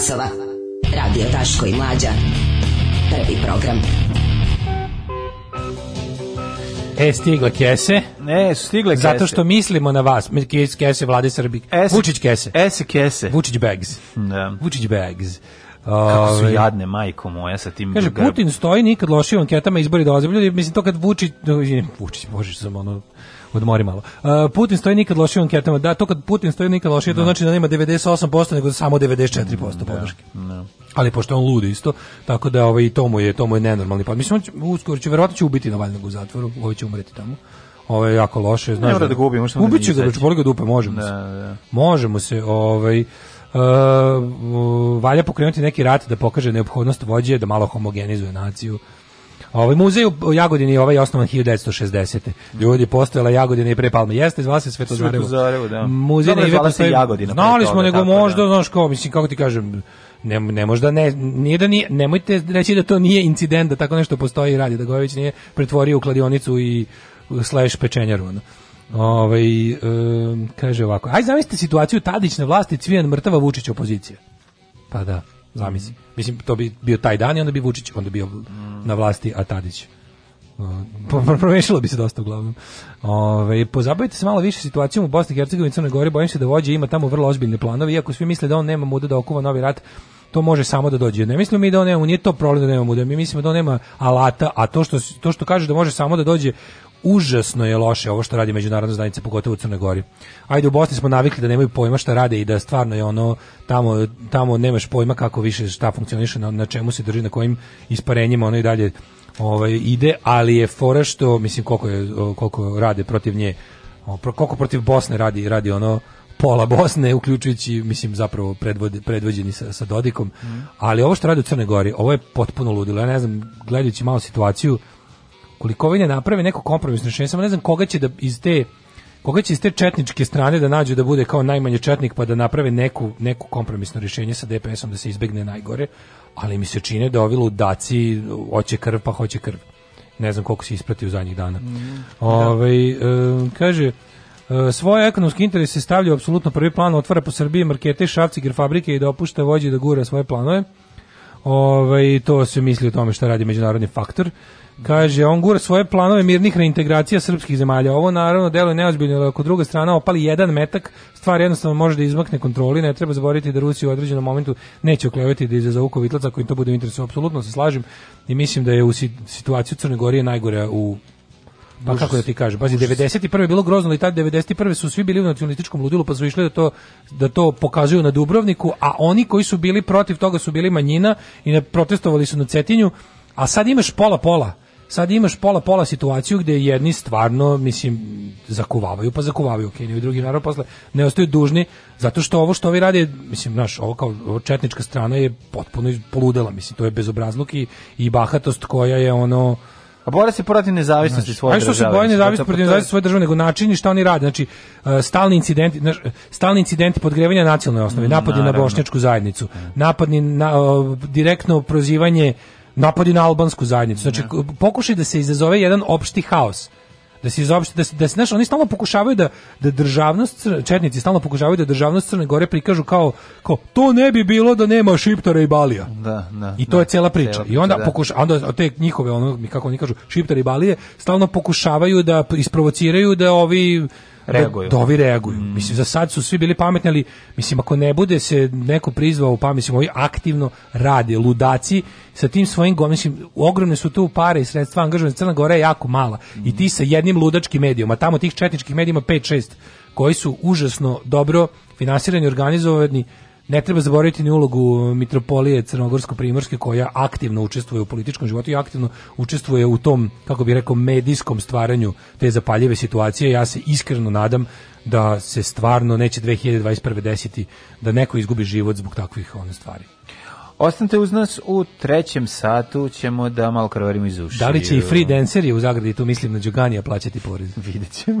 časova. Radio Taško i Mlađa. Prvi program. E, stigle kese. Ne, stigle kese. Zato što mislimo na vas. Kese vlade Srbije. E Vučić kese. Ese kese. Vučić bags. Da. Vučić bags. Kako su ovaj. jadne, majko moja, sa tim... Kaže, Putin stoji nikad lošije u anketama izbori dolaze. Ljudi, mislim, to kad Vučić... Vučić, božiš sam ono odmori malo. Uh, Putin stoji nikad lošije u anketama. Da, to kad Putin stoji nikad lošije, to da. znači da nema 98%, nego samo 94% da, podrške. Da, Ali pošto on ludi isto, tako da ovaj, to, mu je, to mu je nenormalni pad. Mislim, on će, uskoro će, verovatno će ubiti Navalnog u zatvoru, ovo ovaj će umreti tamo. Ovo je jako loše, znaš. Ne da-, da ga ubijemo, što Ubiće ga, boli ga dupe, možemo da, se. Da. Možemo se, ovaj, uh, valja pokrenuti neki rat da pokaže neophodnost vođe, da malo homogenizuje naciju ovaj muzej u Jagodini je ovaj osnovan 1960. Ljudi, postojala Jagodina i pre Palme. Jeste, zvala se Svetozarevo. Svetozarevo, da. Muzej Dobro, zvala se Jagodina. Znali smo, nego da. možda, znaš, kao, mislim, kako ti kažem, ne, ne možda ne, nije da nije, nemojte reći da to nije incident, da tako nešto postoji i radi, da Gojević nije pretvorio u kladionicu i slash pečenjaru, ono. Ove, ovaj, e, kaže ovako, aj zamislite situaciju Tadić na vlasti, Cvijan mrtava, Vučić opozicija. Pa da. Zamisli. Mm. Mislim to bi bio taj dan i onda bi Vučić onda bio mm. na vlasti a Tadić uh, Promešilo bi se dosta uglavnom. Ove, pozabavite se malo više situacijom u Bosni i Hercegovini Crnoj Gori, bojim se da vođe ima tamo vrlo ozbiljne planove, iako svi misle da on nema muda da okuva novi rat, to može samo da dođe. Ne mislimo mi da on nema, nije to problem da nema muda, mi mislimo da on nema alata, a to što, to što kaže da može samo da dođe užasno je loše ovo što radi međunarodna zajednica pogotovo u Crnoj Gori. Ajde u Bosni smo navikli da nemaju pojma šta rade i da stvarno je ono tamo tamo nemaš pojma kako više šta funkcioniše na, na čemu se drži na kojim isparenjima ono i dalje ovaj ide, ali je fora što mislim koliko je koliko rade protiv nje koliko protiv Bosne radi radi ono pola Bosne, uključujući, mislim, zapravo predvod, predvođeni sa, sa Dodikom. Mm. Ali ovo što radi u Crnoj Gori, ovo je potpuno ludilo. Ja ne znam, gledajući malo situaciju, koliko ovaj naprave neko kompromisno rešenje samo ne znam koga će da iz te koga će iz te četničke strane da nađu da bude kao najmanje četnik pa da naprave neku, neku kompromisno rešenje sa DPS-om da se izbegne najgore, ali mi se čini da ovi ludaci hoće krv pa hoće krv. Ne znam koliko se isprati u zadnjih dana. Mm, Ove, ovaj, da. e, kaže, eh, svoje ekonomske interese stavlja apsolutno prvi plan, otvara po Srbiji markete, šafciger fabrike i da opušta vođe da gura svoje planove. Ove, ovaj, to se misli o tome što radi međunarodni faktor. Kaže, on gura svoje planove mirnih reintegracija srpskih zemalja. Ovo naravno deluje neozbiljno, ali ako druga strana opali jedan metak, stvar jednostavno može da izmakne kontroli, ne treba zaboraviti da Rusija u određenom momentu neće oklevati da izazovu kovitlac ako im to bude u interesu. Apsolutno se slažem i mislim da je u situaciju Crne Gorije najgore u pa kako da ti kaže, bazi, 91. je bilo grozno, ali tad 91. su svi bili u nacionalističkom ludilu, pa su išli da to da to pokazuju na Dubrovniku, a oni koji su bili protiv toga su bili manjina i ne protestovali su na Cetinju, a sad imaš pola pola sad imaš pola pola situaciju gdje jedni stvarno mislim zakuvavaju pa zakuvavaju ok, i drugi naravno posle ne ostaju dužni zato što ovo što oni rade mislim naš ovo kao ovo četnička strana je potpuno poludela mislim to je bezobrazluk i, i bahatost koja je ono a pa bore se protiv nezavisnosti svoje države. A što se boje nezavisnosti protiv nezavisnosti svoje države, nego načini šta oni rade. Znači, e, stalni incidenti, e, stalni incidenti podgrevanja nacionalne osnove, napadi na bošnjačku zajednicu, napadni, na direktno prozivanje napadi na albansku zajednicu. Znači, da. pokušaj da se izazove jedan opšti haos da se izopšte da se da se znaš, oni stalno pokušavaju da da državnost četnici stalno pokušavaju da državnost Crne Gore prikažu kao kao to ne bi bilo da nema šiptara i balija. Da, da. I to da, je cela priča. Cela priča I onda da. pokuša onda te njihove ono kako oni kažu šiptari i balije stalno pokušavaju da isprovociraju da ovi Da reaguju. Da dovi reaguju. Mm. Mislim, za sad su svi bili pametni, ali mislim, ako ne bude se neko prizvao, pa mislim, ovi aktivno rade, ludaci, sa tim svojim, mislim, ogromne su tu pare i sredstva angažovane. Crna Gora je jako mala. Mm. I ti sa jednim ludačkim medijom, a tamo tih četničkih medijima 5-6, koji su užasno dobro finansirani, organizovani, Ne treba zaboraviti ni ulogu mitropolije Crnogorsko-Primorske koja aktivno učestvuje u političkom životu i aktivno učestvuje u tom, kako bi rekao, medijskom stvaranju te zapaljive situacije. Ja se iskreno nadam da se stvarno neće 2021. desiti da neko izgubi život zbog takvih one stvari. Ostanite uz nas u trećem satu, ćemo da malo krvarimo iz uši. Da li će i free dancer u zagradi, tu mislim na Đoganija, plaćati porez? Vidjet ćemo.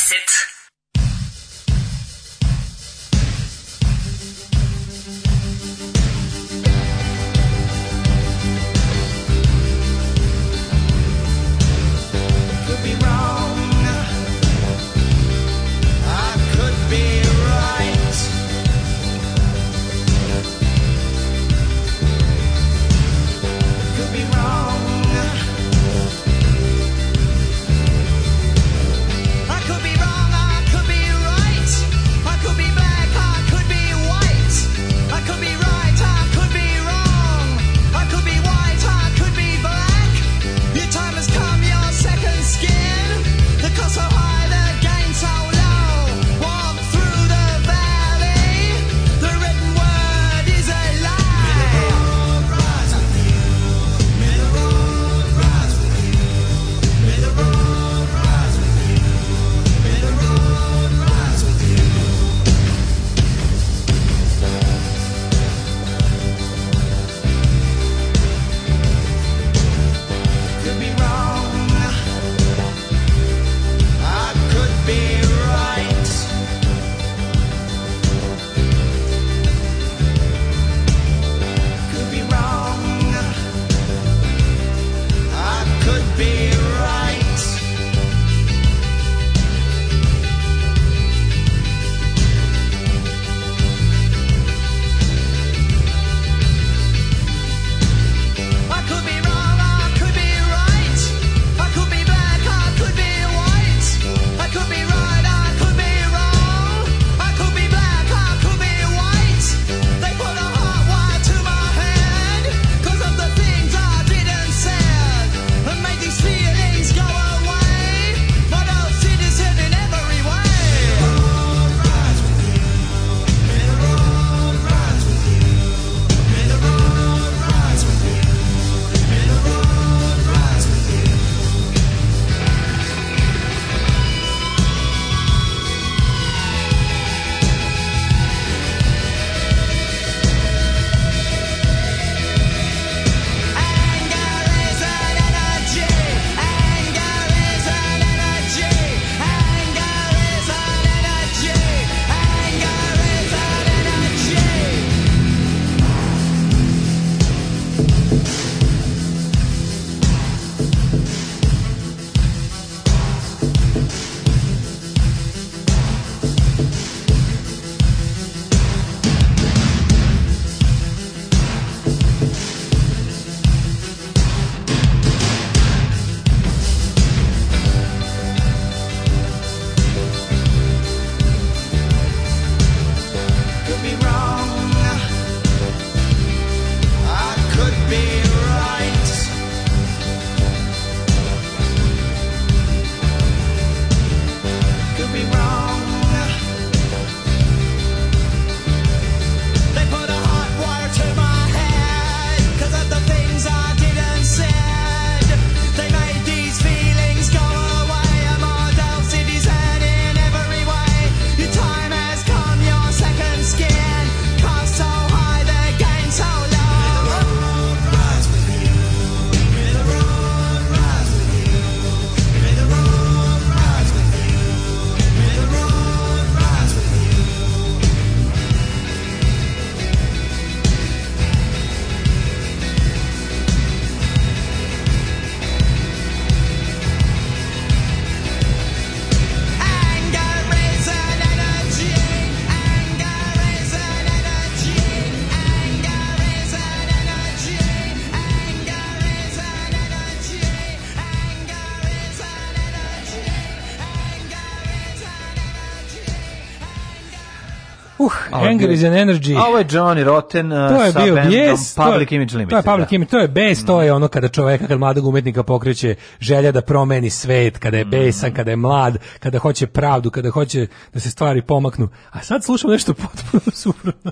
Anger is an Energy. A ovo je Johnny Rotten uh, to je sa bio bandom yes, Public to, Image Limited. To je Public da. Image, to je bes, mm. to je ono kada čoveka, kada mladog umetnika pokreće želja da promeni svet, kada je besan, mm. kada je mlad, kada hoće pravdu, kada hoće da se stvari pomaknu. A sad slušam nešto potpuno suprotno.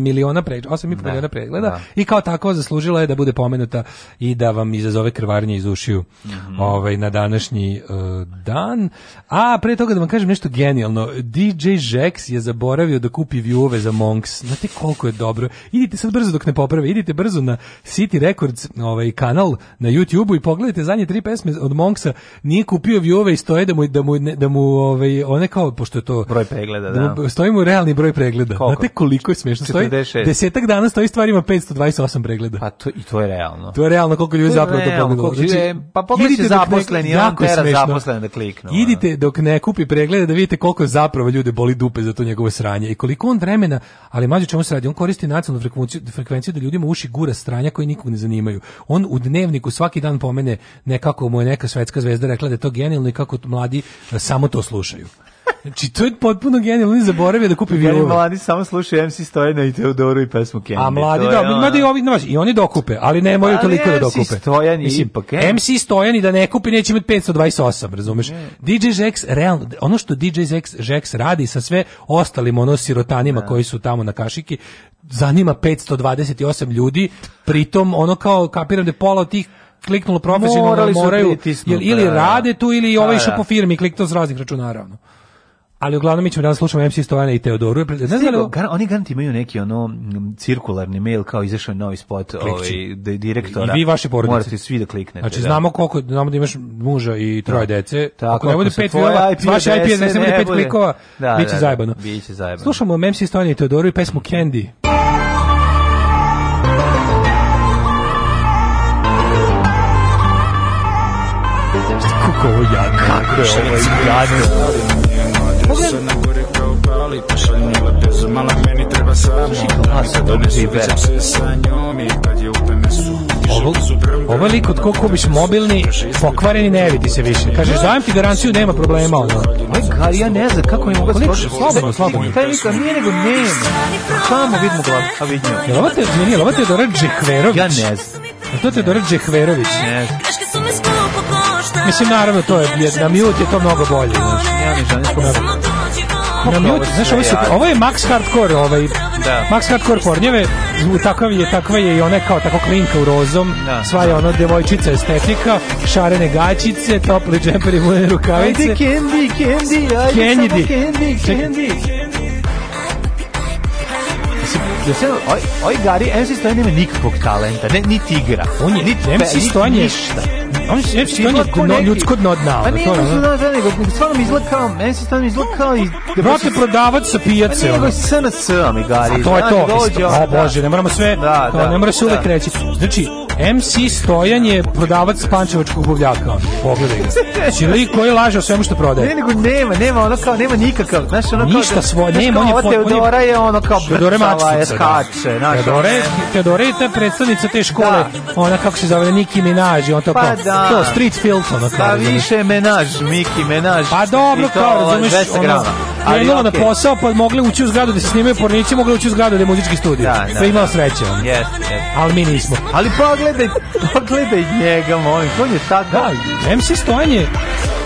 miliona pregleda, 8 da, miliona pregleda da. i kao tako zaslužila je da bude pomenuta i da vam izazove krvarnje iz ušiju mm -hmm. ovaj, na današnji uh, dan. A pre toga da vam kažem nešto genijalno, DJ Jax je zaboravio da kupi view za Monks. Znate koliko je dobro. Idite sad brzo dok ne poprave, idite brzo na City Records ovaj, kanal na YouTube-u i pogledajte zadnje tri pesme od Monksa. Nije kupio view i stoje da mu, da mu, da mu ovaj, one kao, pošto je to... Broj pregleda, da. da stoji mu realni broj pregleda. Koliko? Znate koliko je smiješno? Stoji, 76. Desetak dana stoji ima 528 pregleda. Pa to, i to je realno. To je realno koliko ljudi zapravo to pogledalo. Znači, pa pogledajte zaposleni, ne, jako tera zaposlen da kliknu. Idite dok ne kupi preglede da vidite koliko zapravo ljude boli dupe za to njegovo sranje i koliko on vremena, ali mađo čemu se radi, on koristi nacionalnu frekvenciju, frekvenciju da ljudima uši gura stranja koji nikog ne zanimaju. On u dnevniku svaki dan pomene nekako mu je neka svetska zvezda rekla da je to genijalno i kako mladi e, samo to slušaju. Znači, to je potpuno genijalno, on zaboravio da kupi violove. mladi samo slušaju MC Stojana i Teodoru i pesmu Kenny. A mladi, da, ono... mladi i ovi, znači, i oni dokupe, ali ne moraju toliko da dokupe. MC Stojan Mislim, ipak, je. MC Stojan i da ne kupi, neće imati 528, razumeš? Ne. DJ Jax, realno, ono što DJ Jax, Jax radi sa sve ostalim ono sirotanima ne. Da. koji su tamo na kašiki, zanima 528 ljudi, pritom ono kao, kapiram da pola od tih kliknulo profesionalno moraju, ili, ili da. rade tu ili ovaj pa išao da. po firmi kliknuo s raznih računa naravno. Ali uglavnom mi ćemo danas slušamo MC Stojana i Teodoru. Ne znam Stigo, da gar, oni garanti imaju neki ono cirkularni mail kao izašao novi spot ovaj, direktora. I vi vaše porodice. Morate svi da kliknete. Znači, da. znamo koliko, znamo da imaš muža i da. troje dece. Tako, ako ne bude pet viola, vaše IP, ne bude pet klikova, da, biće da, da, zajebano. Biće zajebano. Slušamo MC Stojana i Teodoru i pesmu mm-hmm. Candy. Kako ovo jadno, kako je ovo izgradno. Pogledaj. na gori kao pali, pošalj pa mi lepezu, mala meni treba samo. Slušaj glas od ovog živera. se sa njom i kad je lik od kog biš mobilni, pokvareni ne vidi se više. Kažeš, dajem ti garanciju, nema problema. Ono. Aj, kar, ja ne znam kako im ovo prošlo. Slobodno, slobodno. Taj lik, nije nego nema. Samo vidimo glas, a vidimo. Jel ovo te, nije, ovo te Dora Džehverović? Ja ne znam. Jel to te Dora Džehverović? Ne znam. Mislim, naravno, to je, na mute je to mnogo bolje. Ja ne želim na mute, znaš, ovo, su, ovo je max hardcore, ovaj, da. max hardcore pornjeve, takav je, takva je i ona kao tako klinka u rozom, da. sva je ono devojčica estetika, šarene gaćice, topli džemperi, vune rukavice. Ajde, candy, candy, ajde, candy. samo candy, candy. Jesi, oj, oj Gari, MC Stojan nema nikakvog talenta, ne, niti igra. On je, niti, MC Stojan je, ništa On se ne on je dno, ljudsko dno dna. Pa nije to dno dna, da, da, nego stvarno mi izgleda kao, meni se stvarno izgleda da. kao i... Brate, pa prodavac sa pa pijace. Pa nego SNS mi gari. To je to. O Bože, ne moramo sve, da, da, ne mora se uvek reći. Znači, MC Stojan je prodavac pančevačkog buvljaka. Pogledaj ga. Čili znači, koji laže o svemu što prodaje. Ne, nego nema, nema, ono kao, nema nikakav, znaš, ono kao... Ništa svoje, nema, on je... Ova Teodora je ono kao brcava, je skače, znaš. Teodora je ta predstavnica te škole, ona kako se zove, Niki Minaj, on to pa kao... Pa da, to da. street filth ono kao. Pa da. više menaž, Miki menaž. Pa dobro, kao razumeš, ono. Ali okay. na posao, pa mogli ući u zgradu da se snimaju pornici, mogli ući u zgradu da je muzički studij. Da, da, pa da, imao sreće on. Yes, yes. Ali mi nismo. Ali pogledaj, pogledaj njega, moj. On je tako. Da, MC Stojan je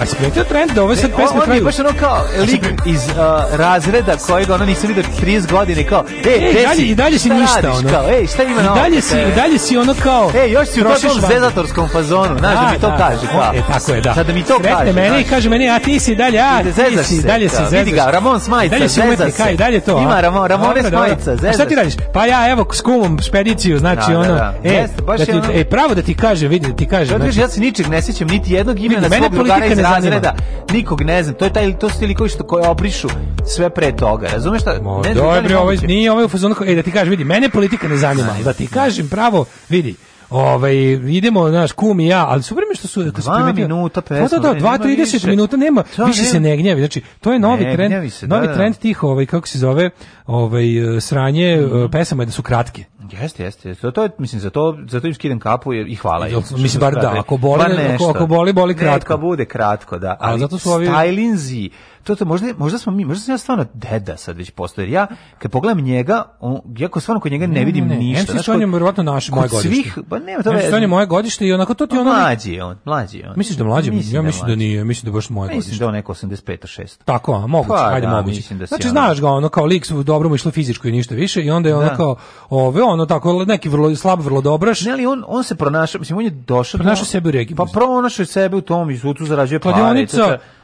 a si primetio trend da ove sad pesme traju? On je baš ono kao lik iz uh, razreda kojeg ono nisam vidio 30 godine kao, e, ej, gde dalje, si? I dalje si ništa, radiš, ono. Kao, ej, šta ima I dalje, si, I dalje si ono kao... E, još si u tom zezatorskom fazonu, znaš, znaš da mi to da. kaže. Da. E, tako je, da. Sada mi to Sretne kaže. mene i kaže meni, a ti si dalje, a ti si, se, dalje si zezaš. Vidi ga, Ramon Smajica, dalje si umetnik, kaj, dalje to. Ima Ramon, Ramone Smajica, zezaš. A šta ti radiš? Pa ja, evo, s kumom, špediciju, znači da, da, ono, da, da. e, Jeste, da baš da ti, ono... e, pravo da ti kažem, vidi, da ti kaže. znači, ja se ničeg ne sećam, niti jednog imena svog drugara iz razreda, nikog ne znam, to je taj, to su ti likovi što koje obrišu sve pre toga, razumeš šta? Ne znam, dobro, ovaj, nije ovaj u fazonu, e, da ti kažem, vidi, mene politika ne zanima, da ti kažem pravo, vidi, Ovaj idemo naš kum i ja, ali su mi što su kad primetio. minuta pesma. Da, da, 2:30 minuta nema. To da, više nema. se ne gnjavi. Znači, to je novi ne, trend, se, novi da, da. trend tih ovaj kako se zove, ovaj sranje mm. pesama je da su kratke. Jeste, jeste. Jest. To je mislim za to, za to im skidam kapu i hvala im. Mislim bar da, ako pa boli, ako, ako boli, boli kratko. Neka bude kratko, da. Ali, ali zato su ovi stylinzi to, to možda, možda smo mi, možda sam ja stvarno deda sad već postojer Ja kad pogledam njega, on, ja kao stvarno kod njega ne, vidim ne, ne. ništa. Znači, on je verovatno naš moj godište. Svih, pa ne to je On je moje godište i onako to ti pa on mlađi on, mlađi on. Misliš da mlađi? Mislim ja da mislim da nije, mislim da baš moje godište. Da pa da, mislim da on neko 85 a 6. Tako, a moguće, pa, ajde da, moguće. Da znači znaš ga, ono kao liks dobro mu išlo fizičko i ništa više i onda je ono kao ove ono tako neki vrlo slab, vrlo dobraš. Ne, ali on on se pronašao, mislim on je došao pronašao sebe u regiji. Pa pronašao sebe u tom izutu zarađuje pa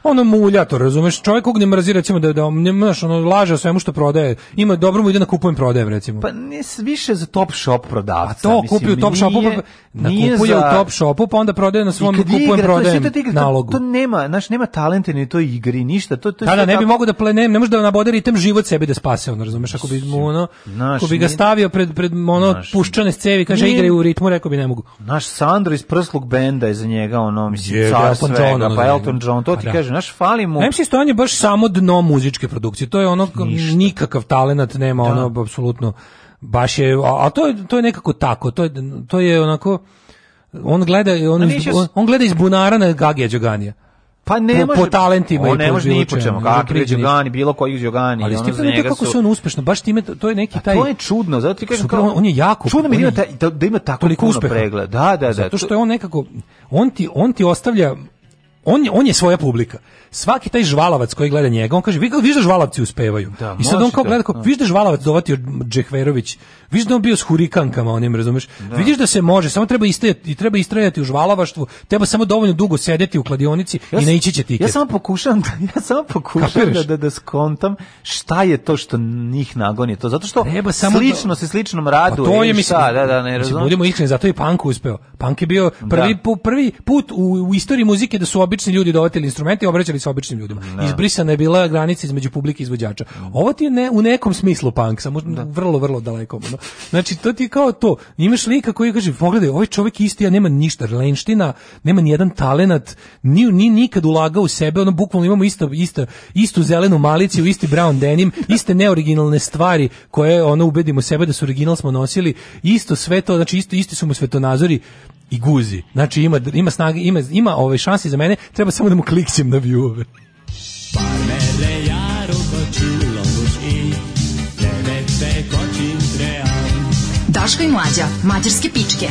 ono mulja to, razumeš? Čovjek kog ne mrazi, recimo, da, da ne znaš, ono, laže o svemu što prodaje. Ima, dobro mu ide na da kupujem prodajem, recimo. Pa ne, više za top shop prodavca. A to kupi u top shopu, pa, kupuje za... u top shopu, pa onda prodaje na svom kupujem igra, prodajem to, igra, nalogu. To, to nema, znaš, nema talente ni to igri, ništa. To, to da, da, ne bi mogu da plenem, ne može da nabode ritem život sebi da spase, ono, razumeš? Ako bi, mu, ono, naš, ako bi ga stavio pred, pred ono, naš, puščane cevi, kaže, igraj u ritmu, rekao bi ne mogu. Naš Sandro iz prslog benda je za njega, ono, mislim, car svega, pa Elton John, to ti da. kaže kažem, znaš, fali mu. MC Stojan je baš samo dno muzičke produkcije. To je ono Ništa. nikakav talenat nema, da. ono apsolutno baš je, a, a to je to je nekako tako. To je to je onako on gleda on, iz, on, on gleda iz bunara na Gagija Đoganija. Pa ne po, može po talentima on i ne može ni po čemu. Kakvi Đogani, bilo koji Đogani. Ali ono stipa kako su on uspešno, baš time to je neki taj. A to je čudno, zato ti kažem kao on je jako. Čudno mi je da, da-, da ima tako toliko uspeha. Da, da, da. Zato što je on nekako on ti on ti ostavlja on, on je svoja publika. Svaki taj žvalavac koji gleda njega, on kaže, vi viš da žvalavci uspevaju. Da, I sad on kao gleda, kao, da. viš da žvalavac dovati od Džehverović, viš da on bio s hurikankama, onim, razumeš? Da. Vidiš da se može, samo treba istajati, i treba istrajati u žvalavaštvu, treba samo dovoljno dugo sedeti u kladionici ja, i naići će tiket. Ja samo pokušam, da, ja samo pokušam da, da, da skontam šta je to što njih nagoni to, zato što treba samo da- slično do... se sličnom radu. Pa to je, mislim, da, da, ne razumem. Budimo iskreni, zato je Punk uspeo. Punk je bio prvi, da. prvi put u, u istoriji muzike da su obični ljudi dovatili instrumente i obraćali se običnim ljudima. Da. Izbrisana je bila granica između publike i izvođača. Mm. Ovo ti je ne, u nekom smislu punk, samo da. vrlo, vrlo daleko. No. Znači, to ti je kao to. Imaš lika koji kaže, pogledaj, ovaj čovjek isti, ja nema ništa, lenština, nema ni jedan talenat, ni, ni nikad ulagao u sebe, ono, bukvalno imamo isto, isto, istu zelenu maliciju, isti brown denim, iste neoriginalne stvari koje, ono, ubedimo sebe da su original smo nosili, isto sve to, znači, isto, isti su mu svetonazori, i guzi. Znači ima ima snage, ima ima ove ovaj, šanse za mene, treba samo da mu klikćem na view-ove. Daška i mlađa, mađarske pičke.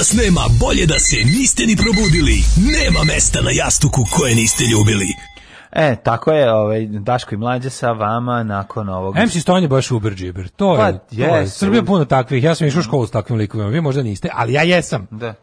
nas nema, bolje da se niste ni probudili. Nema mesta na jastuku koje niste ljubili. E, tako je, ovaj Daško i mlađe sa vama nakon ovog. MC Stonje baš uber džiber. To je, pa, to je Srbija puno takvih. Ja sam išao u školu s takvim likovima. Vi možda niste, ali ja jesam. Da.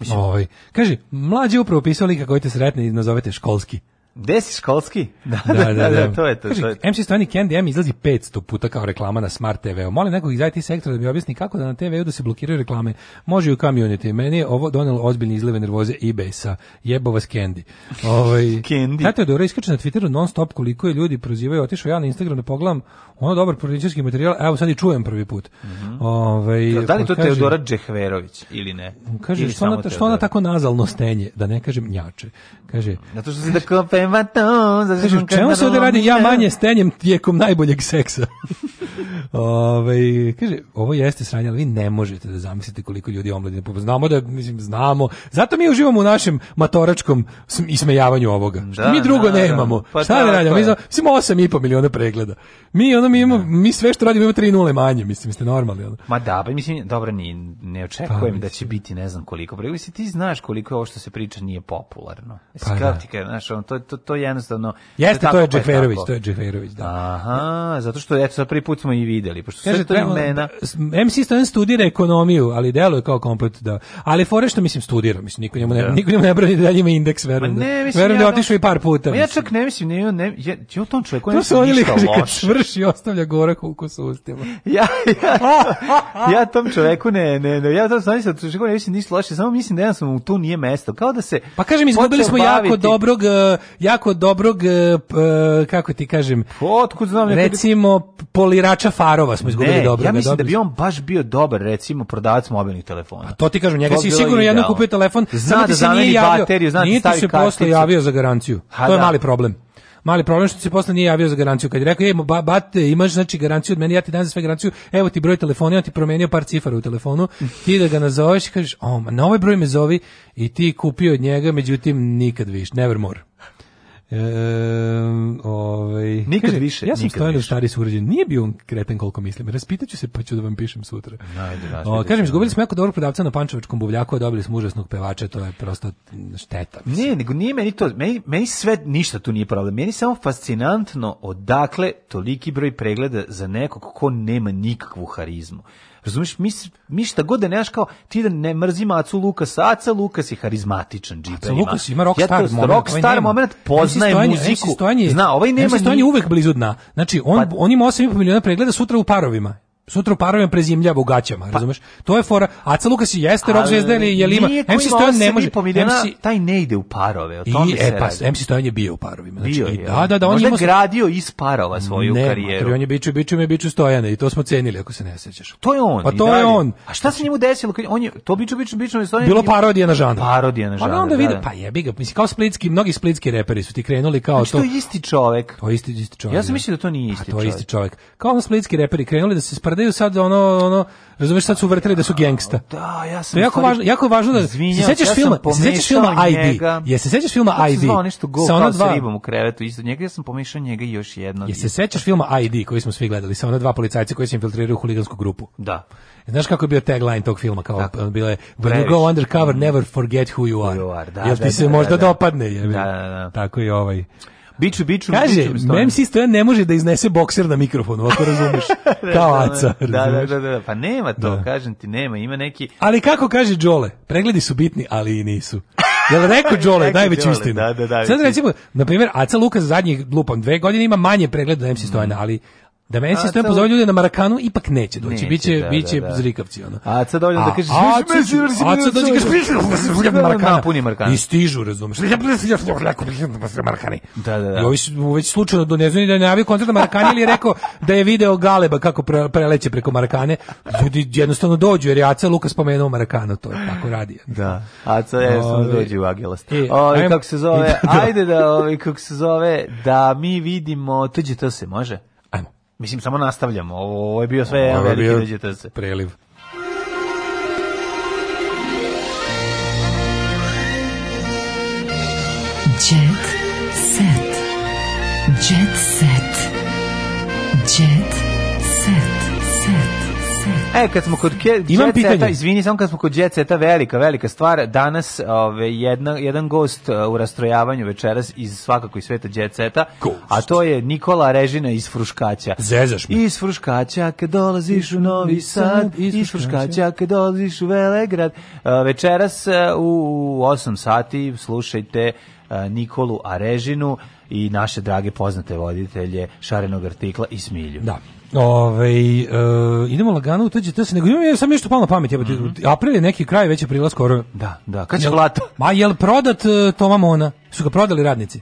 Mislim, ovaj, kaži, mlađe upravo pisao lika koji te sretne i nazovete školski. Gde si školski? Da, da, da, da, to je to. Kaži, to je MC Stojani Candy M izlazi 500 puta kao reklama na Smart TV-u. Molim nekog iz IT sektora da mi objasni kako da na TV-u da se blokiraju reklame. Može i u kamionete. Meni je ovo donelo ozbiljne izleve nervoze i besa. Jebo vas Candy. Ovaj, Candy. Znate, da iskače na Twitteru non stop koliko je ljudi prozivaju. Otišao ja na Instagram da pogledam ono dobar politički materijal. Evo sad i čujem prvi put. Mm -hmm. Ovaj, da li to kaže, Teodora Džehverović ili ne? Kaže, ili što, ona, što ona tako nazalno stenje, da ne kažem njače. Kaže, Zato što se da baton, za Kažu, čemu se ovdje radi? Ja manje stenjem tijekom najboljeg seksa. Ove, ovaj, kaže, ovo jeste sranje, ali vi ne možete da zamislite koliko ljudi omladine poput. Znamo da, mislim, znamo. Zato mi uživamo u našem matoračkom ismejavanju ovoga. Da, Što mi drugo da, da, nemamo. Pa Šta ne da radimo? Mi znamo, mislim, 8,5 miliona pregleda. Mi, ono, mi, imamo, mi sve što radimo imamo 3 nule manje, mislim, ste normalni. Ono. Ma da, pa mislim, dobro, ni, ne očekujem pa, da će biti ne znam koliko. Pa, ti znaš koliko je ovo što se priča nije popularno. Mislim, pa, kako da. ti znaš, ono, to, to to jednostavno... Jeste, to je Džeferović, to je Džeferović, da. Aha, zato što, eto, sad prvi put smo i videli, pošto Kaže, sve to imena... Da, MC Stojan studira ekonomiju, ali deluje kao komplet, da. Ali fore što, mislim, studira, mislim, niko njemu ne, da. niko njemu ne brani da ima indeks, verujem. Ma da- verujem da ja da otišao i par puta. Ma ja čak ne mislim, ne, ne, ja, ja u tom čovjeku ne mislim ništa loše. Kad svrši, ostavlja gorak ukus u ustima. Ja, ja, ja tom čoveku ne, ne, ne, ja tom čovjeku ne mislim ništa loše, samo mislim da jednostavno mu to nije mesto. Kao da se... Pa kažem, izgubili smo jako dobrog e, jako dobrog, e, e, kako ti kažem, pa, otkud znam, recimo polirača farova smo izgubili ne, dobro. Ja da mislim da bi on baš bio dobar, recimo, prodavac mobilnih telefona. A pa to ti kažem, njega to si sigurno jedno kupio telefon, zna samo da ti bateriju nije javio, bateriju, zna da nije se posle javio za garanciju. Ha, to je da. mali problem mali problem što se posle nije javio za garanciju. Kad je rekao, ej, ba, bate, imaš znači garanciju od mene, ja ti dam za sve garanciju, evo ti broj telefona, ja ti promenio par cifara u telefonu, ti da ga nazoveš i kažeš, o, na ovaj broj me zovi i ti kupio od njega, međutim, nikad više, nevermore. Ehm, ovaj, nikad kaže, više. Ja sam stojano da stari sugrađan. Nije bio on kreten koliko mislim. Raspitaću se pa ću da vam pišem sutra. Najde, naš, o, kažem, izgubili smo jako dobrog prodavca na Pančevačkom buvljaku, a dobili smo užasnog pevača, to je prosto šteta. Mislim. Ne, nego nije meni to, meni, meni sve ništa tu nije problem. Meni je samo fascinantno odakle toliki broj pregleda za nekog ko nema nikakvu harizmu. Razumeš, mi, mi šta god da nemaš kao, ti da ne mrzi Macu Lukasa, Aca Lukas je harizmatičan džipa. Aca Lukas ima rockstar ja, moment. Ovaj rockstar moment, poznaje stojanje, muziku. Stojanje, zna, ovaj nema... Stojanje uvek blizu dna. Znači, on, pa, on ima 8,5 miliona pregleda sutra u parovima sutra parovima prezimljava u gaćama, pa- razumeš? To je fora. Aca Lukas jeste rock zvezda ili je lima. MC Stojan ne može. MC taj ne ide u parove, o tome e, se e, pa, MC Stojan je bio u parovima. Znači, bio je. Da, da, da, da, on je gradio iz parova svoju ne, karijeru. Ne, on je biču, biču me biču Stojane i to smo cenili ako se ne sećaš. To je on. Pa to je on. A šta se njemu desilo kad on je to biču biču biču Stojane? Bilo parodija na žanr. Parodija na pa da, žanr. Pa onda da, vide, pa jebi ga, mislim kao splitski, mnogi splitski reperi su ti krenuli kao znači, to. To je isti čovek. To je isti isti čovek. Ja sam mislio da to nije pa isti čovek. A To je isti čovek. Kao splitski reperi krenuli da se prodaju sad ono ono Razumeš sad su vrteli da su gangsta. Da, ja sam. To je jako važno, jako važno da izvinjam, se sećaš ja filma, se sećaš filma ID. Je se sećaš filma ID. Zvao nešto go, sa ona dva ribom u krevetu, isto njega ja sam pomešao njega i još jedno. Je se sećaš filma ID koji smo svi gledali, sa ona dva policajca koji se infiltriraju u huligansku grupu. Da. Znaš kako je bio tagline tog filma kao dakle. bile When you go undercover mm. never forget who you are. Who you are. Da, Jel da, ti se da, možda da, da. dopadne, je. Da, da, da. Tako i ovaj. Biču, biču, Kaže, biču mem si stojan ne može da iznese bokser na mikrofonu, ako razumeš. Kao da, da, da. aca. Da, da, da, da, pa nema to, da. kažem ti, nema, ima neki... Ali kako kaže Đole, pregledi su bitni, ali i nisu. Jel rekao Đole, najveću istinu. Da, da, da, Sad recimo, na primjer, Aca Luka Lukas zadnjih lupam dve godine ima manje pregleda na MC Stojana, mm. ali Da meni se stoji pozove ljude na Marakanu, ipak neće doći. Neće, biće, da, da biće da, da. zrikavci, ono. A ca dođem da kažeš, a ca dođe da kažeš, a ca Marakana. Puni Marakana. I stižu, razumeš. Ja ja Marakani. Da, da, da. I ovi su već slučajno do donezu da je najavio koncert na Marakani ili je rekao da je video Galeba kako preleće preko Marakane. Ljudi jednostavno dođu, jer je Aca Luka spomenuo Marakanu, to je tako radi. Da, Aca je jednostavno dođe u Agilast. E, ovi, kako se zove, da. ajde da, ovi, kako se zove, da mi vidimo, tuđe to se može. Mislim, samo nastavljamo. Ovo je bio sve ovo je bio preliv. E, kad smo kod Imam pitanje. izvini, samo kad smo kod Jet velika, velika stvar, danas ove, jedna, jedan gost e, u rastrojavanju večeras iz svakako iz sveta Jet a to je Nikola Režina iz Fruškaća. Zezaš mi. Iz Fruškaća kad dolaziš u Novi Sad, iz Fruškaća kad dolaziš u Velegrad. E, večeras e, u 8 sati slušajte Nikolu Arežinu i naše drage poznate voditelje Šarenog artikla i Smilju. Da. Ovaj uh, idemo lagano u tuđe se nego imam ja sam nešto palo na pamet. Mm -hmm. April je neki kraj, već je prilaz skoro. Da, da, kad će vlata? Ma, jel prodat uh, Toma Mona? Su ga prodali radnici?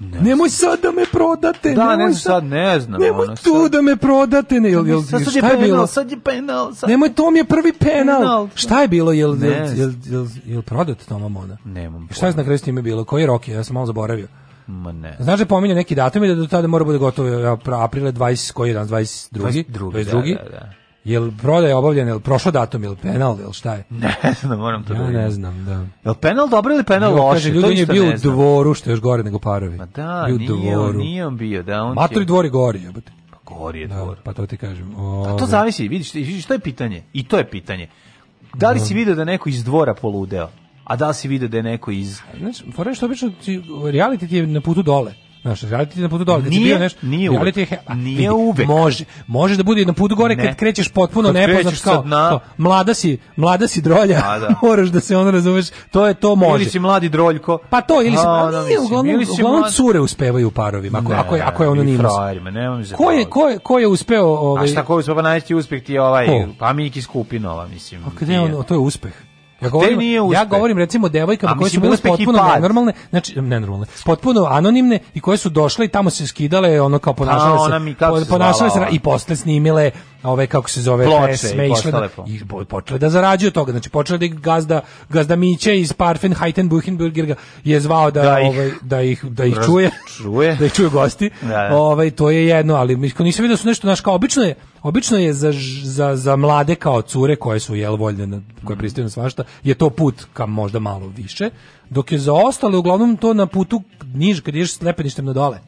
Ne nemoj sad da me prodate. Da, nemoj ne znam, sad, ne znam. Nemoj ono, tu sad. da me prodate. Ne, jel, jel, sad, sad je penal, bilo? sad je penal. Sad... Nemoj, to mi je prvi penal. penal. Šta je bilo? Jel, ne. jel, jel, jel, jel prodat Toma Mona? Nemam. Šta je na kraju s time bilo? Koji rok je? Ja sam malo zaboravio. Ma ne. Znaš da pominje neki datum i da do tada mora bude gotovo aprile 20, koji je dan, 22. 22. Da, da, da. Jel prodaja obavljena, jel prošao datum, jel penal, jel šta je? Ne znam, moram to ja da vidim. ne znam, da. Jel penal dobro ili penal loše? Kaže, ljudi, on je bio u dvoru, što je još gore nego parovi. Ma da, bio nije, dvoru. nije on bio, da. On Maturi će... dvori gori, jebate. Pa gori je da, dvor. pa to ti kažem. Ove. A to zavisi, vidiš, vidiš, to je pitanje. I to je pitanje. Da li da. si video da neko iz dvora poludeo? a da si vide da je neko iz... Znači, fora što da obično ti, reality ti je na putu dole. Znaš, reality ti je na putu dole. Kad nije, bio nešto, nije uvek. Je, a, nije vidi, uvek. Može, možeš da bude na putu gore ne. kad krećeš potpuno kad nepoznat kao, na... kao, mlada si, mlada si drolja, a, da. moraš da se ono razumeš, to je to može. Ili si mladi droljko. Pa to, ili si, a, da, nije, uglavnom, ili si uglavnom mlad... cure uspevaju u parovima, ako, ne, ako, je, ako je ono nimus. Ko je, ko, je, ko je uspeo... Ovaj... A šta ovaj- ko je uspeo, pa najveći uspeh ti je ovaj, pa Miki Skupinova, mislim. A kada je ono, to je uspeh. Ja govorim, nije ja govorim recimo devojkama koje su bile potpuno nenormalne, znači nenormalne, potpuno anonimne i koje su došle i tamo se skidale ono kao ponašale se, ponašale se i posle snimile ove kako se zove Ploče pesme i išle da, i počele da zarađuju toga znači počele da gazda gazda Miće iz Parfen Buchenburgerga je zvao da, da ovaj, da ih da ih čuje, čuje. da ih čuje gosti da, da. Ovaj, to je jedno ali mislim nisam vidio da su nešto naš kao obično je obično je za, za, za mlade kao cure koje su jel voljne na, koje mhm. pristaju na svašta je to put ka možda malo više dok je za ostale uglavnom to na putu niž kad ideš slepeništem na dole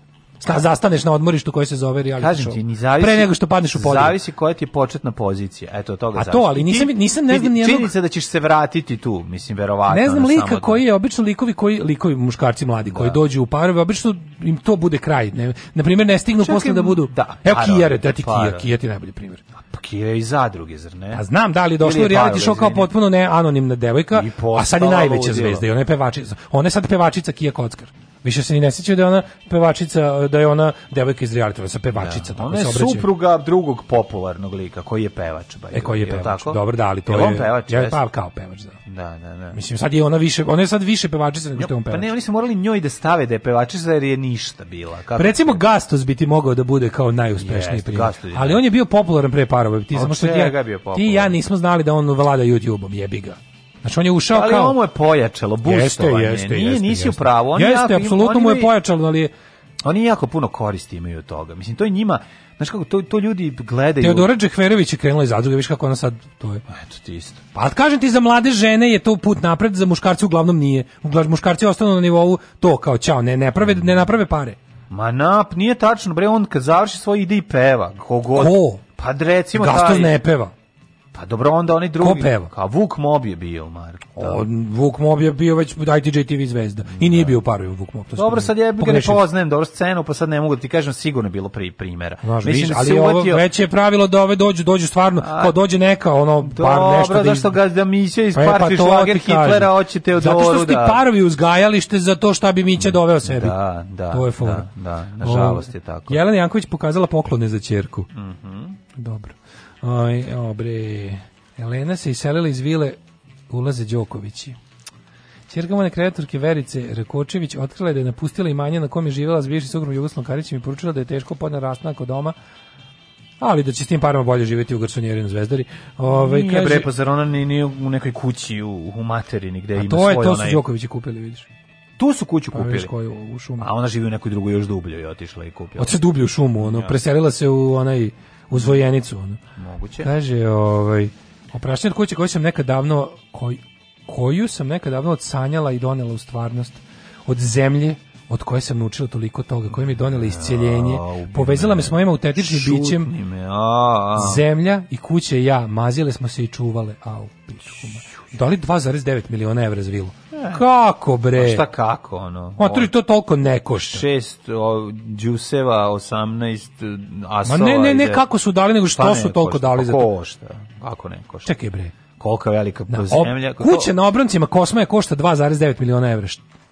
sta, zastaneš na odmorištu koje se zove reality Kažem show. Ti, ni zavisi, Pre nego što padneš u podijel. Zavisi koja ti je početna pozicija. Eto, toga A to, ali nisam, nisam ne znam nijednog... Činjenica da ćeš se vratiti tu, mislim, verovatno. Ne znam lika koji je, obično likovi, koji, likovi muškarci mladi koji da. dođu u parove, obično im to bude kraj. Ne, naprimjer, ne stignu Čekaj, posle da budu... Da, Evo Kijare, da ti pa- Kija, Kija ti najbolji primjer. Pa Kija je i zadruge, zar ne? A znam da li je došlo reality show kao potpuno ne anonimna devojka, a sad je najveća zvezda i ona je pevačica. Ona je sad pevačica Kija Kockar. Više se ni ne sjećaju da je ona pevačica, da je ona devojka iz reality, sa pevačica. Da. Ona je supruga drugog popularnog lika, koji je pevač. Ba, e, koji je pevač, tako? dobro, da, ali to je... Je on pevač? je pa, kao pevač, da. Da, da, da. Mislim, sad je ona više, ona je sad više pevačica nego što je on pevač. Pa ne, oni su morali njoj da stave da je pevačica jer je ništa bila. Kako pa Recimo, Gastos bi ti mogao da bude kao najuspešniji yes, primjer. Ali on je bio popularan pre parova. Ti, samo što ti, popularan? ti ja nismo znali da on vlada YouTube-om, jebi ga. Znači on je ušao ali kao Ali ono je pojačalo boostovanje. Jeste, jeste, Nije, nisi u pravu. On jeste, apsolutno mu je pojačalo, ali je oni jako puno koristi imaju od toga. Mislim to je njima Znaš kako to to ljudi gledaju. Teodora Džehverović je krenula iz zadruge, viš kako ona sad to je. Eto ti isto. Pa kažem ti za mlade žene je to put napred, za muškarce uglavnom nije. Uglavnom muškarci ostanu na nivou to kao čao, ne ne prave ne naprave pare. Ma nap, nije tačno, bre, on kad završi svoj ide i peva. Kogod. Ko? Pa recimo Gastos taj... ne peva. Pa dobro, onda oni drugi. Ko peva? Kao Vuk Mob je bio, Marko. O, Vuk Mob je bio već ITJ TV zvezda. I nije da. bio u paru Vuk Mob. To dobro, sad ja ga ne poznajem dobro scenu, pa sad ne mogu da ti kažem, sigurno je bilo pri primjera. Znaš, Mislim, viš, da ali se ovo uvatio... već je pravilo da ove dođu, dođu stvarno, A, kao dođe neka, ono, dobro, par nešto da... Dobro, zašto ga da Mića iz e, pa, pa šlager Hitlera hoće te odoru, Zato što su ti parovi uzgajalište za to šta bi Mića mm, doveo sebi. Da, da, to je da, da, nažalost je tako. Jelena Janković pokazala poklone za čerku. Mhm. Dobro. Oj, obre. Elena se iselila iz vile ulaze Đokovići. Čerka moje kreatorke Verice Rakočević otkrila je da je napustila imanje na kom je živjela s bivšim sugrom Jugoslavom Karićem i poručila da je teško podna rastanak od doma ali da će s tim parama bolje živjeti u garsonjeri na Zvezdari. Ove, ovaj, nije kaže, bre, pa zar ona nije, nije u nekoj kući u, u materini gde ima to je, svoj to su Đokovići kupili, vidiš. Tu su kuću pa, kupili. Koju, u šumu. A ona živi u nekoj drugoj još dublje i otišla i kupila. Otišla dublje u šumu, ono, preselila se u onaj uz vojenicu. Ono. Moguće. Kaže, ovaj, oprašnja od kuće koju sam nekad davno, koj, koju sam nekad davno odsanjala i donela u stvarnost. Od zemlje, od koje sam naučila toliko toga, koje mi je donela iscijeljenje, povezala me s mojim autentičnim bićem, zemlja i kuće ja, mazile smo se i čuvale, au, pičkuma dali 2,9 miliona evra za vilu. E. Kako bre? Pa šta kako ono? Ma tri to toliko ne košta. 6 o, džuseva, 18 asova. Ma ne, ne, ne, ide. kako su dali, nego što pa su toliko košta. dali za pa to. Košta. Kako ne košta? Čekaj bre. Kolika velika na, zemlja. Kuća na obroncima Kosma je košta 2,9 miliona evra.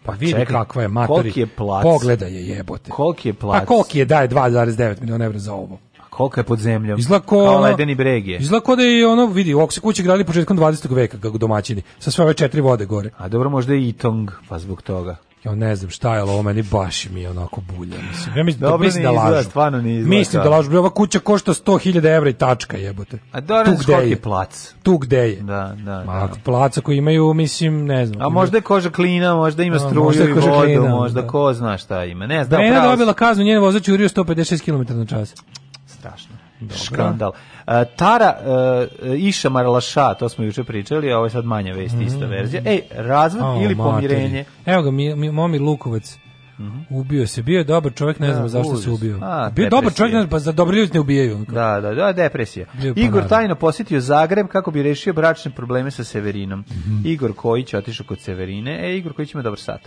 Pa, pa vidi Čekaj, kakva je materija. Koliki je plac? Pogledaj je jebote. Koliki je pa plac? Pa koliki je daje 2,9 miliona evra za ovo? koliko je pod zemljom. Izgleda ledeni breg Izlako da je ono, vidi, ovak kuće gradili početkom 20. veka, kako domaćini, sa sve ove četiri vode gore. A dobro, možda i Tong, pa zbog toga. Ja ne znam šta je, ali ovo meni baš mi je onako bulja. Mislim, ja mislim, da Dobro, mislim da izgleda, Stvarno ne izgleda, mislim da lažu. Ova kuća košta 100.000 evra i tačka jebote. A da tu gde je plac. Tu gde je. Da, da. Ma, da. placa koji imaju, mislim, ne znam. A možda je koža klina, možda ima da, struju možda i vodu, klina, možda da. ko zna šta ima. Ne znam. Brena dobila kaznu, njen vozač urio 156 km na čas. Dobro. Škandal. E, Tara e, Iša Marlaša, to smo juče pričali, a ovo je sad manja vest, mm. ista verzija. Ej, razvod o, ili materi. pomirenje? Evo ga, mi, mi, Momir Lukovac. Mm -hmm. Ubio se, bio je dobar čovjek, ne da, znam zašto se ubio. A, bio je dobar čovjek, ne znam, pa za dobri ljudi ne ubijaju. Da, da, da, depresija. Pa Igor tajno posjetio Zagreb kako bi rešio bračne probleme sa Severinom. Mm -hmm. Igor Kojić otišao kod Severine. E, Igor Kojić ima dobar sat.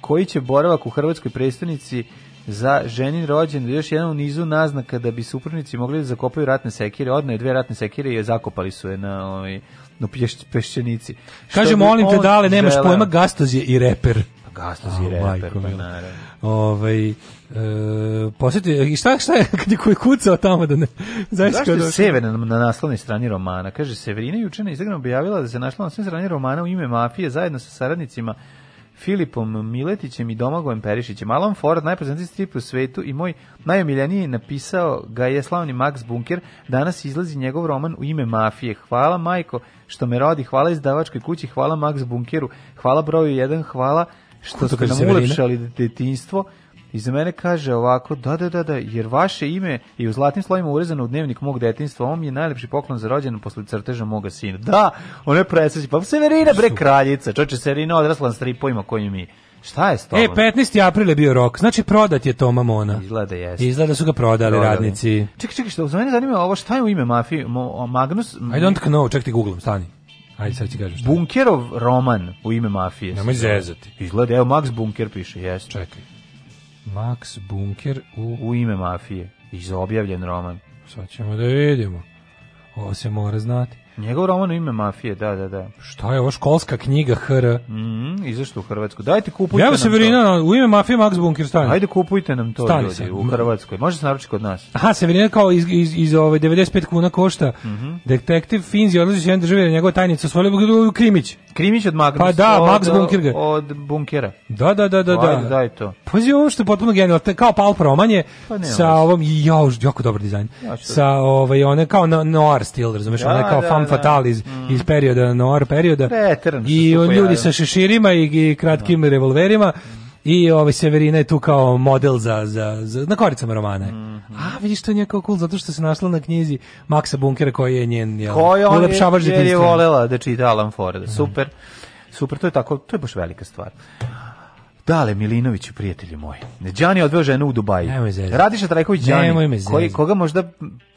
Kojić će boravak u hrvatskoj predstavnici za ženin rođen, da još jedan u nizu naznaka da bi suprnici mogli da zakopaju ratne sekire, odne dve ratne sekire i zakopali su je na ovaj na pješć, peščenici. Kaže, molim te, dale, nemaš žela... pojma, Gastoz je i reper. Pa Gastoz i oh, reper, pa naravno. Ovaj, E, posjeti, i šta, šta je kad je koji kucao tamo da ne... Zašto Zašto je Sever na, na naslovnoj strani romana? Kaže, Severina juče na objavila da se našla na svim strani romana u ime mafije zajedno sa saradnicima Filipom Miletićem i Domagojem Perišićem. Alan Ford, najpoznatiji strip u svetu i moj najomiljeniji napisao ga je slavni Max Bunker. Danas izlazi njegov roman u ime mafije. Hvala majko što me rodi, hvala izdavačkoj kući, hvala Max Bunkeru, hvala broju 1, hvala što ste nam ulepšali detinstvo Iza mene kaže ovako, da, da, da, da, jer vaše ime je u zlatnim slovima urezano u dnevnik mog detinstva, on je najlepši poklon za rođen posle crteža moga sina. Da, on je presveći, pa Severina bre kraljica, čoče Severina odrasla na stripovima koji mi Šta je s tobom? E, 15. april je bio rok. Znači, prodat je Toma Mona. Izgleda jeste. Izgleda da su ga prodali, prodali. radnici. Čekaj, čekaj, što za mene zanima ovo, šta je u ime mafije? Magnus? I don't know, čekaj ti googlam, stani. Ajde, sad ti kažem šta. Bunkerov roman u ime mafije. Nemoj zezati. Izgleda, evo, Max Bunker piše, jeste. Čekaj. Max Bunker u... U ime mafije. Iz objavljen roman. Sad ćemo da vidimo. Ovo se mora znati. Njegov roman ime mafije, da, da, da. Šta je ovo školska knjiga HR? Mm, mm-hmm, izašto u Hrvatsku. Dajte kupujte Evo se Verina, u ime mafije Max Bunker stani. Ajde kupujte nam to stani ljudi, u Hrvatskoj. Može se naručiti kod nas. Aha, Severina kao iz, iz, iz ove 95 kuna košta. Mm -hmm. Detektiv Finzi odlazi jedan države na njegova tajnica osvojila u Krimić. Krimić od Magnus. Pa da, od, Max Bunker. Od Bunkera. Da, da, da, da. da. Ajde, daj to. Pazi ovo što je potpuno genijalno. Kao palp roman je pa sa ovom, jau, jako dobar dizajn. Ja sa ovaj, one kao noir stil, razumeš, ja, da, one kao da, Da. fatal iz, mm. iz perioda noir perioda Preterno i ljudi sa šeširima i, i kratkim no. Da. revolverima i ovaj Severina je tu kao model za, za, za na koricama romana. Mm -hmm. A vidiš što je nekako cool zato što se našla na knjizi Maksa Bunkera koji je njen jel, koji on je, je volela da čita Alan Ford. Mhm. Super. Mm. Super, to je tako, to je baš velika stvar. Dale Milinović, prijatelji moji. Đani je odveo ženu u Dubai. Radiša Trajković Đani, koji, koga možda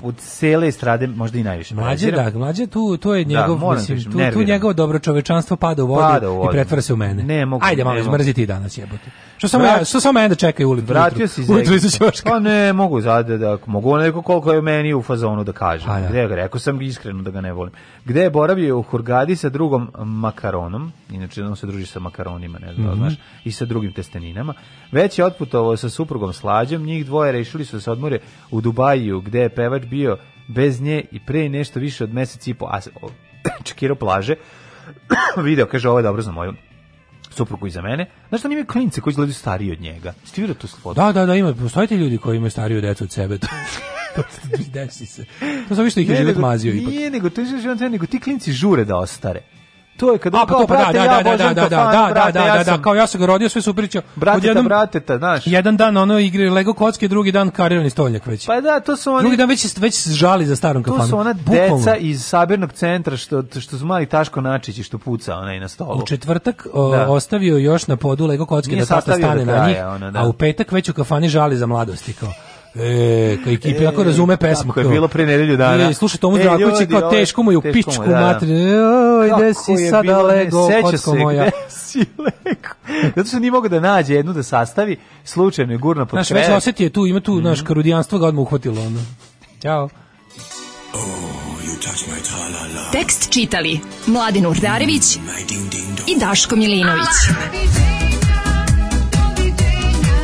od cele strade možda i najviše. Mlađe, da, mlađe tu, to je da, njegov, da, mislim, tu, tu njegovo dobro čovečanstvo pada u vodu, pada u vodu. i pretvara se u mene. Ne, mogu, Ajde, malo izmrziti i danas jebote. Što samo ja, što samo ja da čekaj ulit. Vratio si iz Pa ne, mogu zade da mogu neko koliko je meni u fazonu da kažem. A, da. Gde ga rekao sam iskreno da ga ne volim. Gde je boravio u Hurgadi sa drugom makaronom, inače on se druži sa makaronima, ne znam, mhm. znaš, i sa drugim drugim testeninama. Već je otputovao sa suprugom Slađom, njih dvoje rešili su da se odmore u Dubaju, gde je pevač bio bez nje i pre nešto više od meseci i po, a čekirao plaže, video, kaže, ovo je dobro za moju suprugu za mene. Znaš što imaju klinice koji izgledaju stariji od njega? Stivira tu slotu. Da, da, da, ima, postoje ljudi koji imaju stariju decu od sebe. desi se. To sam više što ih je život mazio ipak. Nije, nego, to je život, nego ti klinci žure da ostare to je kad on pa kao, pa da, brate, da, ja obožavam da, da, da, da, da, da kao ja sam ga rodio, sve su pričao. Brateta, brateta, znaš. Jedan dan ono igre Lego kocke, drugi dan karirani stoljak već. Pa da, to su oni... Drugi dan već, već se žali za starom kafanom. To su ona deca iz sabirnog centra, što, što su mali Taško Načići, što puca onaj na stolu. U četvrtak ostavio još na podu Lego kocke da tata stane na njih, a u petak već u kafani žali za mladosti, kao. E, i, i e, ako razume pesmu. Tako je bilo pre nedelju dana. E, slušaj Tomu e, Draković kao teško mu je u pičku da, da. matri. E, oj, gde si sada lego, kocko moja. si lego. Zato što nije mogao da nađe jednu da sastavi, slučajno je gurno pod Znaš, već osetio je tu, ima tu, mhm. znaš, mm karudijanstvo ga odmah uhvatilo. Ono. Ćao. Oh, Tekst čitali Mladin Urdarević mm, i Daško Milinović. Ah!